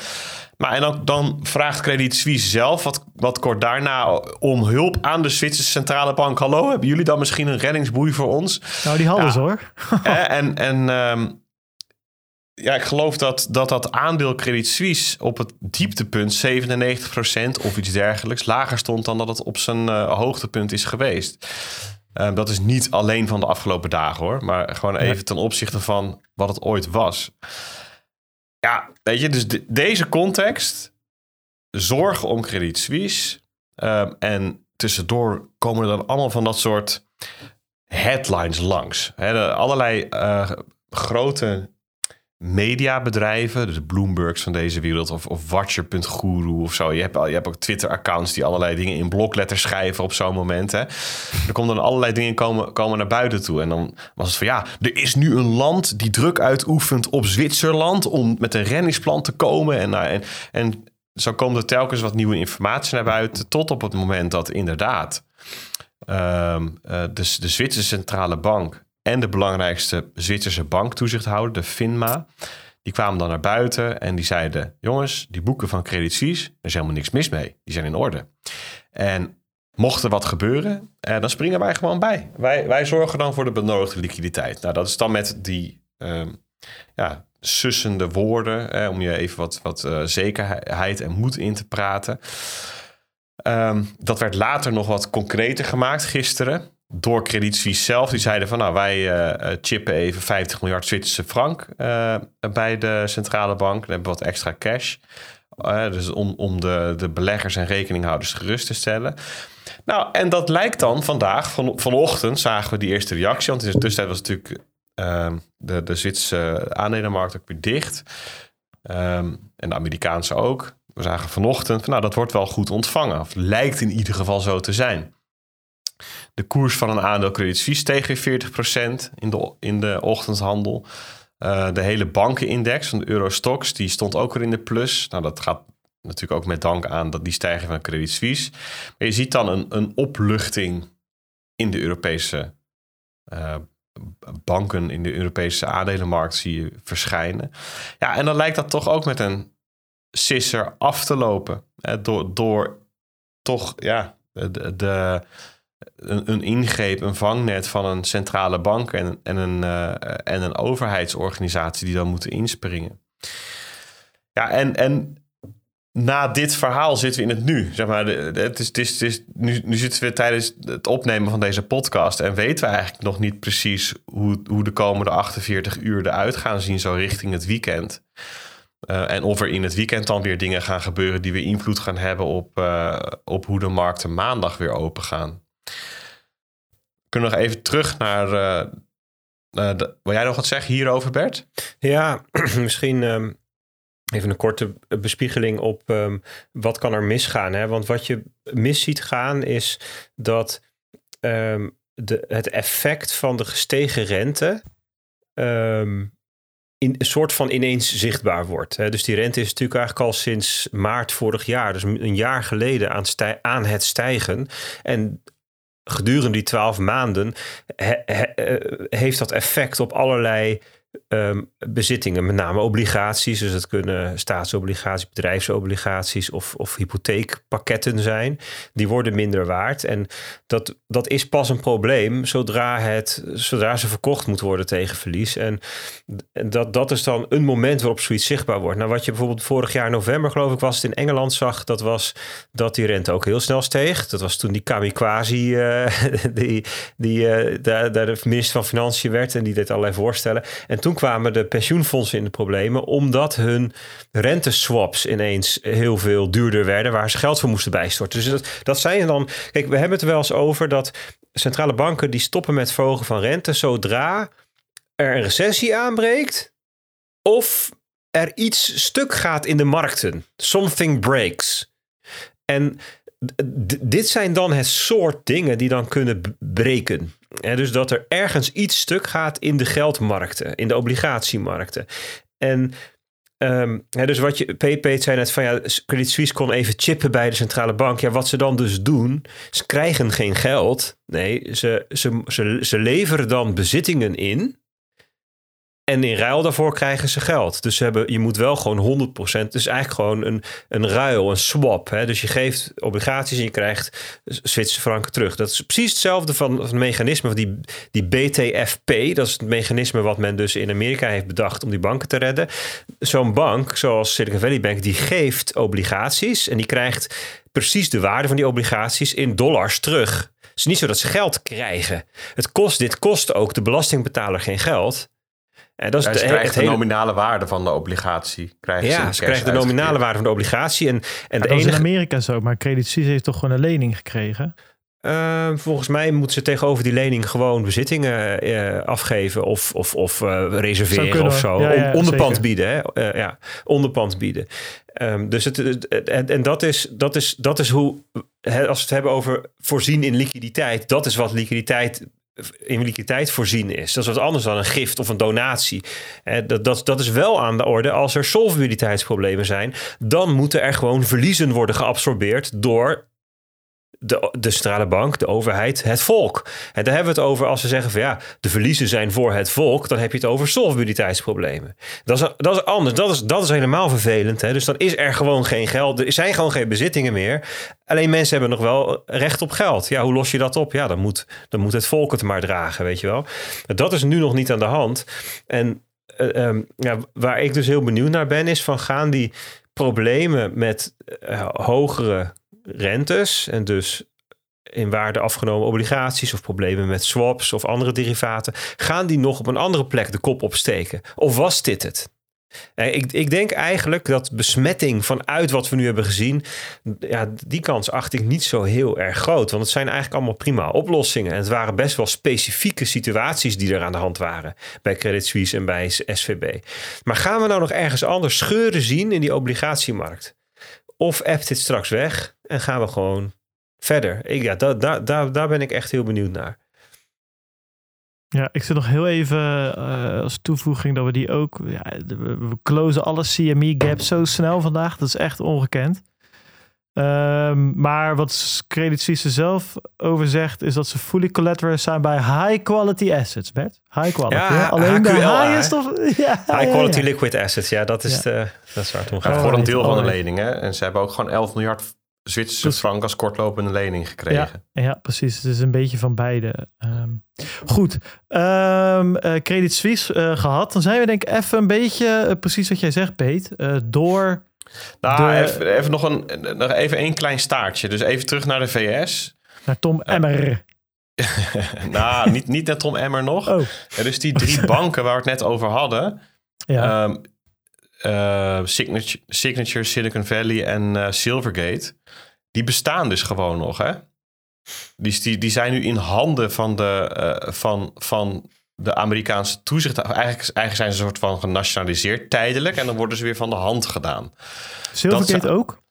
Maar en dan, dan vraagt Credit Suisse zelf, wat, wat kort daarna, om hulp aan de Zwitserse Centrale Bank. Hallo, hebben jullie dan misschien een reddingsboei voor ons? Nou, die hadden ze hoor. <laughs> en en um, ja, ik geloof dat, dat dat aandeel Credit Suisse op het dieptepunt 97% of iets dergelijks lager stond dan dat het op zijn uh, hoogtepunt is geweest. Um, dat is niet alleen van de afgelopen dagen hoor, maar gewoon even ten opzichte van wat het ooit was. Ja, weet je, dus deze context, zorgen om Credit Suisse. Um, en tussendoor komen er dan allemaal van dat soort headlines langs. He, allerlei uh, grote mediabedrijven, dus Bloombergs van deze wereld of, of Watcher.guru of zo. Je hebt, je hebt ook Twitter-accounts die allerlei dingen in blokletters schrijven op zo'n moment. Hè. Er komen dan allerlei dingen komen, komen naar buiten toe. En dan was het van ja, er is nu een land die druk uitoefent op Zwitserland om met een renningsplan te komen. En, nou, en, en zo komt er telkens wat nieuwe informatie naar buiten, tot op het moment dat inderdaad um, uh, de, de Zwitserse Centrale Bank en de belangrijkste Zwitserse banktoezichthouder, de FINMA. Die kwamen dan naar buiten en die zeiden: Jongens, die boeken van Credit Suisse, er is helemaal niks mis mee. Die zijn in orde. En mocht er wat gebeuren, eh, dan springen wij gewoon bij. Wij, wij zorgen dan voor de benodigde liquiditeit. Nou, dat is dan met die uh, ja, sussende woorden, eh, om je even wat, wat uh, zekerheid en moed in te praten. Um, dat werd later nog wat concreter gemaakt gisteren door Credit zelf. Die zeiden van nou wij uh, chippen even 50 miljard Zwitserse frank uh, bij de centrale bank. Dan hebben we wat extra cash. dus om, om de, de beleggers en rekeninghouders gerust te stellen. Nou, en dat lijkt dan vandaag, van, vanochtend zagen we die eerste reactie. Want in de tussentijd was natuurlijk uh, de, de Zwitserse aandelenmarkt ook weer dicht. Um, en de Amerikaanse ook. We zagen vanochtend, van, nou dat wordt wel goed ontvangen. Of lijkt in ieder geval zo te zijn. De koers van een aandeel steeg weer 40% in de, in de ochtendhandel. Uh, de hele bankenindex van de Eurostox die stond ook weer in de plus. Nou, dat gaat natuurlijk ook met dank aan dat die stijging van Credit Suisse. Maar je ziet dan een, een opluchting in de Europese uh, banken, in de Europese aandelenmarkt zie je verschijnen. Ja, en dan lijkt dat toch ook met een sisser af te lopen. Hè, door, door toch ja, de, de een, ingreep, een vangnet van een centrale bank en, en, een, uh, en een overheidsorganisatie die dan moeten inspringen. Ja, en, en na dit verhaal zitten we in het nu. Zeg maar, het is, het is, nu, nu zitten we tijdens het opnemen van deze podcast en weten we eigenlijk nog niet precies hoe, hoe de komende 48 uur eruit gaan zien, zo richting het weekend. Uh, en of er in het weekend dan weer dingen gaan gebeuren die weer invloed gaan hebben op, uh, op hoe de markten maandag weer open gaan. Kunnen nog even terug naar. Uh, de, wil jij nog wat zeggen hierover, Bert? Ja, <clears throat> misschien um, even een korte bespiegeling op um, wat kan er misgaan. Hè? Want wat je mis ziet gaan is dat um, de, het effect van de gestegen rente in, een soort van ineens zichtbaar wordt. Hè? Dus die rente is natuurlijk eigenlijk al sinds maart vorig jaar, dus een jaar geleden, aan, aan het stijgen. En gedurende die twaalf maanden eh, heeft dat effect op allerlei um, bezittingen, met name obligaties. Dus dat kunnen staatsobligaties, bedrijfsobligaties of, of hypotheekpakketten zijn. Die worden minder waard. En dat, dat is pas een probleem zodra, het, zodra ze verkocht moeten worden tegen verlies. En dat, dat is dan een moment waarop zoiets zichtbaar wordt. Nou, wat je bijvoorbeeld vorig jaar november, geloof ik, was het in Engeland zag, dat was dat die rente ook heel snel steeg. Dat was toen die kamikaze, uh, <laughs> die, die uh, daar, daar de minister van Financiën werd en die deed allerlei voorstellen. En toen kwamen de pensioenfondsen in de problemen, omdat hun renteswaps ineens heel veel duurder werden, waar ze geld voor moesten bijstorten. Dus dat, dat zijn dan. Kijk, we hebben het er wel eens over dat centrale banken die stoppen met verhogen van rente zodra er een recessie aanbreekt of er iets stuk gaat in de markten. Something breaks. En dit zijn dan het soort dingen die dan kunnen breken. En dus dat er ergens iets stuk gaat in de geldmarkten, in de obligatiemarkten. En um, dus wat je, PP zei net van ja, Credit Suisse kon even chippen bij de centrale bank. Ja, wat ze dan dus doen, ze krijgen geen geld. Nee, ze, ze, ze leveren dan bezittingen in. En in ruil daarvoor krijgen ze geld. Dus ze hebben, je moet wel gewoon 100%. Het is eigenlijk gewoon een, een ruil, een swap. Hè? Dus je geeft obligaties en je krijgt Zwitserse franken terug. Dat is precies hetzelfde van, van het mechanisme van die, die BTFP. Dat is het mechanisme wat men dus in Amerika heeft bedacht om die banken te redden. Zo'n bank, zoals Silicon Valley Bank, die geeft obligaties. En die krijgt precies de waarde van die obligaties in dollars terug. Het is niet zo dat ze geld krijgen. Het kost, dit kost ook de belastingbetaler geen geld. En dat is de, krijgt de nominale waarde van de obligatie. Krijgen ja, ze, krijgen de nominale waarde van de obligatie. En, en de enige... in Amerika zo, maar Credit Suisse heeft toch gewoon een lening gekregen? Uh, volgens mij moeten ze tegenover die lening gewoon bezittingen uh, afgeven of, of, of uh, reserveren of zo. Ja, ja, onderpand bieden. Hè? ja, onderpand bieden. Um, dus het, en, en dat, is, dat, is, dat is hoe, hè, als we het hebben over voorzien in liquiditeit, dat is wat liquiditeit in liquiditeit voorzien is. Dat is wat anders dan een gift of een donatie. Dat, dat, dat is wel aan de orde als er solvabiliteitsproblemen zijn. Dan moeten er gewoon verliezen worden geabsorbeerd door de, de centrale bank, de overheid, het volk. En daar hebben we het over als we zeggen van ja, de verliezen zijn voor het volk, dan heb je het over solvabiliteitsproblemen. Dat is, dat is anders, dat is, dat is helemaal vervelend. Hè? Dus dan is er gewoon geen geld, er zijn gewoon geen bezittingen meer. Alleen mensen hebben nog wel recht op geld. Ja, hoe los je dat op? Ja, dan moet, dan moet het volk het maar dragen, weet je wel. Dat is nu nog niet aan de hand. En uh, um, ja, waar ik dus heel benieuwd naar ben, is van gaan die problemen met uh, hogere rentes en dus in waarde afgenomen obligaties of problemen met swaps of andere derivaten, gaan die nog op een andere plek de kop opsteken? Of was dit het? Eh, ik, ik denk eigenlijk dat besmetting vanuit wat we nu hebben gezien, ja, die kans acht ik niet zo heel erg groot. Want het zijn eigenlijk allemaal prima oplossingen. En het waren best wel specifieke situaties die er aan de hand waren bij Credit Suisse en bij SVB. Maar gaan we nou nog ergens anders scheuren zien in die obligatiemarkt? Of appt dit straks weg en gaan we gewoon verder? Ik, ja, daar, daar, daar, daar ben ik echt heel benieuwd naar. Ja, ik zit nog heel even uh, als toevoeging dat we die ook. Ja, we closen alle CME gaps zo snel vandaag. Dat is echt ongekend. Um, maar wat Credit Suisse zelf over zegt, is dat ze fully collateralized zijn bij high quality assets, Bert. High quality. Ja, Alleen de high is toch... Ja, high quality liquid assets, ja, dat is, de, dat is waar het om gaat. voor een deel van de lening, hè. En ze hebben ook gewoon 11 miljard Zwitserse frank als kortlopende lening gekregen. Ja, ja, precies. Het is een beetje van beide. Um, goed. Um, uh, Credit Suisse uh, gehad. Dan zijn we denk ik even een beetje, uh, precies wat jij zegt, Peet, door nou, even, even, nog een, nog even één klein staartje. Dus even terug naar de VS. Naar Tom Emmer. <laughs> nou, niet, niet naar Tom Emmer nog. Oh. dus die drie banken waar we het net over hadden. Ja. Um, Signature, Signature, Silicon Valley en uh, Silvergate. Die bestaan dus gewoon nog, hè? Die, die, die zijn nu in handen van, de, uh, van, van de Amerikaanse toezicht. Eigenlijk, eigenlijk zijn ze een soort van genationaliseerd tijdelijk. En dan worden ze weer van de hand gedaan. Silvergate ook?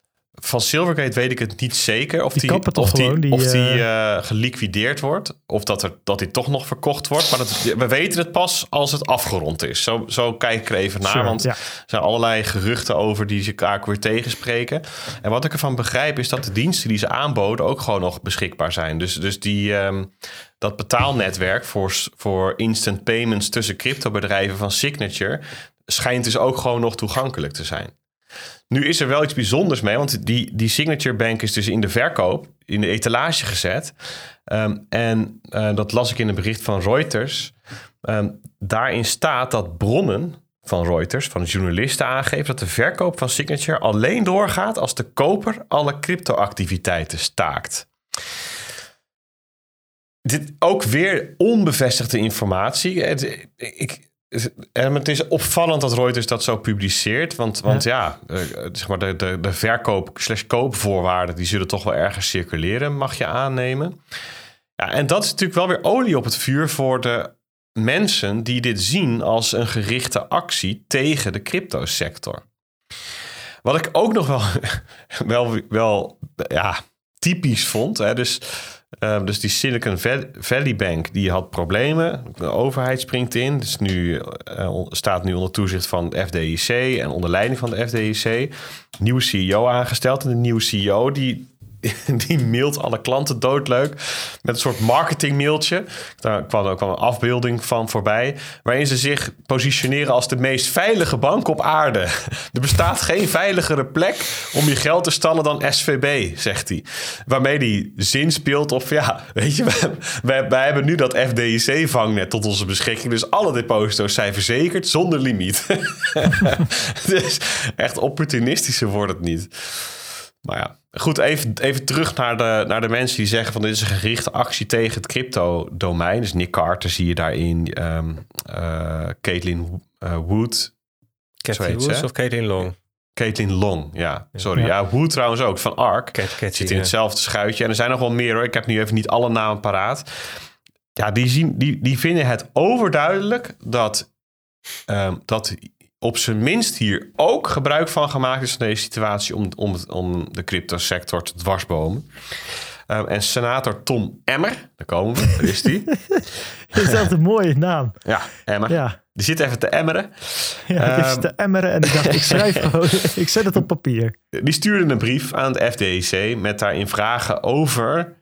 Van Silvergate weet ik het niet zeker. Of die, of die, of die uh, geliquideerd wordt. Of dat, er, dat die toch nog verkocht wordt. Maar dat, we weten het pas als het afgerond is. Zo, zo kijk ik er even naar. want er zijn allerlei geruchten over die ze elkaar weer tegenspreken. En wat ik ervan begrijp is dat de diensten die ze aanboden ook gewoon nog beschikbaar zijn. Dus, dus die, um, dat betaalnetwerk voor, voor instant payments tussen cryptobedrijven van Signature schijnt dus ook gewoon nog toegankelijk te zijn. Nu is er wel iets bijzonders mee, want die, die Signature Bank is dus in de verkoop, in de etalage gezet. Ehm, en uh, dat las ik in een bericht van Reuters. Um, daarin staat dat bronnen van Reuters, van journalisten aangeven dat de verkoop van Signature alleen doorgaat als de koper alle cryptoactiviteiten staakt. Dit ook weer onbevestigde informatie. ik, en het is opvallend dat Reuters dat zo publiceert. Want, want ja, eh, zeg maar de, de, de verkoop slash koopvoorwaarden... die zullen toch wel ergens circuleren, mag je aannemen. Ja, en dat is natuurlijk wel weer olie op het vuur voor de mensen... die dit zien als een gerichte actie tegen de cryptosector. Wat ik ook nog wel, <laughs> wel, wel ja, typisch vond... Hè, dus Ehm, dus die Silicon Valley Bank die had problemen. De overheid springt in. Dus nu uh, staat nu onder toezicht van de FDIC en onder leiding van de FDIC. Nieuwe CEO aangesteld. En de nieuwe CEO die <laughs> die mailt alle klanten doodleuk. Met een soort marketing mailtje. Daar kwam ook al een afbeelding van voorbij. Waarin ze zich positioneren als de meest veilige bank op aarde. <laughs> Er bestaat geen veiligere plek om je geld te stallen dan SVB, zegt hij. Waarmee hij zin speelt of ja, weet je, <laughs> wij, wij hebben nu dat FDIC-vangnet tot onze beschikking. Dus alle deposito's zijn verzekerd zonder limiet. dus echt opportunistischer wordt het niet. Maar ja, goed, even, even terug naar de, naar de mensen die zeggen van dit is een gerichte actie tegen het crypto-domein. Dus Nick Carter zie je daarin, um, uh, Caitlin uh, Wood. Caitlin Wood of Caitlin Long? Caitlin Long, ja. Sorry. Ja, Wood trouwens ook, van ARK. Cat, Cat, Zit in hetzelfde schuitje. En er zijn nog wel meer hoor. Ik heb nu even niet alle namen paraat. Ja, die, zien, die, die vinden het overduidelijk dat, um, dat op zijn minst hier ook gebruik van gemaakt is van deze situatie om, om, om de cryptosector te dwarsbomen. Um, en senator Tom Emmer, daar komen we, daar is die. <laughs> is dat een mooie naam? Ja, Emmer. Ja. Die zit even te emmeren. Ja, die um, te emmeren en ik dacht, ik schrijf <laughs> gewoon, ik zet het op papier. Die stuurde een brief aan het FDIC met daarin vragen over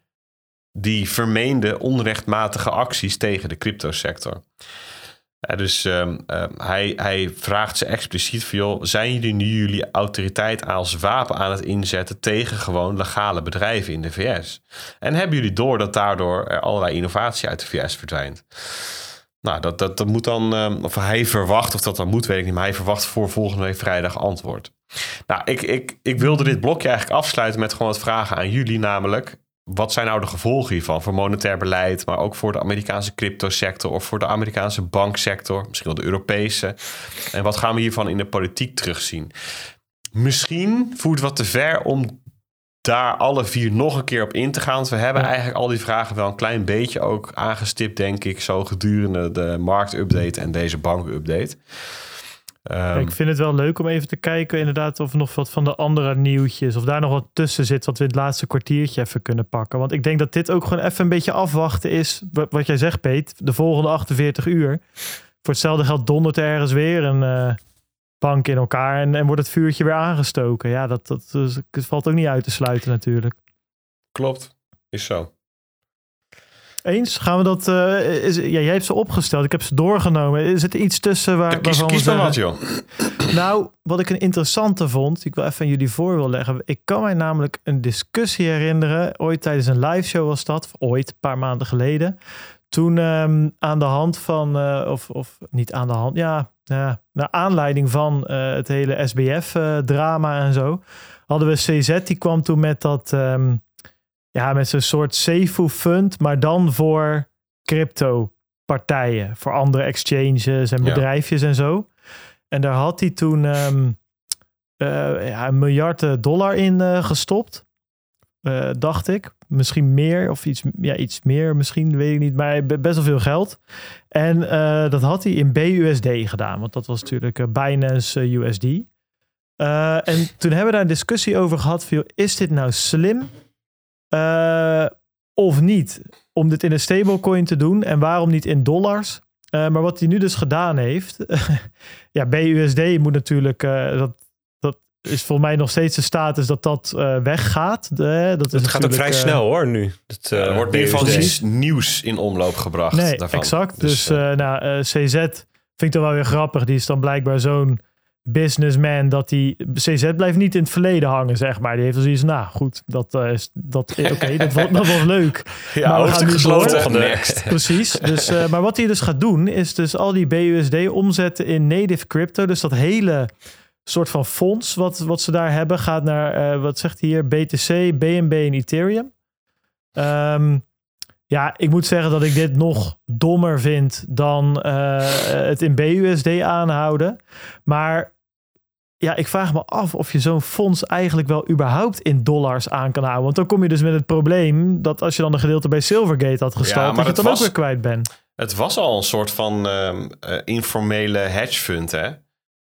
die vermeende onrechtmatige acties tegen de cryptosector dus um, hij, hij vraagt ze expliciet van, joh, zijn jullie nu jullie autoriteit als wapen aan het inzetten tegen gewoon legale bedrijven in de VS? En hebben jullie door dat daardoor er allerlei innovatie uit de VS verdwijnt? Nou, dat, dat, dat moet dan, um, of hij verwacht, of dat dan moet, weet ik niet, maar hij verwacht voor volgende week vrijdag antwoord. Nou, ik, ik, ik wilde dit blokje eigenlijk afsluiten met gewoon het vragen aan jullie, namelijk, wat zijn nou de gevolgen hiervan voor monetair beleid, maar ook voor de Amerikaanse cryptosector of voor de Amerikaanse banksector, misschien wel de Europese? En wat gaan we hiervan in de politiek terugzien? Misschien voert wat te ver om daar alle vier nog een keer op in te gaan. Want we hebben eigenlijk al die vragen wel een klein beetje ook aangestipt, denk ik, zo gedurende de marktupdate en deze bankupdate. Um, ik vind het wel leuk om even te kijken, inderdaad, of nog wat van de andere nieuwtjes, of daar nog wat tussen zit, wat we in het laatste kwartiertje even kunnen pakken. Want ik denk dat dit ook gewoon even een beetje afwachten is, wat jij zegt, Peet, de volgende 48 uur. Voor hetzelfde geld dondert er ergens weer een uh, bank in elkaar en, en wordt het vuurtje weer aangestoken. Ja, dat, dat, dat, dat valt ook niet uit te sluiten natuurlijk. Klopt, is zo. Eens? Gaan we dat... Uh, is, ja, jij hebt ze opgesteld. Ik heb ze doorgenomen. Is het iets tussen waar... Ja, kies kies dan wat, joh. Nou, wat ik een interessante vond... Ik wel even aan jullie voor wil leggen. Ik kan mij namelijk een discussie herinneren. Ooit tijdens een live show was dat. Ooit, een paar maanden geleden. Toen um, aan de hand van... Uh, of, of niet aan de hand... Ja, ja naar aanleiding van uh, het hele SBF-drama en zo... Hadden we CZ. Die kwam toen met dat... Um, ja, met zo'n soort Seifu fund, maar dan voor crypto partijen, voor andere exchanges en bedrijfjes en zo. En daar had hij toen um, uh, ja, een miljard dollar in uh, gestopt, uh, dacht ik. Misschien meer of iets, ja, iets meer, misschien weet ik niet, maar best wel veel geld. En dat had hij in BUSD gedaan, want dat was natuurlijk Binance USD. en toen hebben we daar een discussie over gehad: van, is dit nou slim uh, of niet. Om dit in een stablecoin te doen. En waarom niet in dollars? Uh, maar wat hij nu dus gedaan heeft. <laughs> ja, BUSD moet natuurlijk. Uh, dat, dat is voor mij nog steeds de status dat dat weggaat. De, dat het gaat ook vrij snel hoor nu. Het er wordt in ieder geval iets nieuws in omloop gebracht. Nee, daarvan. exact. Dus, dus nou, CZ vind ik dan wel weer grappig. Die is dan blijkbaar zo'n businessman dat die CZ blijft niet in het verleden hangen, zeg maar. Die heeft zoiets nou goed, dat uh, is dat oké, okay, <laughs> dat, dat, was leuk. Ja, maar we gaan nu gesloten. Next. <laughs> Precies. Dus, uh, maar wat hij dus gaat doen is dus al die BUSD omzetten in native crypto. Dus dat hele soort van fonds wat, wat ze daar hebben gaat naar uh, wat zegt hier BTC, BNB en Ethereum. Um, Ja, ik moet zeggen dat ik dit nog dommer vind dan uh, het in BUSD aanhouden. Maar ja, ik vraag me af of je zo'n fonds eigenlijk wel überhaupt in dollars aan kan houden. Want dan kom je dus met het probleem dat als je dan een gedeelte bij Silvergate had gestald, ja, dat je het dan was, ook weer kwijt bent. Het was al een soort van uh, informele hedge fund, hè?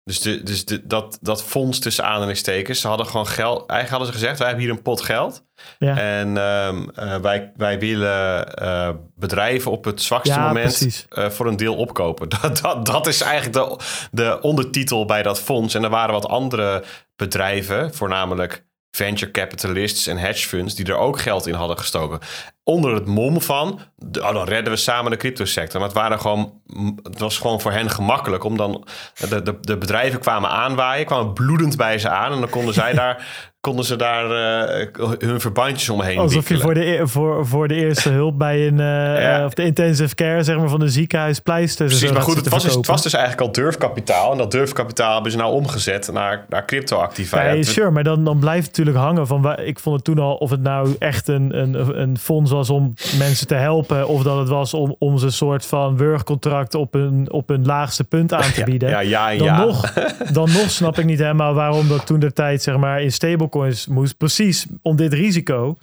Dus, de, dus de, dat, dat fonds tussen aanhalingstekens, ze hadden gewoon geld. Eigenlijk hadden ze gezegd: wij hebben hier een pot geld. Ja. En um, uh, wij, wij willen uh, bedrijven op het zwakste ja, moment uh, voor een deel opkopen. <laughs> Dat, dat, dat is eigenlijk de, de ondertitel bij dat fonds. En er waren wat andere bedrijven, voornamelijk venture capitalists en hedge funds die er ook geld in hadden gestoken. Onder het mom van, oh, dan redden we samen de cryptosector. Maar het, waren gewoon, het was gewoon voor hen gemakkelijk om dan... De, de, de bedrijven kwamen aanwaaien, kwamen bloedend bij ze aan... en dan konden zij <laughs> daar konden ze daar uh, hun verbandjes omheen Alsof je voor de, e-, voor, voor de eerste hulp bij een, <laughs> uh, of de intensive care zeg maar, van een ziekenhuis pleisters. Precies, maar goed, het was, dus, het was dus eigenlijk al durfkapitaal. En dat durfkapitaal hebben ze nou omgezet naar, naar crypto-activa. Ja, sure, maar dan, dan blijft het natuurlijk hangen van... Ik vond het toen al of het nou echt een, een, een fonds was om mensen te helpen... of dat het was om, om ze een soort van wurgcontract op een, op een laagste punt aan te <laughs> bieden. Ja, ja, ja. Dan, ja. Nog, dan nog snap ik niet helemaal waarom dat toen de tijd zeg maar in stable moest. Precies om dit risico.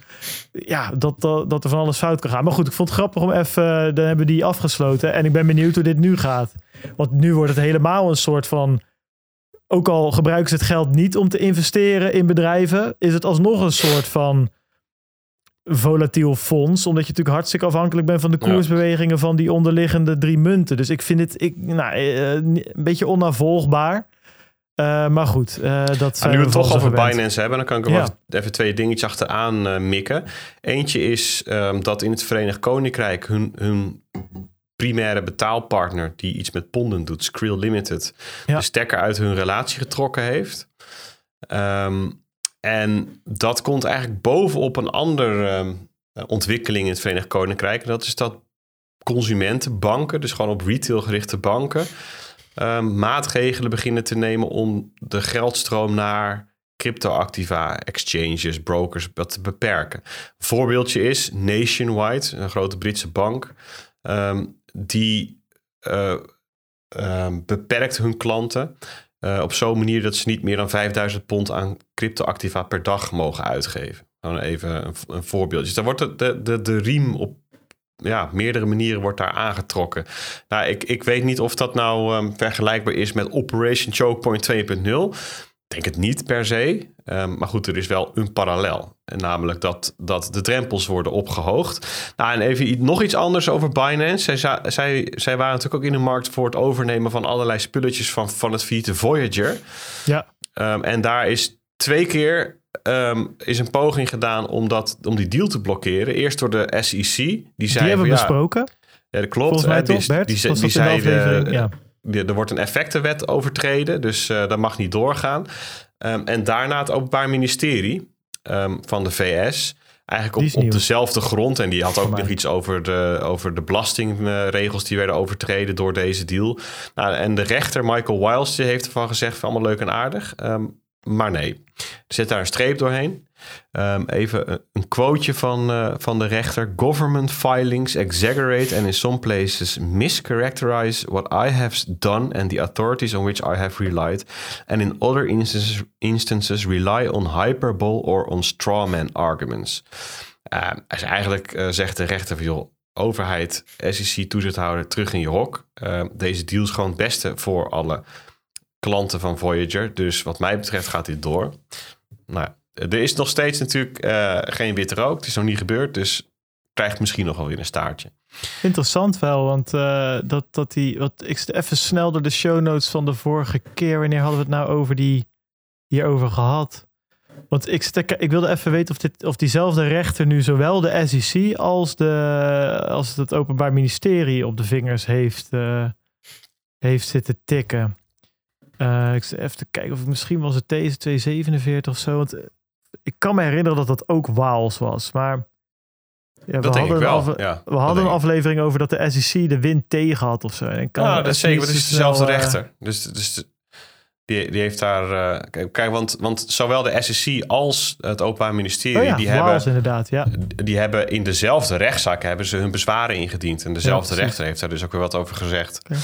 Ja, dat, dat, dat er van alles fout kan gaan. Maar goed, ik vond het grappig om even. Dan hebben die afgesloten. En ik ben benieuwd hoe dit nu gaat. Want nu wordt het helemaal een soort van. Ook al gebruiken ze het geld niet om te investeren in bedrijven, is het alsnog een soort van volatiel fonds. Omdat je natuurlijk hartstikke afhankelijk bent van de koersbewegingen van die onderliggende drie munten. Dus ik vind het ik, nou, eh, een beetje onnavolgbaar. Uh, maar goed, uh, dat zijn Nu we het toch over Binance hebben, dan kan ik er ja. even twee dingetjes achteraan uh, mikken. Eentje is um, dat in het Verenigd Koninkrijk hun, hun primaire betaalpartner, die iets met ponden doet, Skrill Limited, ja. de stekker uit hun relatie getrokken heeft. Um, en dat komt eigenlijk bovenop een andere um, ontwikkeling in het Verenigd Koninkrijk. En dat is dat consumentenbanken, dus gewoon op retail gerichte banken um, maatregelen beginnen te nemen om de geldstroom naar cryptoactiva, exchanges, brokers wat te beperken. Een voorbeeldje is Nationwide, een grote Britse bank, um, die uh, um, beperkt hun klanten uh, op zo'n manier dat ze niet meer dan 5000 pond aan cryptoactiva per dag mogen uitgeven. Gewoon even een, een voorbeeld. Dus daar wordt de, de, de riem op ja, meerdere manieren wordt daar aangetrokken. Nou, ik, ik weet niet of dat nou um, vergelijkbaar is met Operation Chokepoint 2.0. Ik denk het niet per se. Um, maar goed, er is wel een parallel. En namelijk dat, dat de drempels worden opgehoogd. Nou, en even nog iets anders over Binance. Zij, zij, zij waren natuurlijk ook in de markt voor het overnemen van allerlei spulletjes van, van het Vite Voyager. Ja. Um, en daar is twee keer um, is een poging gedaan om, dat, om die deal te blokkeren. Eerst door de SEC. Die, die hebben we ja, besproken. Ja, dat klopt. Volgens mij toch, die, Bert? Die, die, die zeiden, ja. er wordt een effectenwet overtreden, dus uh, dat mag niet doorgaan. Um, en daarna het Openbaar Ministerie um, van de VS eigenlijk op, op dezelfde grond. En die had ook nog iets over de, over de belastingregels die werden overtreden door deze deal. Nou, en de rechter Michael Wiles die heeft ervan gezegd: van allemaal leuk en aardig. Um, maar nee, er daar een streep doorheen. Um, even een quoteje van, uh, van de rechter. Government filings exaggerate and in some places mischaracterize what I have done and the authorities on which I have relied. And in other instances, rely on hyperbole or on strawman arguments. Uh, als eigenlijk uh, zegt de rechter van overheid, SEC, toezichthouder, terug in je hok. Uh, deze deal is gewoon het beste voor alle klanten van Voyager. Dus wat mij betreft gaat dit door. Nou, er is nog steeds natuurlijk uh, geen witte rook. Het is nog niet gebeurd, dus krijgt misschien nog wel weer een staartje. Interessant wel, want uh, dat, dat die, wat, ik zit even snel door de show notes van de vorige keer. Wanneer hadden we het nou over die, hierover gehad? Want ik, ik wilde even weten of, dit, of diezelfde rechter nu zowel de SEC als, de, als het Openbaar Ministerie op de vingers heeft, uh, heeft zitten tikken. Uh, ik even te kijken of misschien was het deze 247 of zo. Want eh, ik kan me herinneren dat dat ook Waals was. Maar ja, we hadden, wel. ja, we hadden een aflevering over dat de SEC de wind tegen had of zo. En kan ja, dat is zeker. Het is dezelfde uh, rechter. Dus, dus Die, die heeft daar... eh, kijk, want, want zowel de SEC als het Openbaar Ministerie... Oh ja, die, hebben, inderdaad, ja. die hebben in dezelfde rechtszaak hebben ze hun bezwaren ingediend. En dezelfde rechter heeft daar dus ook weer wat over gezegd. Oké.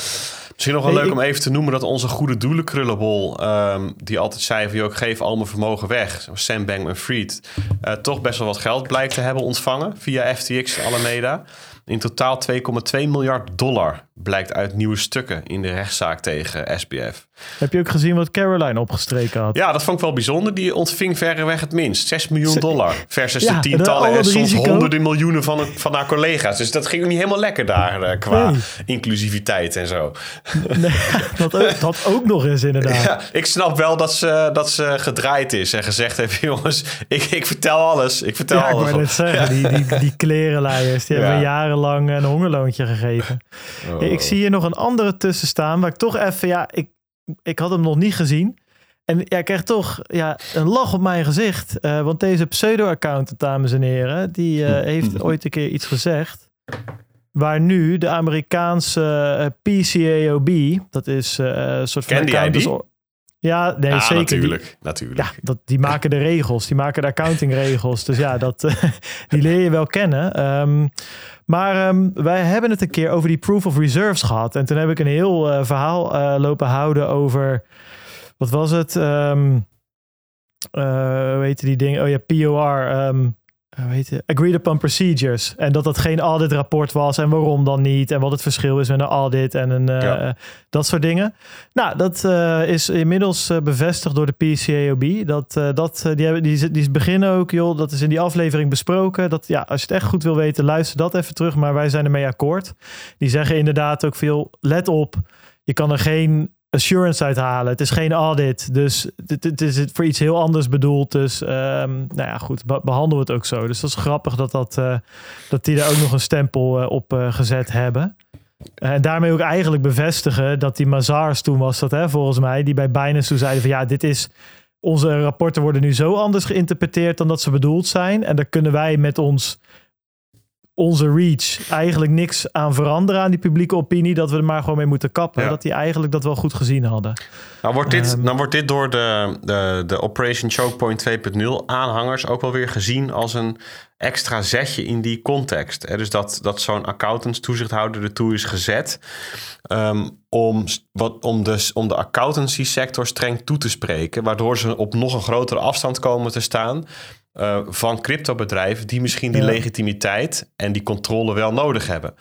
Misschien nog wel leuk ik- om even te noemen dat onze goede doelen krullenbol... ehm, die altijd zei van, ik geef al mijn vermogen weg. Sam Bankman-Fried. eh, toch best wel wat geld blijkt te hebben ontvangen via FTX Alameda. In totaal 2,2 miljard dollar blijkt uit nieuwe stukken in de rechtszaak tegen SBF. Heb je ook gezien wat Caroline opgestreken had? Ja, dat vond ik wel bijzonder. Die ontving verreweg het minst. 6 miljoen dollar. Versus Ja, de en tientallen al en soms honderden miljoenen van, het- van haar collega's. Dus dat ging niet helemaal lekker daar eh, qua Nee. inclusiviteit en zo. Nee, <laughs> dat, ook, dat ook nog eens inderdaad. Ja, ik snap wel dat ze, dat ze gedraaid is en gezegd heeft... <laughs> jongens, ik, ik vertel alles. Ik vertel Ja, ik alles. wou net zeggen, die, die, die klerenleiers, die hebben jarenlang een hongerloontje gegeven. Oh. Ik zie hier nog een andere tussen staan, waar ik toch even, ja, ik, ik had hem nog niet gezien. En ja, ik krijg toch ja, een lach op mijn gezicht. eh, want deze pseudo-accountant, dames en heren, die eh, <laughs> heeft ooit een keer iets gezegd. Waar nu de Amerikaanse eh, PCAOB, dat is een soort van die? Ja, nee, Ja, zeker. Die- natuurlijk. natuurlijk. ja, dat, die maken de regels, die maken de accountingregels. Dus ja, dat, <laughs> die leer je wel kennen. Ehm, maar ehm, wij hebben het een keer over die proof of reserves gehad. En toen heb ik een heel eh, verhaal eh, lopen houden over, wat was het? Ehm eh, hoe heette die dingen? Oh ja, POR. Ehm hoe heet het? Agreed upon procedures. En dat dat geen auditrapport was en waarom dan niet. En wat het verschil is met een audit en een, eh, Ja. dat soort dingen. Nou, dat eh, is inmiddels eh, bevestigd door de PCAOB. Dat, eh, dat, eh, die, hebben, die, is- die beginnen ook, joh. Dat is in die aflevering besproken. Dat, ja, als je het echt goed wil weten, luister dat even terug. Maar wij zijn ermee akkoord. Die zeggen inderdaad ook veel, let op. Je kan er geen assurance uithalen. Het is geen audit. Dus het, is voor iets heel anders bedoeld. Dus ehm, nou ja, goed, be- behandelen we het ook zo. Dus dat is grappig dat, dat, eh, dat die daar ook nog een stempel eh, op eh, gezet hebben. En daarmee ook eigenlijk bevestigen dat die Mazars toen was dat, hè, volgens mij, die bij Binance toen zeiden van ja, dit is, onze rapporten worden nu zo anders geïnterpreteerd dan dat ze bedoeld zijn. En daar kunnen wij met ons, onze reach eigenlijk niks aan veranderen aan die publieke opinie, dat we er maar gewoon mee moeten kappen. Ja. Dat die eigenlijk dat wel goed gezien hadden. Nou wordt dit, Ehm. dan wordt dit door de, de, de Operation Chokepoint 2.0 aanhangers ook wel weer gezien als een extra zetje in die context. Hè? Dus dat, dat zo'n accountants toezichthouder ertoe is gezet ehm, om, wat, om, de, om de accountancy sector streng toe te spreken, waardoor ze op nog een grotere afstand komen te staan. Eh, van cryptobedrijven die misschien die Ja. legitimiteit en die controle wel nodig hebben.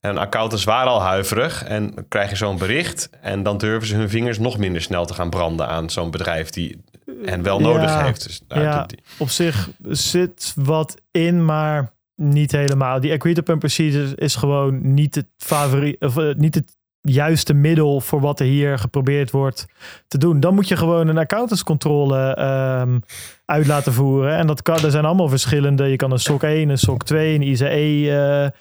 En accountants waren al huiverig en dan krijg je zo'n bericht en dan durven ze hun vingers nog minder snel te gaan branden aan zo'n bedrijf die hen wel Ja. nodig heeft. Dus, nou, Ja. die- Op zich zit wat in, maar niet helemaal. Die agreed upon procedures is gewoon niet het favoriet, of eh, niet het juiste middel voor wat er hier geprobeerd wordt te doen. Dan moet je gewoon een accountantscontrole ehm, uit laten voeren. En dat kan, er zijn allemaal verschillende. Je kan een SOC 1, een SOC 2, een ICE, eh, eh,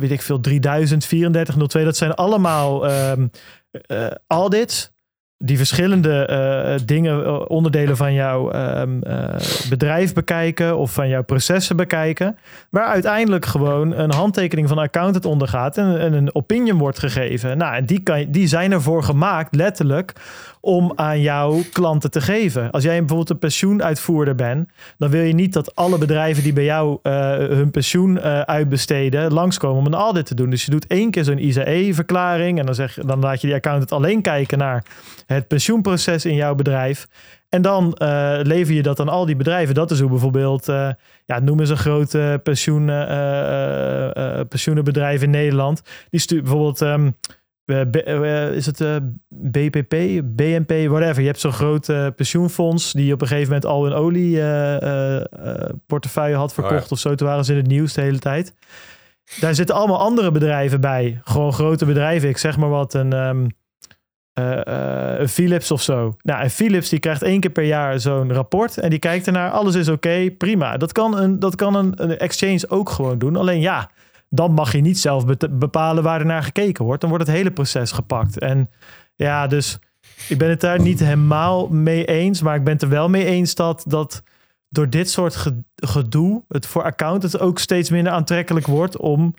weet ik veel, 3000, 3402. Dat zijn allemaal ehm, eh, audits die verschillende eh, dingen, eh, onderdelen van jouw ehm, eh, bedrijf bekijken of van jouw processen bekijken, waar uiteindelijk gewoon een handtekening van een accountant ondergaat en, en een opinion wordt gegeven. Nou, en die, kan, die zijn ervoor gemaakt, letterlijk, om aan jouw klanten te geven. Als jij bijvoorbeeld een pensioenuitvoerder bent, dan wil je niet dat alle bedrijven die bij jou eh, hun pensioen eh, uitbesteden, langskomen om een audit te doen. Dus je doet één keer zo'n ICE-verklaring en dan, zeg, dan laat je die accountant alleen kijken naar het pensioenproces in jouw bedrijf. En dan eh, lever je dat aan al die bedrijven. Dat is hoe bijvoorbeeld, ja, noem eens een pensioen, eh, eh, pensioenenbedrijf in Nederland. Die stuurt bijvoorbeeld, ehm, eh, eh, is het eh, BPP, BNP, whatever. Je hebt zo'n groot pensioenfonds die op een gegeven moment al een olie eh, eh, eh, portefeuille had verkocht Oh ja. of zo. Toen waren ze in het nieuws de hele tijd. Daar zitten allemaal andere bedrijven bij. Gewoon grote bedrijven. Ik zeg maar wat, een, ehm, eh, eh, een Philips of zo. Nou, en Philips die krijgt één keer per jaar zo'n rapport. En die kijkt ernaar, alles is oké, prima. Dat kan, een, dat kan een, een exchange ook gewoon doen. Alleen ja, dan mag je niet zelf be- bepalen waar er naar gekeken wordt. Dan wordt het hele proces gepakt. En ja, dus ik ben het daar niet helemaal mee eens. Maar ik ben het er wel mee eens dat, dat door dit soort ge- gedoe... het voor accountants ook steeds minder aantrekkelijk wordt... om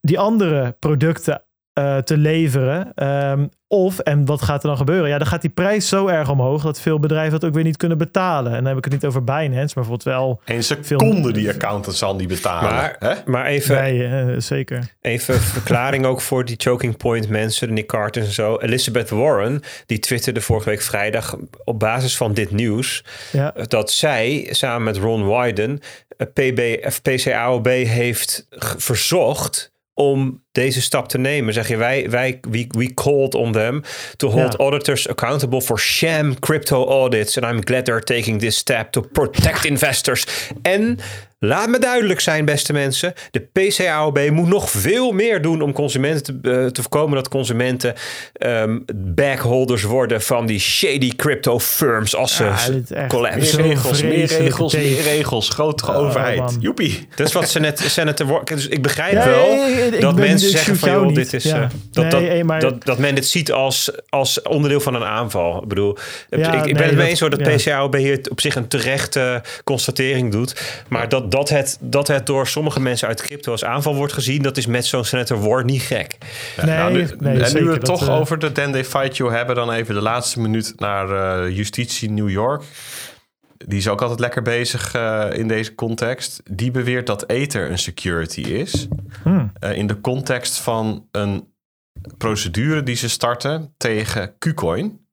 die andere producten eh, te leveren. Ehm, of, en wat gaat er dan gebeuren? Ja, dan gaat die prijs zo erg omhoog dat veel bedrijven dat ook weer niet kunnen betalen. En dan heb ik het niet over Binance, maar bijvoorbeeld wel... Een seconde die accountant zal niet betalen. Maar, hè? maar even, Nee, eh, zeker. even <laughs> verklaring ook voor die choking point mensen, de Nick Carters en zo. Elizabeth Warren, die twitterde vorige week vrijdag op basis van dit nieuws... Ja. dat zij samen met Ron Wyden eh, PB, of PCAOB heeft verzocht om deze stap te nemen. Zeg je, wij, wij we, we called on them to hold Ja. auditors accountable for sham crypto audits. And I'm glad they're taking this step to protect investors. En laat me duidelijk zijn, beste mensen. De PCAOB moet nog veel meer doen om consumenten te, eh, te voorkomen dat consumenten ehm backholders worden van die shady crypto firms als ze Ja, collapse. Meer regels, meer regels, meer regels. Grotere Oh, overheid. man. Joepie. Dat is wat ze net senator Dus ik begrijp Ja, wel dat ben- mensen zeggen van jou joh, niet. dit is Ja. eh, dat, Nee, dat, maar- dat, dat men dit ziet als, als onderdeel van een aanval. Ik bedoel, Ja, ik, ik nee, ben het mee dat- eens hoor dat ja. PCAOB hier op zich een terechte constatering doet. Maar dat, dat, het, dat het door sommige mensen uit crypto als aanval wordt gezien, dat is met zo'n senator Ward niet gek. Nee, Nou, nu, nee, en zeker, nu we het toch eh, over de Then They Fight You hebben, dan even de laatste minuut naar eh, justitie New York. Die is ook altijd lekker bezig eh, in deze context. Die beweert dat Ether een security is. Hmm. Eh, in de context van een procedure die ze starten tegen Qcoin.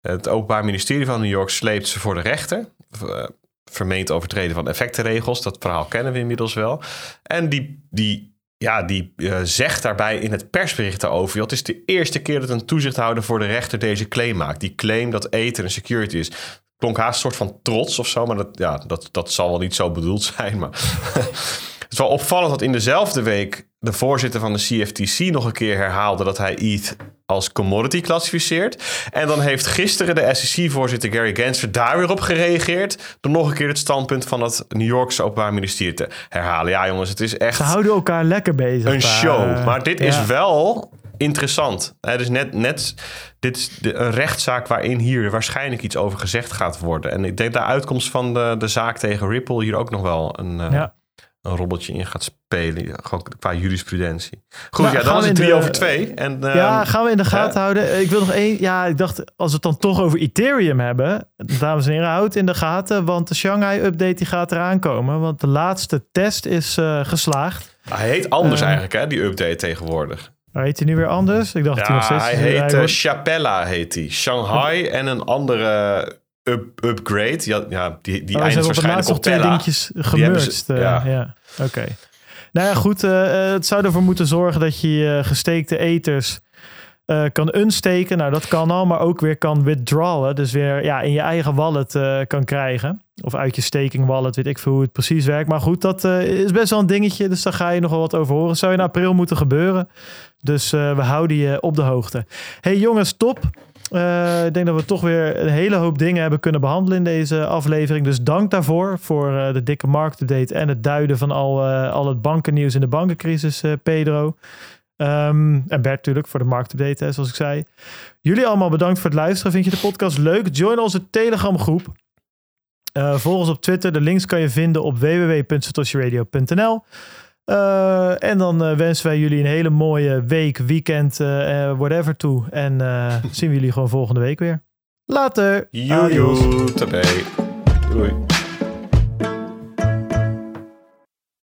Het Openbaar Ministerie van New York sleept ze voor de rechter. Eh, vermeend overtreden van effectenregels. Dat verhaal kennen we inmiddels wel. En die, die, ja, die zegt daarbij in het persbericht daarover... het is de eerste keer dat een toezichthouder voor de rechter deze claim maakt. Die claim dat Ether een security is. Klonk haast een soort van trots of zo. Maar dat, ja, dat, dat zal wel niet zo bedoeld <laughs> zijn. Maar <laughs> het is wel opvallend dat in dezelfde week... de voorzitter van de CFTC nog een keer herhaalde... dat hij ETH als commodity klassificeert. En dan heeft gisteren de SEC-voorzitter Gary Gensler daar weer op gereageerd... door nog een keer het standpunt van het New Yorkse Openbaar Ministerie te herhalen. Ja jongens, het is echt Ze houden elkaar lekker bezig. een show. Eh, Maar dit ja. is wel interessant. Het is net, net dit is de, een rechtszaak waarin hier waarschijnlijk iets over gezegd gaat worden. En ik denk de uitkomst van de, de zaak tegen Ripple hier ook nog wel een, eh, Ja. Een robbeltje in gaat spelen. Ja, Gewoon qua jurisprudentie. Goed, Nou, ja, dan is het in 3 de- over 2. En, ehm, Ja, gaan we in de gaten houden. Ik wil nog één. Ja, ik dacht, als we het dan toch over Ethereum hebben. Dames en heren, houd in de gaten. Want de Shanghai-update die gaat eraan komen. Want de laatste test is eh, geslaagd. Hij heet anders Eh, eigenlijk, hè, die update tegenwoordig. Maar heet hij nu weer anders? Ik dacht dat hij nog Ja, steeds... hij heet eh, wordt- Chapella, heet hij. Shanghai en een andere up, upgrade. Ja, ja, die, die Oh, eindigt op waarschijnlijk op twee dingetjes gemerged. ze- eh, ja. ja, oké. Nou ja, goed. eh, eh, het zou ervoor moeten zorgen dat je je gesteekte eters kan unsteken. Nou, dat kan al. Maar ook weer kan withdrawen. Dus weer ja, in je eigen wallet kan krijgen. Of uit je staking wallet. Weet ik veel hoe het precies werkt. Maar goed, dat is best wel een dingetje. Dus daar ga je nog wel wat over horen. Zou in april moeten gebeuren. Dus we houden je op de hoogte. Hey jongens, top. Eh, ik denk dat we toch weer een hele hoop dingen hebben kunnen behandelen in deze aflevering. Dus dank daarvoor. Voor eh, de dikke marktupdate en het duiden van al, eh, al het bankennieuws in de bankencrisis, Pedro. Ehm, en Bert natuurlijk voor de marktupdate, hè, zoals ik zei. Jullie allemaal bedankt voor het luisteren. Vind je de podcast leuk? Join onze Telegram groep. Volg ons op Twitter. De links kan je vinden op www.satoshiradio.nl. Eh, en dan eh, wensen wij jullie een hele mooie week, weekend, eh, whatever toe. En <laughs> zien we jullie gewoon volgende week weer. Later. Tabé. Doei.